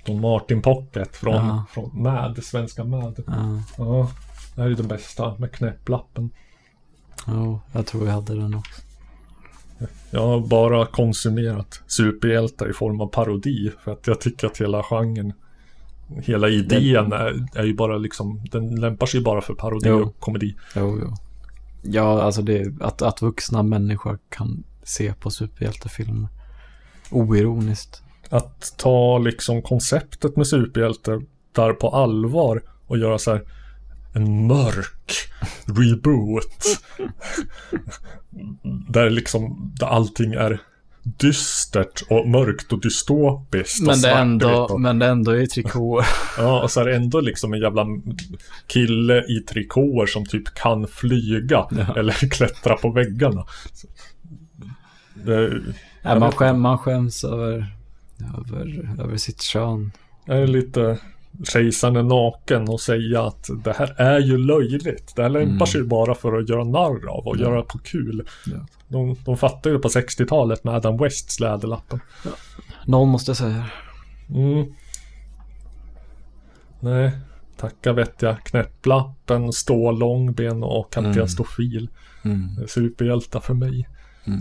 Don Martin Pocket från, Ja. från MAD, svenska MAD. Ja. Ja, det här är den bästa med knäpplappen. Jo, jag tror jag hade den också. Jag har bara konsumerat superhjältar i form av parodi. För att jag tycker att hela genren, hela idén är, är ju bara liksom, den lämpar sig bara för parodi Jo. och komedi. Jo, jo. Ja, alltså det att, att vuxna människor kan se på superhjältefilmer. Oironiskt. Att ta liksom konceptet med superhjältar där på allvar och göra så här en mörk reboot. där liksom där allting är dystert och mörkt och dystopiskt och Men det, är svartvitt ändå, och- men det är ändå i trikåer. Ja, och så är det ändå liksom en jävla kille i trikåer som typ kan flyga eller klättra på väggarna. Det, Nej, man, skäm, man skäms över, över, över sitt kön. Jag är lite kejsaren är naken och säga att det här är ju löjligt. Det här lämpar Mm. sig bara för att göra narr av och Ja. göra på kul. Ja. De, de fattade ju på 60-talet med Adam Wests Läderlappen. Någon måste säga Mm. Nej, tacka vet jag. Knäpplappen, stå långben och Kapten Mm. Stofil. Mm. Superhjältar för mig. Mm.